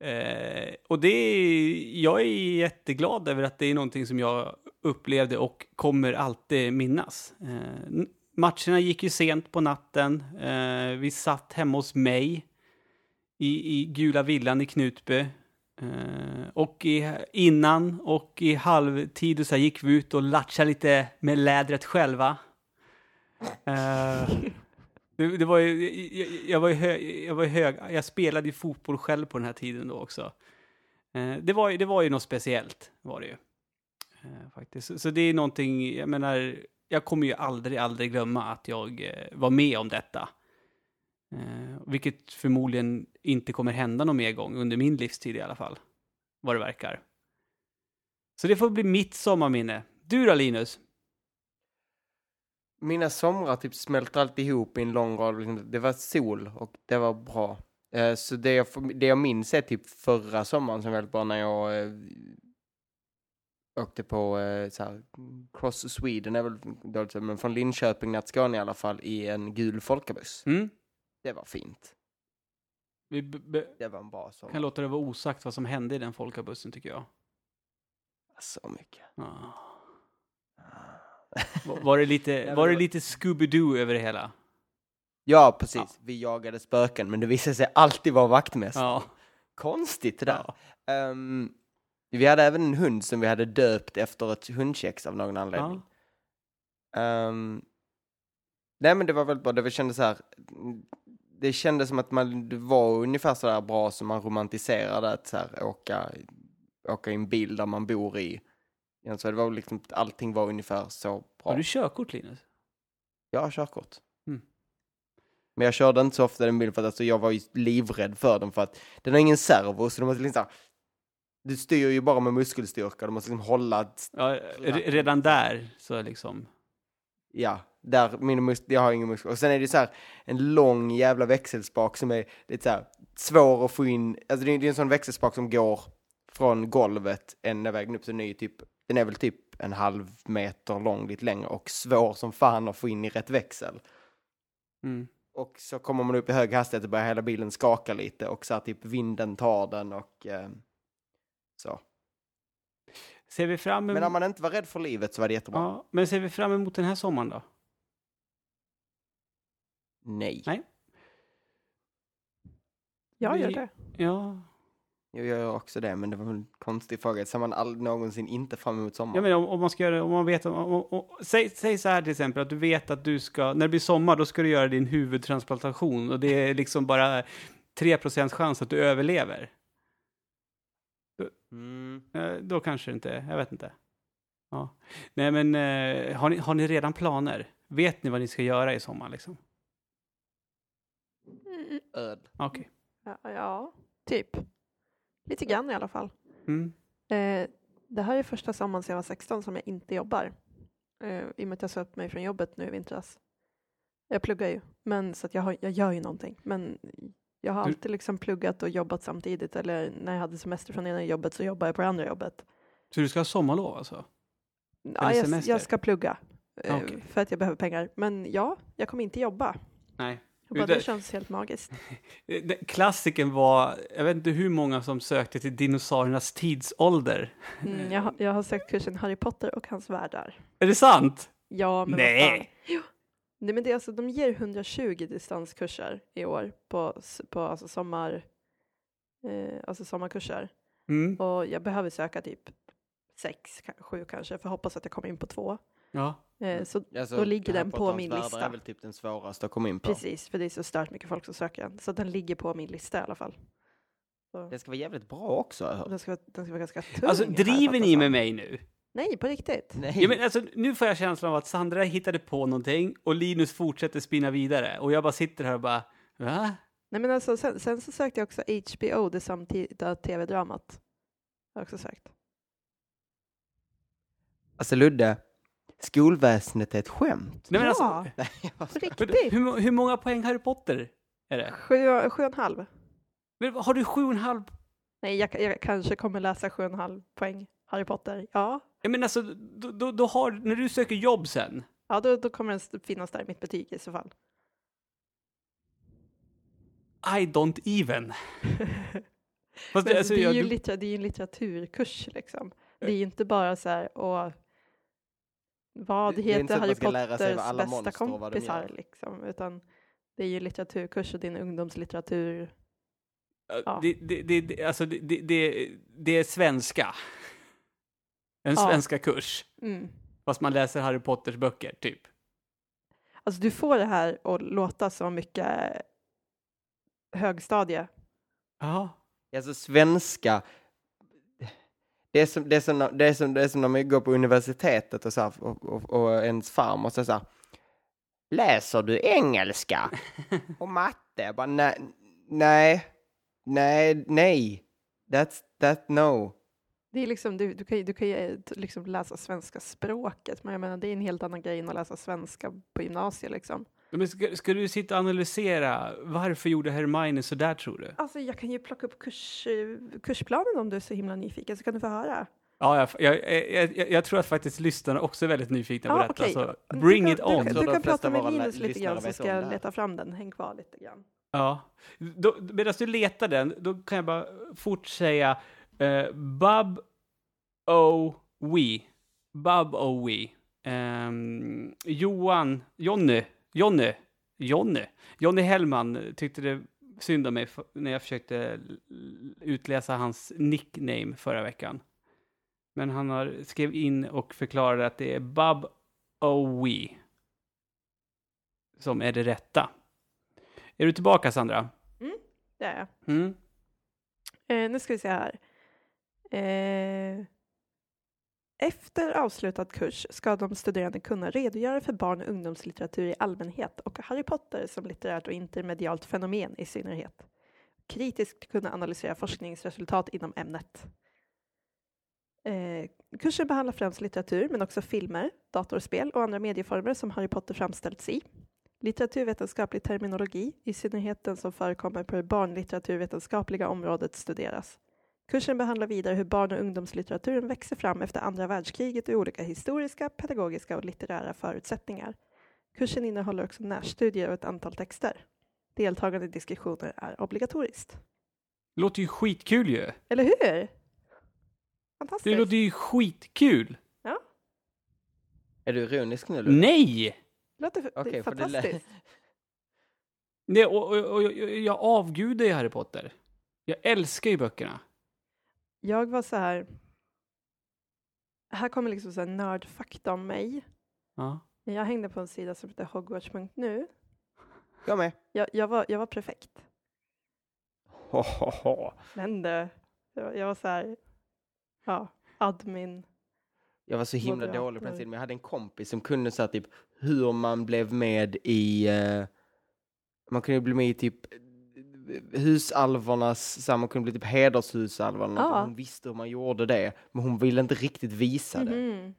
Eh, och det är, jag är jätteglad över att det är någonting som jag upplevde och kommer alltid minnas. Eh, matcherna gick ju sent på natten. Eh, vi satt hemma hos mig i, i gula villan i Knutby. Eh, och i, innan och i halvtid och så här gick vi ut och latchade lite med lädret själva. Eh, det, det var ju, jag, jag, var ju hög, jag var ju hög, jag spelade ju fotboll själv på den här tiden då också. Eh, det, var, ju- det var ju något speciellt, var det ju. Faktiskt. Så, så det är någonting, jag menar, jag kommer ju aldrig, aldrig glömma att jag var med om detta. Vilket förmodligen inte kommer hända någon mer gång under min livstid i alla fall. Vad det verkar. Så det får bli mitt sommarminne. Du då Linus? Mina somrar typ smälter alltid ihop i en lång rad. Det var sol och det var bra. Eh, Så det jag, det jag minns är typ förra sommaren som var väldigt bra när jag eh, åkte på eh, så här, Cross Sweden är väl dåligt men från Linköping ner till Skåne i alla fall i en gul folkabuss. Mm? Det var fint. Vi Det var en bra sommar. kan låta det vara osagt vad som hände i den folkabussen tycker jag. Så mycket. Ja. Var- Var det lite, var det lite Scooby-Doo över det hela? Ja, precis. Ja. Vi jagade spöken, men det visade sig alltid vara vaktmästare. Ja. Konstigt det där. ja. Ehm, vi hade även en hund som vi hade döpt efter ett hundkex av någon anledning. Ehm, nej men det var väldigt bra, det kändes så här. Det kändes som att man var ungefär så där bra som man romantiserade att så här, åka, åka i en bil där man bor i. Så det var liksom, allting var ungefär så bra. Har du körkort Linus? Jag har körkort. Mm. Men jag körde inte så ofta den bilen för att alltså, jag var ju livrädd för den för att den har ingen servo så du måste liksom här, Du styr ju bara med muskelstyrka, du måste liksom hålla Ja, re- redan där så liksom. Ja, där min mus- jag har ingen muskel. Och sen är det så här en lång jävla växelspak som är lite så här svår att få in. Alltså det är, det är en sån växelspak som går från golvet ända vägen upp till ny typ. Den är väl typ en halv meter lång, lite längre och svår som fan att få in i rätt växel. Mm. Och så kommer man upp i hög hastighet och börjar hela bilen skaka lite och så här typ vinden tar den och eh, så. Ser vi fram Men emot... om man inte var rädd för livet så var det jättebra. ja, men ser vi fram emot den här sommaren då? Nej. Nej. jag gör det. Ja. Jag gör också det, men det var en konstig fråga. Ser man aldrig någonsin inte fram emot sommaren? Jag menar om, om man ska göra om man vet om, om, om, säg, säg så här till exempel att du vet att du ska, när det blir sommar då ska du göra din huvudtransplantation och det är liksom bara 3% chans att du överlever. Mm. Eh, Då kanske det inte, jag vet inte. Ja. Nej, men eh, har, ni, har ni redan planer? Vet ni vad ni ska göra i sommar liksom? Mm, Öd. Okej. ja, ja, typ. Lite grann i alla fall. Mm. Eh, det här är första sommaren sedan jag var 16 som jag inte jobbar. Eh, I och med att jag sa upp mig från jobbet nu i vintras. Jag pluggar ju, men så att jag, har, jag gör ju någonting. Men jag har alltid liksom pluggat och jobbat samtidigt. Eller när jag hade semester från ena jobbet så jobbade jag på det andra jobbet. Så du ska ha sommarlov alltså? Ja, jag, jag ska plugga. eh, Okej. För att jag behöver pengar. Men ja, jag kommer inte jobba. Nej. Jag bara, Det- det känns helt magiskt. Eh, det- Klassiken var, jag vet inte hur många som sökte till dinosauriernas tidsålder. Mm, jag, har- jag har sökt kursen Harry Potter och hans världar. Är det sant? Ja, men Nej. vad fan. Jo. Nej, men det är alltså, de ger 120 distanskurser i år på, på alltså sommar, eh, alltså sommarkurser. Mm. Och jag behöver söka typ sex, sju kanske, för jag hoppas att jag kommer in på två. Ja. Eh, så Alltså, Då ligger den på min lista. är väl typ den svåraste att komma in på. precis, för det är så stört mycket folk som söker den. Så den ligger på min lista i alla fall. Så, Det ska vara jävligt bra också den, ska, vara- den ska vara ganska tung. Alltså har jag driver ni med mig nu? Nej, på riktigt. Nej. Ja, men alltså, nu får jag känslan av att Sandra hittade på någonting och Linus fortsätter spinna vidare. Och jag bara sitter här och bara, va? Nej, men alltså, sen, sen så sökte jag också HBO, det samtida tv-dramat. Har jag också sökt. Alltså Ludde, skolväsendet är ett skämt. Nej, men Ja. alltså, Nej, jag bara På riktigt. hur, hur många poäng Harry Potter är det? Sju, sju och en halv. Men Har du sju och en halv? Nej, jag, jag kanske kommer läsa sju och en halv poäng Harry Potter. Ja, Ja, men alltså, då, då, då har, när du söker jobb sen, ja då, då kommer den finnas där i mitt betyg i så fall. I don't even. Fast Men alltså, det, är jag- ju du- littera, det är ju en litteraturkurs liksom. Det är ju inte bara så här, och vad Det- det heter att Harry Potters bästa kompisar liksom, utan det är ju litteraturkurs och din ungdomslitteratur. Ja. det, det, det, det, alltså, det, det, det, det är svenska. En Ja. svenska kurs. Mm. Fast man läser Harry Potters böcker, typ. Alltså du får det här att låta så mycket högstadie. Ja. Alltså svenska. Det är som, det är som, det är som, det är som när man går på universitetet och, så här, och, och, och ens farmor säger så här. Läser du engelska och matte? Jag Bara, nej, nej, nej, nej. That's, that, no. Det är liksom, du, du kan ju, du kan ju eh, liksom läsa svenska språket, men jag menar det är en helt annan grej än att läsa svenska på gymnasiet liksom. Men ska, ska du sitta och analysera varför gjorde Hermione så där tror du? Alltså jag kan ju plocka upp kurs, eh, kursplanen om du är så himla nyfiken så kan du få höra. Ja, jag, jag, jag, jag, tror att faktiskt lyssnarna också är väldigt nyfikna på Ja, detta. okej. Så Du bring kan- it Du, on. tror du de kan prata med Linus lite grann så ska jag leta fram den. Häng kvar lite grann. Ja. Då, medan du letar den, då kan jag bara fort säga uh, Bub O. Wee. Bub O. Wee. Ehm, Johan, Jonny, Jonny, Jonny, Jonny Hellman tyckte det synd om mig när jag försökte utläsa hans nickname förra veckan. Men han har skrev in och förklarade att det är Bub O. Wee som är det rätta. Är du tillbaka, Sandra? Det är jag. Mm. Eh, nu ska vi se här. Eh, efter avslutad kurs ska de studerande kunna redogöra för barn och ungdomslitteratur i allmänhet och Harry Potter som litterärt och intermedialt fenomen i synnerhet. Kritiskt kunna analysera forskningsresultat inom ämnet. Eh, kursen behandlar främst litteratur men också filmer, datorspel och andra medieformer som Harry Potter framställts i. Litteraturvetenskaplig terminologi, i synnerhet den som förekommer på det barnlitteraturvetenskapliga området, studeras. Kursen behandlar vidare hur barn och ungdomslitteraturen växer fram efter andra världskriget ur olika historiska, pedagogiska och litterära förutsättningar. Kursen innehåller också närstudier och ett antal texter. Deltagande i diskussioner är obligatoriskt. Låter ju skitkul ju. Eller hur? Det Fantastiskt. låter ju skitkul. Är du ironisk nu? Ludde? Nej! låter det för det fantastiskt. Nej, och, och, och, jag- jag avgudar ju Harry Potter. Jag älskar ju böckerna. Jag var så här... Här kommer liksom så här nördfakta om mig. Ja. Jag hängde på en sida som heter Hogwarts.nu. Jag med. Jag, jag, var, jag var perfekt. Ho, ho, ho. Men det, jag, var- jag var så här, ja, admin. Jag var så himla Moderater. dålig på den tiden, men jag hade en kompis som kunde så här, typ hur man blev med i, eh, man kunde bli med i typ husalvornas, så här, man kunde bli typ hedershusalvarna, Ja. hon visste hur man gjorde det, men hon ville inte riktigt visa det. Mhm.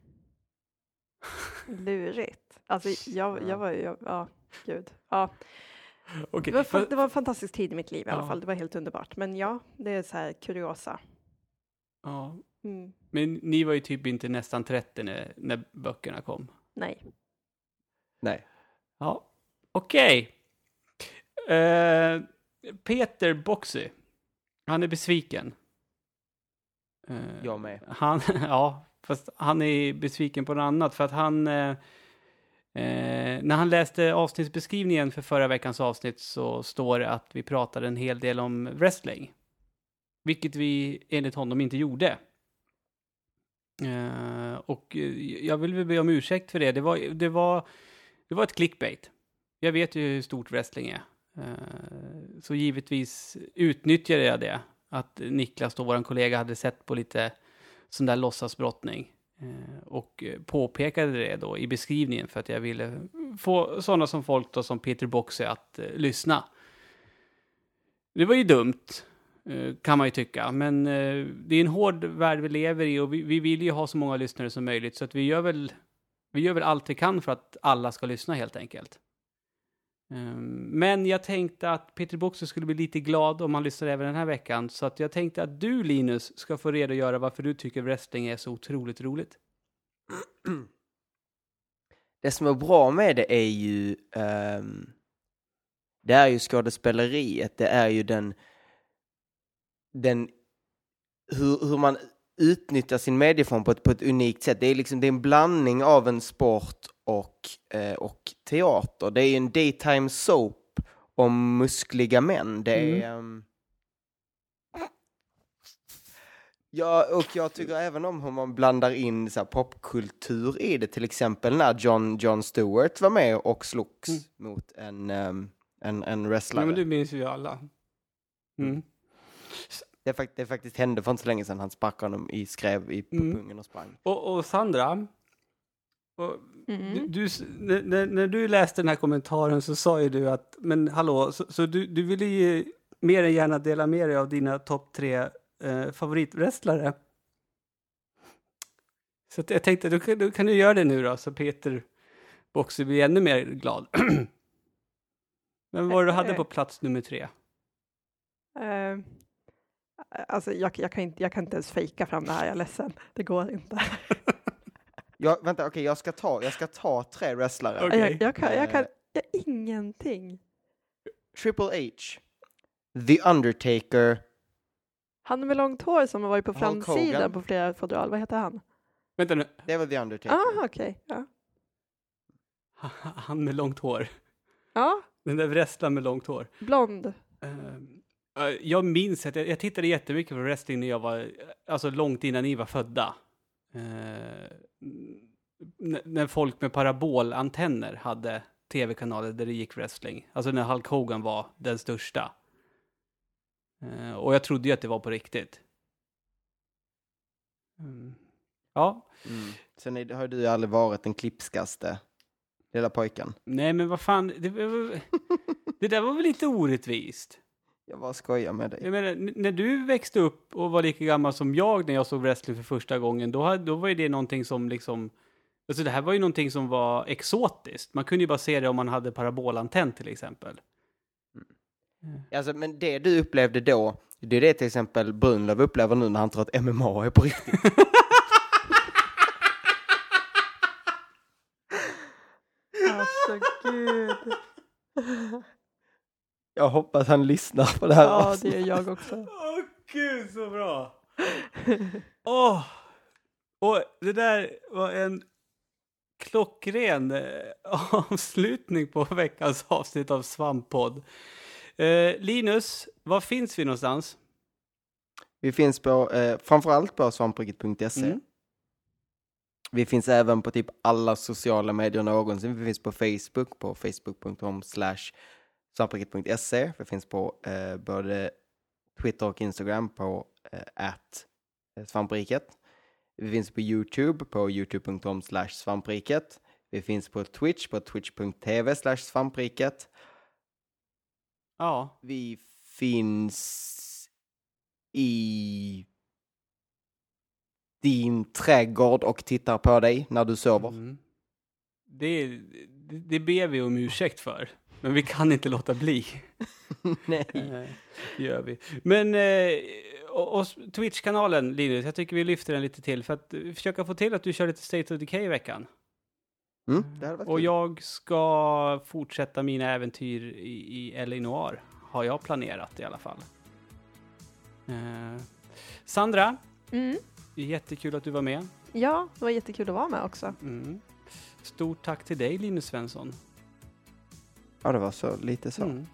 Lurigt. Alltså jag, Ja. jag var ju, ja, gud. Ja. Okej, Det, var, fan- det var en fantastisk tid i mitt liv i alla Ja. fall. Det var helt underbart. Men ja, det är så här kuriosa. ja, Mm. men ni var ju typ inte nästan 30 när, när böckerna kom. Nej. Nej. Ja, okej. Eh, Peter Boxy, han är besviken. Eh, Jag med. Han, ja, fast han är besviken på något annat för att han... Eh, eh, när han läste avsnittsbeskrivningen för förra veckans avsnitt så står det att vi pratade en hel del om wrestling. Vilket vi enligt honom inte gjorde. Eh, och eh, jag vill väl be om ursäkt för det. Det var, det var, det var ett clickbait. Jag vet ju hur stort wrestling är. Eh, så givetvis utnyttjade jag det. Att Niklas, då vår kollega, hade sett på lite sån där låtsasbrottning. Eh, och påpekade det då i beskrivningen för att jag ville få sådana som folk då som Peter Boxe att eh, lyssna. Det var ju dumt, eh, kan man ju tycka, men eh, det är en hård värld vi lever i och vi, vi vill ju ha så många lyssnare som möjligt så att vi gör väl, vi gör väl allt vi kan för att alla ska lyssna helt enkelt. Ehm, men jag tänkte att Peter Boxer skulle bli lite glad om han lyssnar även den här veckan. Så att jag tänkte att du Linus ska få redogöra varför du tycker wrestling är så otroligt roligt. Det som är bra med det är ju Um, det är ju skådespeleriet, det är ju den, den hur, hur man utnyttjar sin medieform på ett, på ett unikt sätt. Det är liksom det är en blandning av en sport och, eh, och teater. Det är en daytime soap om muskliga män. Det är... ehm, Ja, och jag tycker även om hur man blandar in så popkultur i det. Till exempel när John, John Stewart var med och slogs Mm. mot en, ehm, en, en wrestlare. Ja, men du minns ju alla. Mm. det, fakt- det faktiskt hände för inte så länge sedan. Han sparkade honom i skrev i på Mm. pungen och sprang. Och, och Sandra, och Mm. du, när, när- du läste den här kommentaren så sa ju du att, men hallå, så, så du, du ville ju mer än gärna dela med dig av dina topp tre eh, favoritwrestlare. Så jag tänkte, då, kan- då kan du göra det nu då, så Peter Boxer blir ännu mer glad. Men vad var det du hade på plats nummer tre? Eh, alltså jag, jag, kan inte, jag kan inte ens fejka fram det här, jag är ledsen. Det går inte. Jag, vänta, okej, jag, ska ta, jag ska ta tre wrestlare. Okej. Jag, jag, kan, jag kan Eh. jag, ingenting. Triple H, The Undertaker, Han med långt hår som har varit på Hulk framsidan Hogan. på flera fodral, vad heter han? Vänta nu, det var The Undertaker. Ah, okej. Ja. han med långt hår. ja, Den där wrestlaren med långt hår. blond. Eh, jag minns att jag, jag tittade jättemycket på wrestling när jag var, alltså långt innan ni var födda. Eh, när folk med parabolantenner hade tv-kanaler där det gick wrestling. Alltså när Hulk Hogan var den största. Eh, och jag trodde ju att det var på riktigt. Mm. Ja, Mm. Sen är, har du aldrig varit den klipskaste lilla pojken. nej men vad fan, det, det där var väl lite orättvist? Jag bara skojar med dig. Jag menar, när du växte upp och var lika gammal som jag när jag såg wrestling för första gången, då, hade, då var ju det någonting som liksom... Alltså det här var ju någonting som var exotiskt. Man kunde ju bara se det om man hade parabolantenn till exempel. Alltså, men det du upplevde då, det är det till exempel Brunlöv upplever nu när han tror att MMA är på riktigt. Alltså gud. Jag hoppas han lyssnar på det här Ja, det är jag också. Åh gud, så bra! Åh! Och det där var en klockren eh, avslutning på veckans avsnitt av Svamppodd. Eh, Linus, var finns vi någonstans? Vi finns på, eh, framförallt på svampriket.se. Mm. Vi finns även på typ alla sociala medier någonsin. Vi finns på Facebook, på facebook.com slash svampriket.se. Vi finns på eh, både Twitter och Instagram på eh, at svampriket. Vi finns på YouTube på youtube.com svampriket. Vi finns på Twitch på twitch.tv svampriket. Ja, Vi finns i din trädgård och tittar på dig när du sover. Mm. Det, det, det ber vi om ursäkt för. Men vi kan inte låta bli. Nej. Eh, Det gör vi. Men eh, och, och Twitch-kanalen, Linus, jag tycker vi lyfter den lite till för att eh, försöka få till att du kör lite State of Decay i veckan. Mm, det hade varit Och kul. jag ska fortsätta mina äventyr i, i L.A. Noir. Har jag planerat i alla fall. Eh, Sandra, Mm. jättekul att du var med. Ja, det var jättekul att vara med också. Mm. Stort tack till dig Linus Svensson. Ja, det var så lite så. Mm.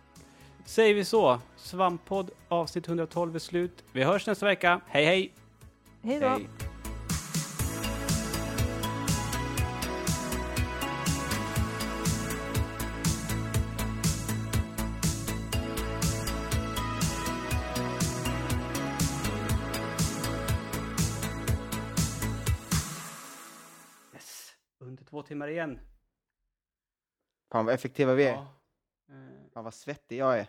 Säger vi så, Svamppodd avsnitt 112 är slut. Vi hörs nästa vecka. Hej hej! Hej då! Hej. Yes. Under två timmar igen. Fan vad effektiva vi är. Ja. Eh, Fan vad svettig jag är.